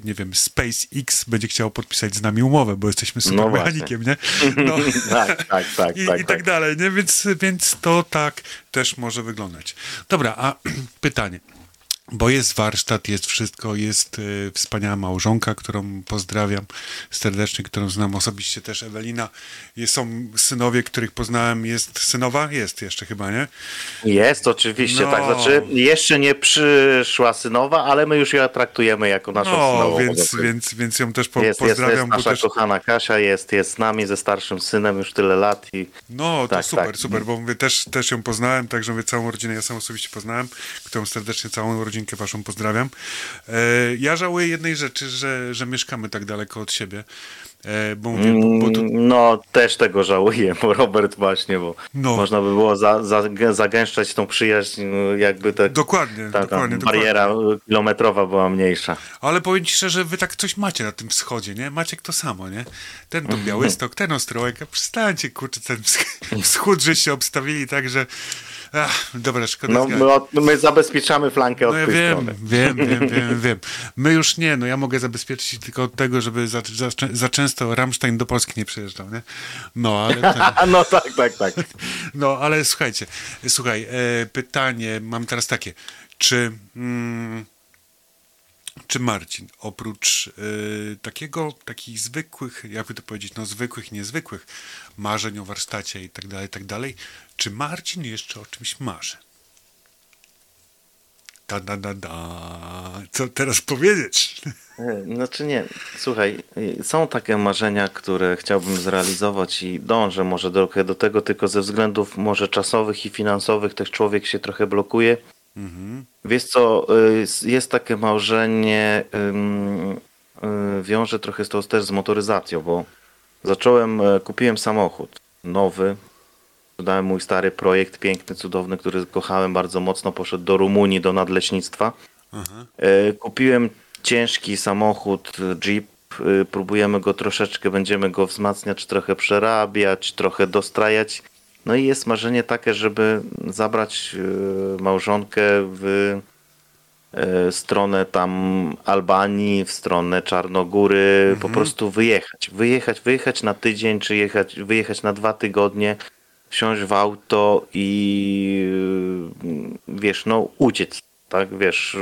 S2: nie wiem, SpaceX będzie chciało podpisać z nami umowę, bo jesteśmy super
S3: No
S2: nie? No.
S3: Tak, tak, tak,
S2: I,
S3: tak,
S2: i tak
S3: tak.
S2: dalej, nie? Więc, więc to tak też może wyglądać. Dobra, a pytanie. Bo jest warsztat, jest wszystko, jest y, wspaniała małżonka, którą pozdrawiam serdecznie, którą znam osobiście też, Ewelina. Jest, są synowie, których poznałem. Jest synowa? Jest jeszcze chyba, nie?
S3: Jest oczywiście,
S2: No.
S3: tak. Znaczy, jeszcze nie przyszła synowa, ale my już ją traktujemy jako naszą
S2: No,
S3: synową.
S2: więc, więc, więc ją też po,
S3: jest, jest,
S2: pozdrawiam.
S3: jest
S2: bo
S3: nasza
S2: też,
S3: kochana Kasia, jest, jest z nami ze starszym synem już tyle lat i
S2: No, to
S3: Tak,
S2: super,
S3: tak.
S2: super, bo mówię, też, też ją poznałem, także mówię, całą rodzinę ja sam osobiście poznałem, którą serdecznie całą rodzinkę waszą pozdrawiam. E, ja żałuję jednej rzeczy, że, że mieszkamy tak daleko od siebie, e, bo mówię, bo, bo tu,
S3: Mm, No, też tego żałuję, bo Robert właśnie, bo
S2: No.
S3: można by było za, za, zagęszczać tą przyjaźń, no, jakby ta,
S2: dokładnie,
S3: ta,
S2: dokładnie,
S3: bariera
S2: dokładnie.
S3: kilometrowa była mniejsza.
S2: Ale powiem ci szczerze, wy tak coś macie na tym wschodzie, nie? Macie to samo, nie? Ten to Białystok, ten Ostrołek, przestańcie, kurczę, ten wsch- wschód, że się obstawili tak, że... Ach, dobra, szkoda
S3: No, my, od, my zabezpieczamy flankę od
S2: No ja
S3: tej
S2: wiem,
S3: strony.
S2: wiem, wiem, wiem, wiem. My już nie, no ja mogę zabezpieczyć tylko od tego, żeby za, za, za często Rammstein do Polski nie przyjeżdżał, nie? No, ale ten,
S3: no tak, tak, tak.
S2: no, ale słuchajcie, słuchaj, e, pytanie mam teraz takie, czy mm, czy Marcin, oprócz y, takiego, takich zwykłych, jakby to powiedzieć, no zwykłych, niezwykłych marzeń o warsztacie i tak dalej, tak dalej, czy Marcin jeszcze o czymś marzy? Da, da, da, da. Co teraz powiedzieć?
S3: E, Znaczy nie, słuchaj, y, są takie marzenia, które chciałbym zrealizować i dążę może trochę do tego, tylko ze względów może czasowych i finansowych też człowiek się trochę blokuje. Wiesz co, y, jest takie marzenie, y, wiąże trochę to też z motoryzacją, bo zacząłem, e, kupiłem samochód nowy, dałem mój stary projekt, piękny, cudowny, który kochałem bardzo mocno, poszedł do Rumunii, do nadleśnictwa. E, Kupiłem ciężki samochód, e, Jeep. Próbujemy go troszeczkę, będziemy go wzmacniać, trochę przerabiać, trochę dostrajać. No i jest marzenie takie, żeby zabrać e, małżonkę w e, stronę tam Albanii, w stronę Czarnogóry, po prostu wyjechać. Wyjechać, wyjechać na tydzień, czy jechać, wyjechać na dwa tygodnie, wsiąść w auto i e, wiesz, no uciec, tak, wiesz,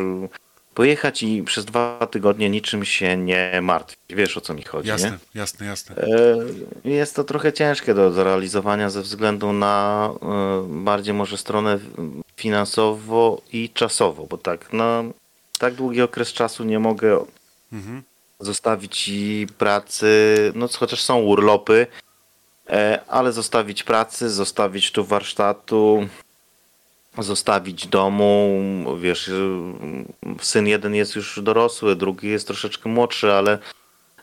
S3: pojechać i przez dwa tygodnie niczym się nie martwić. Wiesz o co mi chodzi, nie?
S2: Jasne, jasne, jasne.
S3: E, Jest to trochę ciężkie do zrealizowania ze względu na e, bardziej może stronę finansowo i czasowo, bo tak na tak długi okres czasu nie mogę zostawić i pracy, no chociaż są urlopy, e, ale zostawić pracy, zostawić tu warsztatu, zostawić domu, wiesz, syn jeden jest już dorosły, drugi jest troszeczkę młodszy, ale e,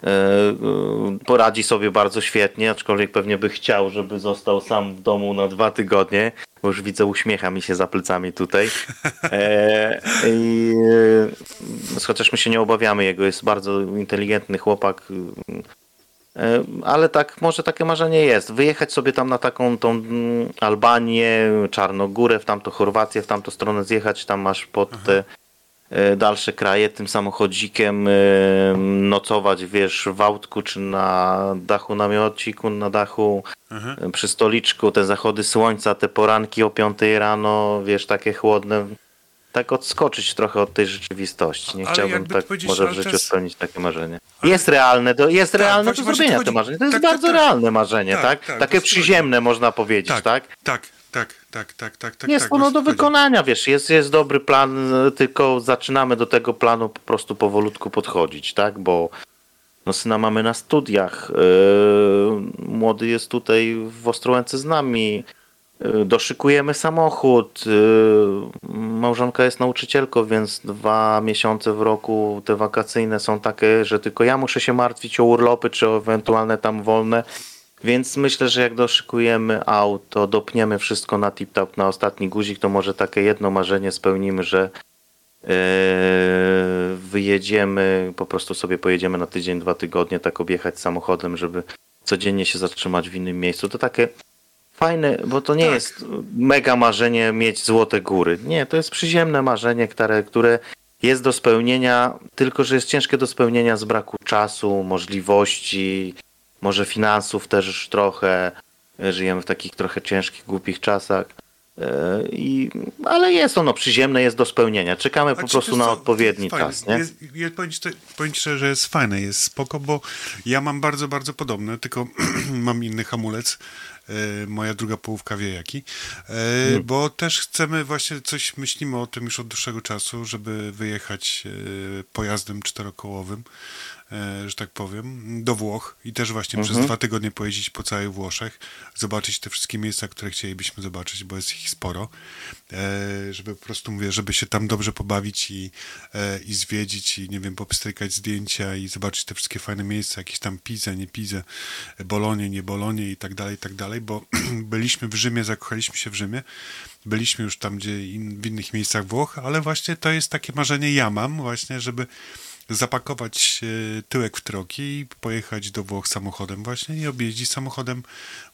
S3: y, poradzi sobie bardzo świetnie, aczkolwiek pewnie by chciał, żeby został sam w domu na dwa tygodnie, bo już widzę uśmiecha mi się za plecami tutaj. E, I e, chociaż my się nie obawiamy jego, jest bardzo inteligentny chłopak, E, Ale tak, może takie marzenie jest. Wyjechać sobie tam na taką tą mm, Albanię, Czarnogórę, w tamto Chorwację, w tamtą stronę zjechać, tam masz pod te e, dalsze kraje tym samochodzikiem e, nocować, wiesz, w autku czy na dachu namiociku, na dachu, e, przy stoliczku, te zachody słońca, te poranki o 5 rano, wiesz, takie chłodne. Tak odskoczyć trochę od tej rzeczywistości. Nie
S2: Ale
S3: chciałbym tak może w
S2: ale
S3: życiu
S2: jest-
S3: spełnić takie marzenie. Jest realne, do, jest realne
S2: właśnie-
S3: do zrobienia
S2: to
S3: marzenie. To jest
S2: Tak, tak,
S3: bardzo
S2: tak.
S3: realne marzenie,
S2: Tak,
S3: tak?
S2: tak,
S3: Takie przyziemne można powiedzieć, tak?
S2: tak, tak, tak, tak, tak, tak, tak.
S3: Jest
S2: tak,
S3: ono do wykonania, wiesz, jest, jest dobry plan, tylko zaczynamy do tego planu po prostu powolutku podchodzić, tak? Bo no syna mamy na studiach, yy, młody jest tutaj w Ostrołęce z nami, doszykujemy samochód, yy, małżonka jest nauczycielką, więc dwa miesiące w roku te wakacyjne są takie, że tylko ja muszę się martwić o urlopy, czy o ewentualne tam wolne, więc myślę, że jak doszykujemy auto, dopniemy wszystko na tip-top, na ostatni guzik, to może takie jedno marzenie spełnimy, że e, wyjedziemy, po prostu sobie pojedziemy na tydzień, dwa tygodnie, tak objechać samochodem, żeby codziennie się zatrzymać w innym miejscu. To takie fajne, bo to nie
S2: Tak.
S3: jest mega marzenie mieć złote góry. Nie, to jest przyziemne marzenie, które, które jest do spełnienia, tylko że jest ciężkie do spełnienia z braku czasu, możliwości, może finansów też trochę. Żyjemy w takich trochę ciężkich, głupich czasach. E, I, ale jest ono przyziemne, jest do spełnienia. Czekamy po
S2: A czy
S3: prostu na odpowiedni
S2: fajne.
S3: czas. Nie?
S2: Jest, ja powiem, ci, powiem ci szczerze, że jest fajne, jest spoko, bo ja mam bardzo, bardzo podobne, tylko mam inny hamulec. E, moja druga połówka wie jaki. E, Bo też chcemy właśnie coś, myślimy o tym już od dłuższego czasu, żeby wyjechać e, pojazdem czterokołowym, że tak powiem, do Włoch i też właśnie przez dwa tygodnie pojeździć po całych Włoszech, zobaczyć te wszystkie miejsca, które chcielibyśmy zobaczyć, bo jest ich sporo, e, żeby po prostu, mówię, żeby się tam dobrze pobawić i, e, i zwiedzić i, nie wiem, popstrykać zdjęcia i zobaczyć te wszystkie fajne miejsca, jakieś tam Pizę, nie Pizę, Bolonie, nie Bolonie i tak dalej, i tak dalej, bo byliśmy w Rzymie, zakochaliśmy się w Rzymie, byliśmy już tam, gdzie in, w innych miejscach Włoch, ale właśnie to jest takie marzenie ja mam właśnie, żeby zapakować e, tyłek w troki i pojechać do Włoch samochodem właśnie i objeździć samochodem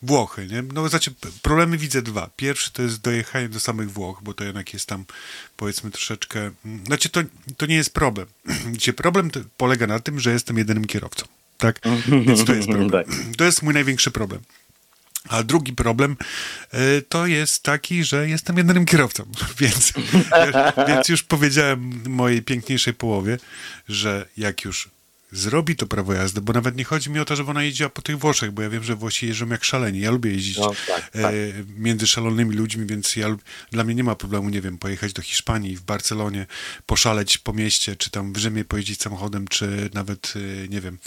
S2: Włochy, nie? No znaczy problemy widzę dwa. Pierwszy to jest dojechanie do samych Włoch, bo to jednak jest tam powiedzmy troszeczkę, mm, znaczy to, to nie jest problem. Gdzie problem polega na tym, że jestem jedynym kierowcą, tak? Więc to jest problem. To jest mój największy problem. A drugi problem y, to jest taki, że jestem jedynym kierowcą, więc, więc już powiedziałem mojej piękniejszej połowie, że jak już zrobi to prawo jazdy, bo nawet nie chodzi mi o to, żeby ona jeździła po tych Włoszech, bo ja wiem, że Włosi jeżdżą jak szaleni. Ja lubię jeździć
S3: No, tak,
S2: e,
S3: tak.
S2: między szalonymi ludźmi, więc ja, dla mnie nie ma problemu, nie wiem, pojechać do Hiszpanii, w Barcelonie, poszaleć po mieście, czy tam w Rzymie pojeździć samochodem, czy nawet, e, nie wiem,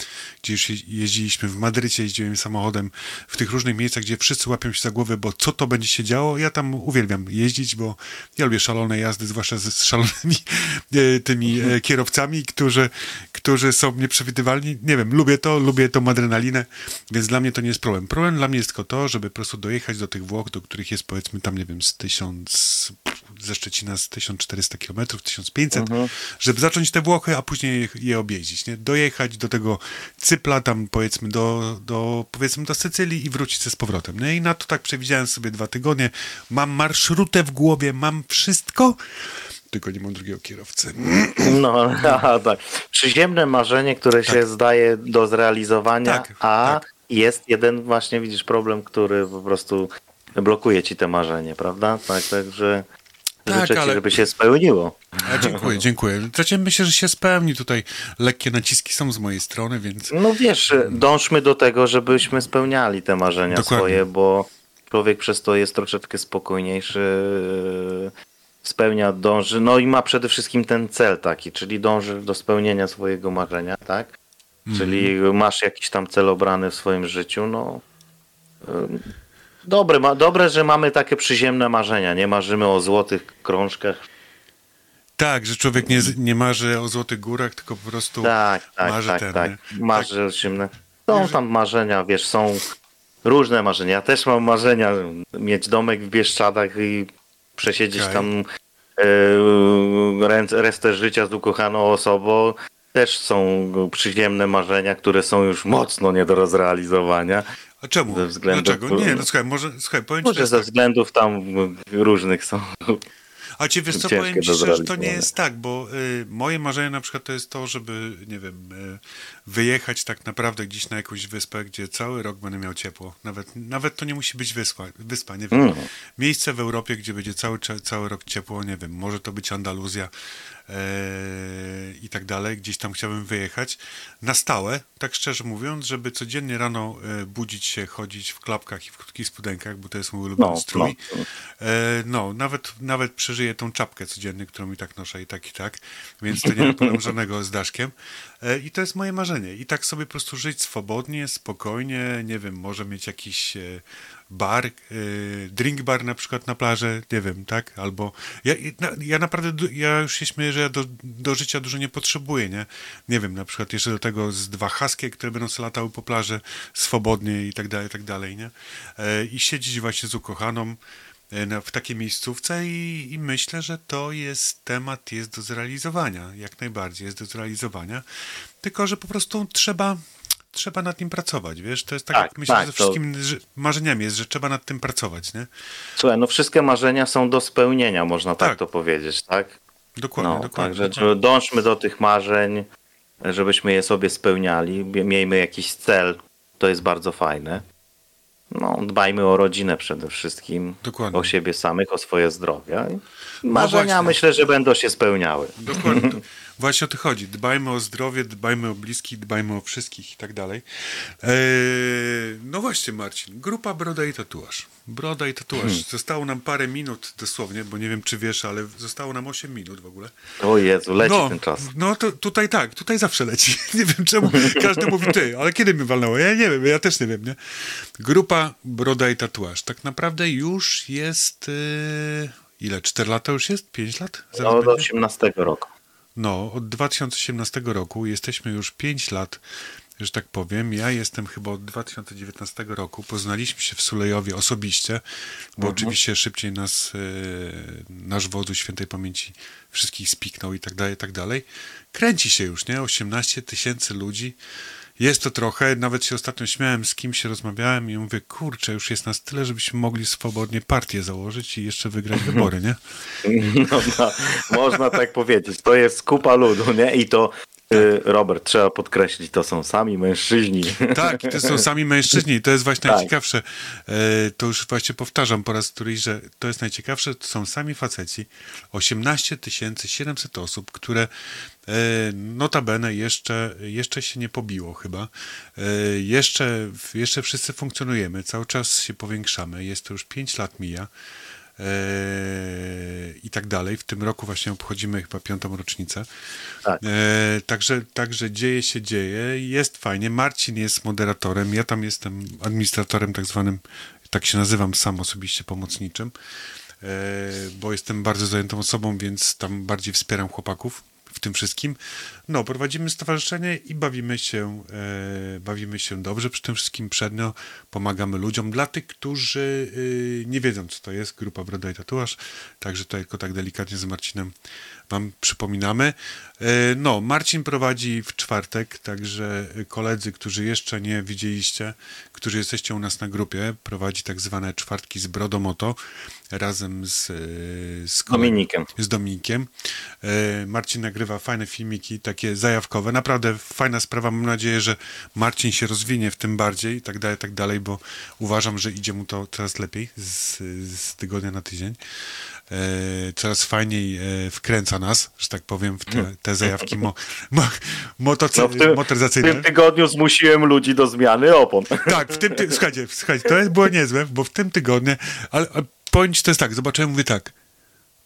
S2: gdzie już je- jeździliśmy, w Madrycie jeździłem samochodem, w tych różnych miejscach, gdzie wszyscy łapią się za głowę, bo co to będzie się działo, ja tam uwielbiam jeździć, bo ja lubię szalone jazdy, zwłaszcza z, szalonymi e, tymi e, kierowcami, którzy, którzy są nieprzewidywalni. Nie wiem, lubię to, lubię tą adrenalinę, więc dla mnie to nie jest problem. Problem dla mnie jest tylko to, żeby po prostu dojechać do tych Włoch, do których jest powiedzmy tam, nie wiem, z tysiąc, ze Szczecina z 1400 km, 1500, żeby zacząć te Włochy, a później je, je objeździć, nie? Dojechać do tego Cypla, tam powiedzmy do, do, powiedzmy do Sycylii i wrócić ze z powrotem. No i na to tak przewidziałem sobie dwa tygodnie. Mam marszrutę w głowie, mam wszystko, tylko nie mam drugiego kierowcy.
S3: No, aha, tak. Przyziemne marzenie, które się zdaje do zrealizowania,
S2: Tak,
S3: a
S2: tak.
S3: jest jeden właśnie, widzisz, problem, który po prostu blokuje ci te marzenie, prawda? Tak, także
S2: Tak,
S3: życzę ci,
S2: ale-
S3: żeby się spełniło.
S2: A, dziękuję, dziękuję. Znaczy, myślę, że się spełni tutaj. Lekkie naciski są z mojej strony, więc
S3: No wiesz, dążmy do tego, żebyśmy spełniali te marzenia
S2: Dokładnie.
S3: swoje, bo człowiek przez to jest troszeczkę spokojniejszy, spełnia, dąży, no i ma przede wszystkim ten cel taki, czyli dąży do spełnienia swojego marzenia, tak? Czyli masz jakiś tam cel obrany w swoim życiu, no dobre, ma, dobre, że mamy takie przyziemne marzenia, nie marzymy o złotych krążkach,
S2: tak, że człowiek nie, nie marzy o Złotych Górach, tylko po prostu
S3: Tak, tak,
S2: marzy
S3: tak,
S2: ten.
S3: tak.
S2: nie?
S3: Marzy o czym. Są tam marzenia, wiesz, są różne marzenia. Ja też mam marzenia mieć domek w Bieszczadach i przesiedzieć
S2: Okej.
S3: tam e, resztę życia z ukochaną osobą. Też są przyziemne marzenia, które są już mocno nie do rozrealizowania.
S2: A czemu?
S3: ze względu-
S2: Dlaczego? Nie, no słuchaj, może, słuchaj, powiem ci,
S3: Może
S2: teraz
S3: ze
S2: tak.
S3: względów tam różnych są.
S2: A ci wiesz co, powiem ci szczerze, że to nie jest tak, bo y, moje marzenie na przykład to jest to, żeby, nie wiem, y, wyjechać tak naprawdę gdzieś na jakąś wyspę, gdzie cały rok będę miał ciepło. Nawet, nawet to nie musi być wyspa, wyspa nie wiem.
S3: Mm.
S2: Miejsce w Europie, gdzie będzie cały, cały rok ciepło, nie wiem, może to być Andaluzja e, i tak dalej, gdzieś tam chciałbym wyjechać na stałe, tak szczerze mówiąc, żeby codziennie rano e, budzić się, chodzić w klapkach i w krótkich spodenkach, bo to jest mój ulubiony
S3: No,
S2: strój.
S3: no.
S2: E, no, nawet, nawet przeżyję tą czapkę codziennie, którą i tak noszę i tak i tak, więc to nie ma problemu żadnego z Daszkiem. E, I to jest moje marzenie. I tak sobie po prostu żyć swobodnie, spokojnie, nie wiem, może mieć jakiś e, bar, e, drink bar na przykład na plaży, nie wiem, tak? Albo ja, ja naprawdę, ja już się śmieję, że ja do, do życia dużo nie potrzebuję, nie? Nie wiem, na przykład jeszcze do tego z dwa haskie, które będą sobie latały po plaży swobodnie i tak dalej, i tak dalej, nie? I siedzieć właśnie z ukochaną, w takiej miejscówce i, i myślę, że to jest temat, jest do zrealizowania, jak najbardziej jest do zrealizowania, tylko, że po prostu trzeba, trzeba nad nim pracować, wiesz, to jest tak,
S3: Tak,
S2: jak myślę,
S3: tak,
S2: że
S3: to-
S2: wszystkim że marzeniami jest, że trzeba nad tym pracować, nie?
S3: Słuchaj, no wszystkie marzenia są do spełnienia, można tak,
S2: Tak.
S3: to powiedzieć, tak?
S2: Dokładnie,
S3: No,
S2: dokładnie.
S3: także że dążmy do tych marzeń, żebyśmy je sobie spełniali, Mie- miejmy jakiś cel, to jest bardzo fajne. No, dbajmy o rodzinę przede wszystkim,
S2: Dokładnie.
S3: o siebie samych, o swoje zdrowie. I Marzenia
S2: właśnie.
S3: myślę, że będą się spełniały.
S2: Dokładnie. Właśnie o to chodzi. Dbajmy o zdrowie, dbajmy o bliskich, dbajmy o wszystkich i tak dalej. Eee, no właśnie, Marcin. Grupa Broda i Tatuaż. Broda i Tatuaż.
S3: Hmm.
S2: Zostało nam parę minut dosłownie, bo nie wiem, czy wiesz, ale zostało nam 8 minut w ogóle.
S3: O Jezu, leci
S2: no,
S3: ten czas.
S2: No to tutaj tak, tutaj zawsze leci. Nie wiem czemu każdy mówi ty, ale kiedy mi walnęło? Ja nie wiem, ja też nie wiem, nie? Grupa Broda i Tatuaż. Tak naprawdę już jest... Yy, ile? 4 lata już jest? 5 lat? Zaraz
S3: No, do
S2: będzie?
S3: 18 roku.
S2: No, od 2018 roku jesteśmy już 5 lat, że tak powiem. Ja jestem chyba od 2019 roku. Poznaliśmy się w Sulejowie osobiście, bo oczywiście szybciej nas e, nasz wodzu świętej pamięci wszystkich spiknął i tak dalej, i tak dalej. Kręci się już, nie? 18 tysięcy ludzi. Jest to trochę, nawet się ostatnio śmiałem, z kimś rozmawiałem i mówię, kurczę, już jest nas tyle, żebyśmy mogli swobodnie partię założyć i jeszcze wygrać wybory, nie?
S3: No, no, można tak powiedzieć. To jest kupa ludu, nie? I to, Robert, trzeba podkreślić, to są sami mężczyźni.
S2: Tak, to są sami mężczyźni. To jest właśnie
S3: Tak.
S2: najciekawsze. E, to już właśnie powtarzam po raz któryś, że to jest najciekawsze. To są sami faceci. 18 700 osób, które e, notabene jeszcze, jeszcze się nie pobiło chyba. Jeszcze, jeszcze wszyscy funkcjonujemy. Cały czas się powiększamy. Jest to już 5 lat mija. E, i tak dalej. W tym roku właśnie obchodzimy chyba piątą rocznicę.
S3: Tak.
S2: E, także, także dzieje się, dzieje. Jest fajnie. Marcin jest moderatorem. Ja tam jestem administratorem tak zwanym, tak się nazywam sam osobiście, pomocniczym. E, bo jestem bardzo zajętą osobą, więc tam bardziej wspieram chłopaków tym wszystkim. No, prowadzimy stowarzyszenie i bawimy się, e, bawimy się dobrze. Przy tym wszystkim przednio pomagamy ludziom. Dla tych, którzy e, nie wiedzą, co to jest grupa Broda i Tatuaż, także tutaj tylko tak delikatnie z Marcinem wam przypominamy. E, no, Marcin prowadzi w czwartek, także koledzy, którzy jeszcze nie widzieliście, którzy jesteście u nas na grupie, prowadzi tak zwane czwartki z Brodomoto razem z, e, z
S3: Dominikiem.
S2: z Dominikiem. E, Marcin nagrywa fajne filmiki, takie zajawkowe. Naprawdę fajna sprawa. Mam nadzieję, że Marcin się rozwinie w tym bardziej i tak dalej, tak dalej, bo uważam, że idzie mu to coraz lepiej z, z tygodnia na tydzień. E, coraz fajniej e, wkręca nas, że tak powiem, w te, te zajawki mo, mo, motocy,
S3: No, w, tym, w
S2: motoryzacyjne.
S3: tym tygodniu zmusiłem ludzi do zmiany opon.
S2: Tak, w tym ty... słuchajcie, słuchajcie, to jest, było niezłe, bo w tym tygodniu, ale, ale powiem ci, to jest tak, zobaczyłem, mówię tak,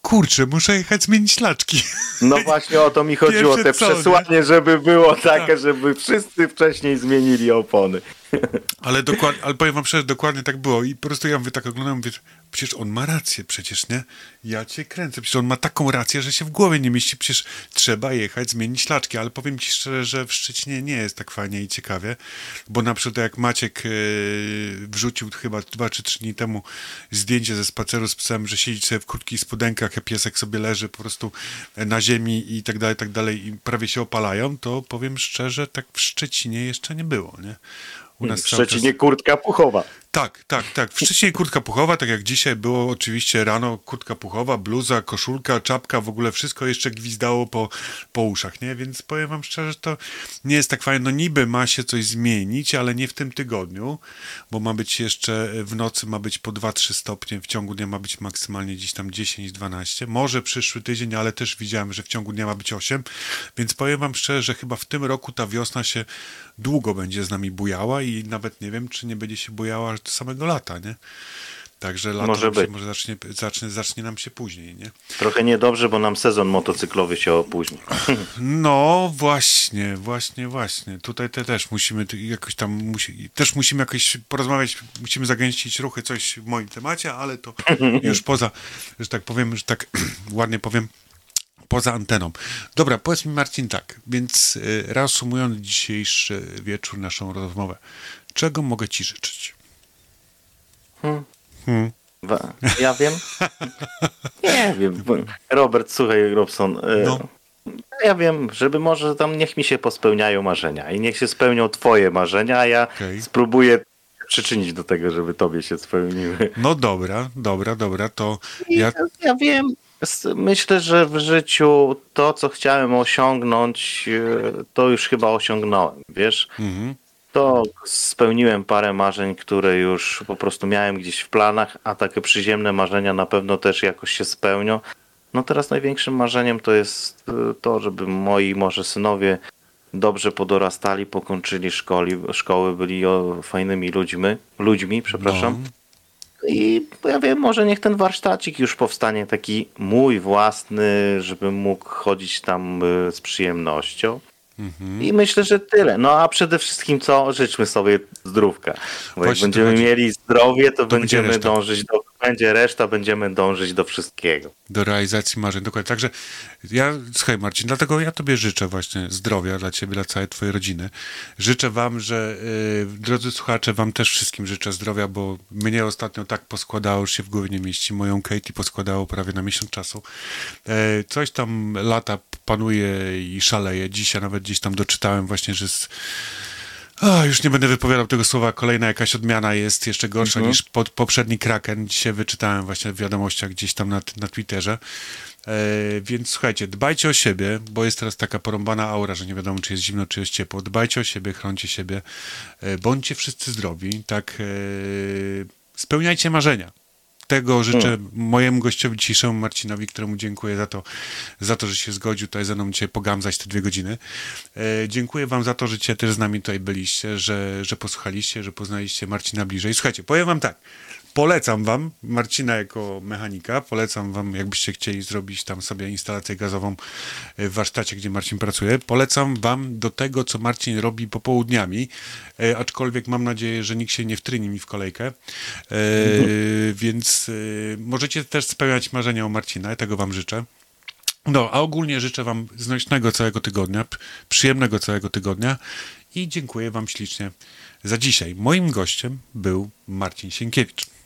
S2: kurczę, muszę jechać zmienić laczki.
S3: No właśnie o to mi chodziło,
S2: Pierwsze
S3: te
S2: co, nie?
S3: przesłanie, żeby było takie,
S2: Tak.
S3: żeby wszyscy wcześniej zmienili opony.
S2: Ale, dokładnie, ale powiem wam szczerze, dokładnie tak było. I po prostu ja mówię tak oglądam, mówię, przecież on ma rację, przecież nie? Ja cię kręcę, przecież on ma taką rację, że się w głowie nie mieści, przecież trzeba jechać, zmienić laczki, ale powiem ci szczerze, że w Szczecinie nie jest tak fajnie i ciekawie, bo na przykład jak Maciek e, wrzucił chyba dwa czy trzy dni temu zdjęcie ze spaceru z psem, że siedzi sobie w krótkich spodenkach, a piesek sobie leży po prostu na ziemi i tak dalej, tak dalej i prawie się opalają, to powiem szczerze, tak w Szczecinie jeszcze nie było, nie? U
S3: W
S2: nas czas-
S3: Szczecinie kurtka puchowa.
S2: Tak, tak, tak. Wcześniej kurtka puchowa, tak jak dzisiaj było oczywiście rano, kurtka puchowa, bluza, koszulka, czapka, w ogóle wszystko jeszcze gwizdało po, po uszach, nie? Więc powiem wam szczerze, że to nie jest tak fajne. No niby ma się coś zmienić, ale nie w tym tygodniu, bo ma być jeszcze w nocy ma być po 2-3 stopnie, w ciągu dnia ma być maksymalnie gdzieś tam 10-12. Może przyszły tydzień, ale też widziałem, że w ciągu dnia ma być 8, więc powiem wam szczerze, że chyba w tym roku ta wiosna się długo będzie z nami bujała i nawet nie wiem, czy nie będzie się bujała samego lata, nie? Także lato
S3: Może
S2: nam się,
S3: być.
S2: może zacznie, zacznie, zacznie nam się później, nie?
S3: Trochę niedobrze, bo nam sezon motocyklowy się opóźni.
S2: No właśnie, właśnie, właśnie. Tutaj te też musimy jakoś tam, musi, też musimy jakoś porozmawiać, musimy zagęścić ruchy, coś w moim temacie, ale to już poza, że tak powiem, że tak ładnie powiem, poza anteną. Dobra, powiedz mi Marcin tak, więc y, reasumując dzisiejszy wieczór, naszą rozmowę, czego mogę ci życzyć?
S3: Wa- Ja wiem. Nie wiem. Robert, słuchaj, Robson. e,
S2: No.
S3: Ja wiem, żeby może tam niech mi się pospełniają marzenia i niech się spełnią twoje marzenia, a ja
S2: Okej.
S3: spróbuję przyczynić do tego, żeby tobie się spełniły.
S2: No dobra, dobra, dobra, to
S3: Ja,
S2: ja,
S3: wiem. Myślę, że w życiu to, co chciałem osiągnąć, e, to już chyba osiągnąłem, wiesz?
S2: mhm.
S3: To spełniłem parę marzeń, które już po prostu miałem gdzieś w planach, a takie przyziemne marzenia na pewno też jakoś się spełnią. No teraz największym marzeniem to jest e, to, żeby moi może synowie dobrze podorastali, pokończyli szkoli, szkoły, byli fajnymi ludźmi, ludźmi, przepraszam.
S2: No.
S3: I ja wiem, może niech ten warsztacik już powstanie taki mój własny, żebym mógł chodzić tam y, z przyjemnością.
S2: Mhm.
S3: I myślę, że tyle. No a przede wszystkim co? Życzmy sobie zdrówka. Bo jak
S2: Właśnie to
S3: będziemy
S2: chodzi.
S3: mieli zdrowie, to,
S2: będzie
S3: będziemy dążyć do. Będzie reszta, będziemy dążyć do wszystkiego.
S2: do realizacji marzeń. Dokładnie. Także ja, słuchaj Marcin, dlatego ja tobie życzę właśnie zdrowia dla ciebie, dla całej twojej rodziny. Życzę wam, że y, drodzy słuchacze, wam też wszystkim życzę zdrowia, bo mnie ostatnio tak poskładało, już się w głowie nie mieści. Moją Katie poskładało prawie na miesiąc czasu. E, coś tam lata panuje i szaleje. Dzisiaj nawet gdzieś tam doczytałem właśnie, że z, o, już nie będę wypowiadał tego słowa. Kolejna jakaś odmiana jest jeszcze gorsza niż pod, poprzedni Kraken. Dzisiaj wyczytałem właśnie w wiadomościach gdzieś tam na, na Twitterze. E, więc słuchajcie, dbajcie o siebie, bo jest teraz taka porąbana aura, że nie wiadomo, czy jest zimno, czy jest ciepło. Dbajcie o siebie, chroncie siebie. E, bądźcie wszyscy zdrowi, tak. E, spełniajcie marzenia. Tego życzę mojemu gościowi dzisiejszemu Marcinowi, któremu dziękuję za to, za to, że się zgodził tutaj ze mną dzisiaj pogamzać te dwie godziny. E, dziękuję wam za to, że też z nami tutaj byliście, że, że posłuchaliście, że poznaliście Marcina bliżej. Słuchajcie, powiem wam tak, polecam wam Marcina jako mechanika, polecam wam, jakbyście chcieli zrobić tam sobie instalację gazową w warsztacie, gdzie Marcin pracuje, polecam wam do tego, co Marcin robi popołudniami, e, aczkolwiek mam nadzieję, że nikt się nie wtryni mi w kolejkę, e, więc e, możecie też spełniać marzenia o Marcina, ja tego wam życzę. No, a ogólnie życzę Wam znośnego całego tygodnia, przyjemnego całego tygodnia i dziękuję Wam ślicznie za dzisiaj. Moim gościem był Marcin Sienkiewicz.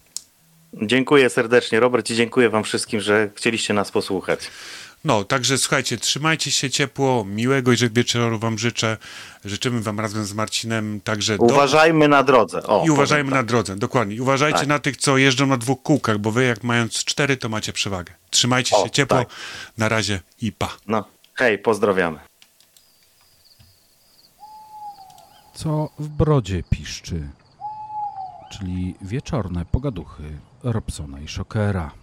S3: Dziękuję serdecznie, Robert, i dziękuję Wam wszystkim, że chcieliście nas posłuchać.
S2: No, także słuchajcie, trzymajcie się ciepło, miłego i wieczoru Wam życzę. Życzymy Wam razem z Marcinem także do...
S3: Uważajmy na drodze. O,
S2: I uważajmy
S3: powiem
S2: na drodze, dokładnie. I uważajcie
S3: Tak.
S2: na tych, co jeżdżą na dwóch kółkach, bo Wy jak mając cztery, to macie przewagę. Trzymajcie
S3: O,
S2: się ciepło,
S3: tak.
S2: na razie i pa.
S3: No, hej, pozdrawiamy.
S1: Co w brodzie piszczy, czyli wieczorne pogaduchy Robsona i Szokera.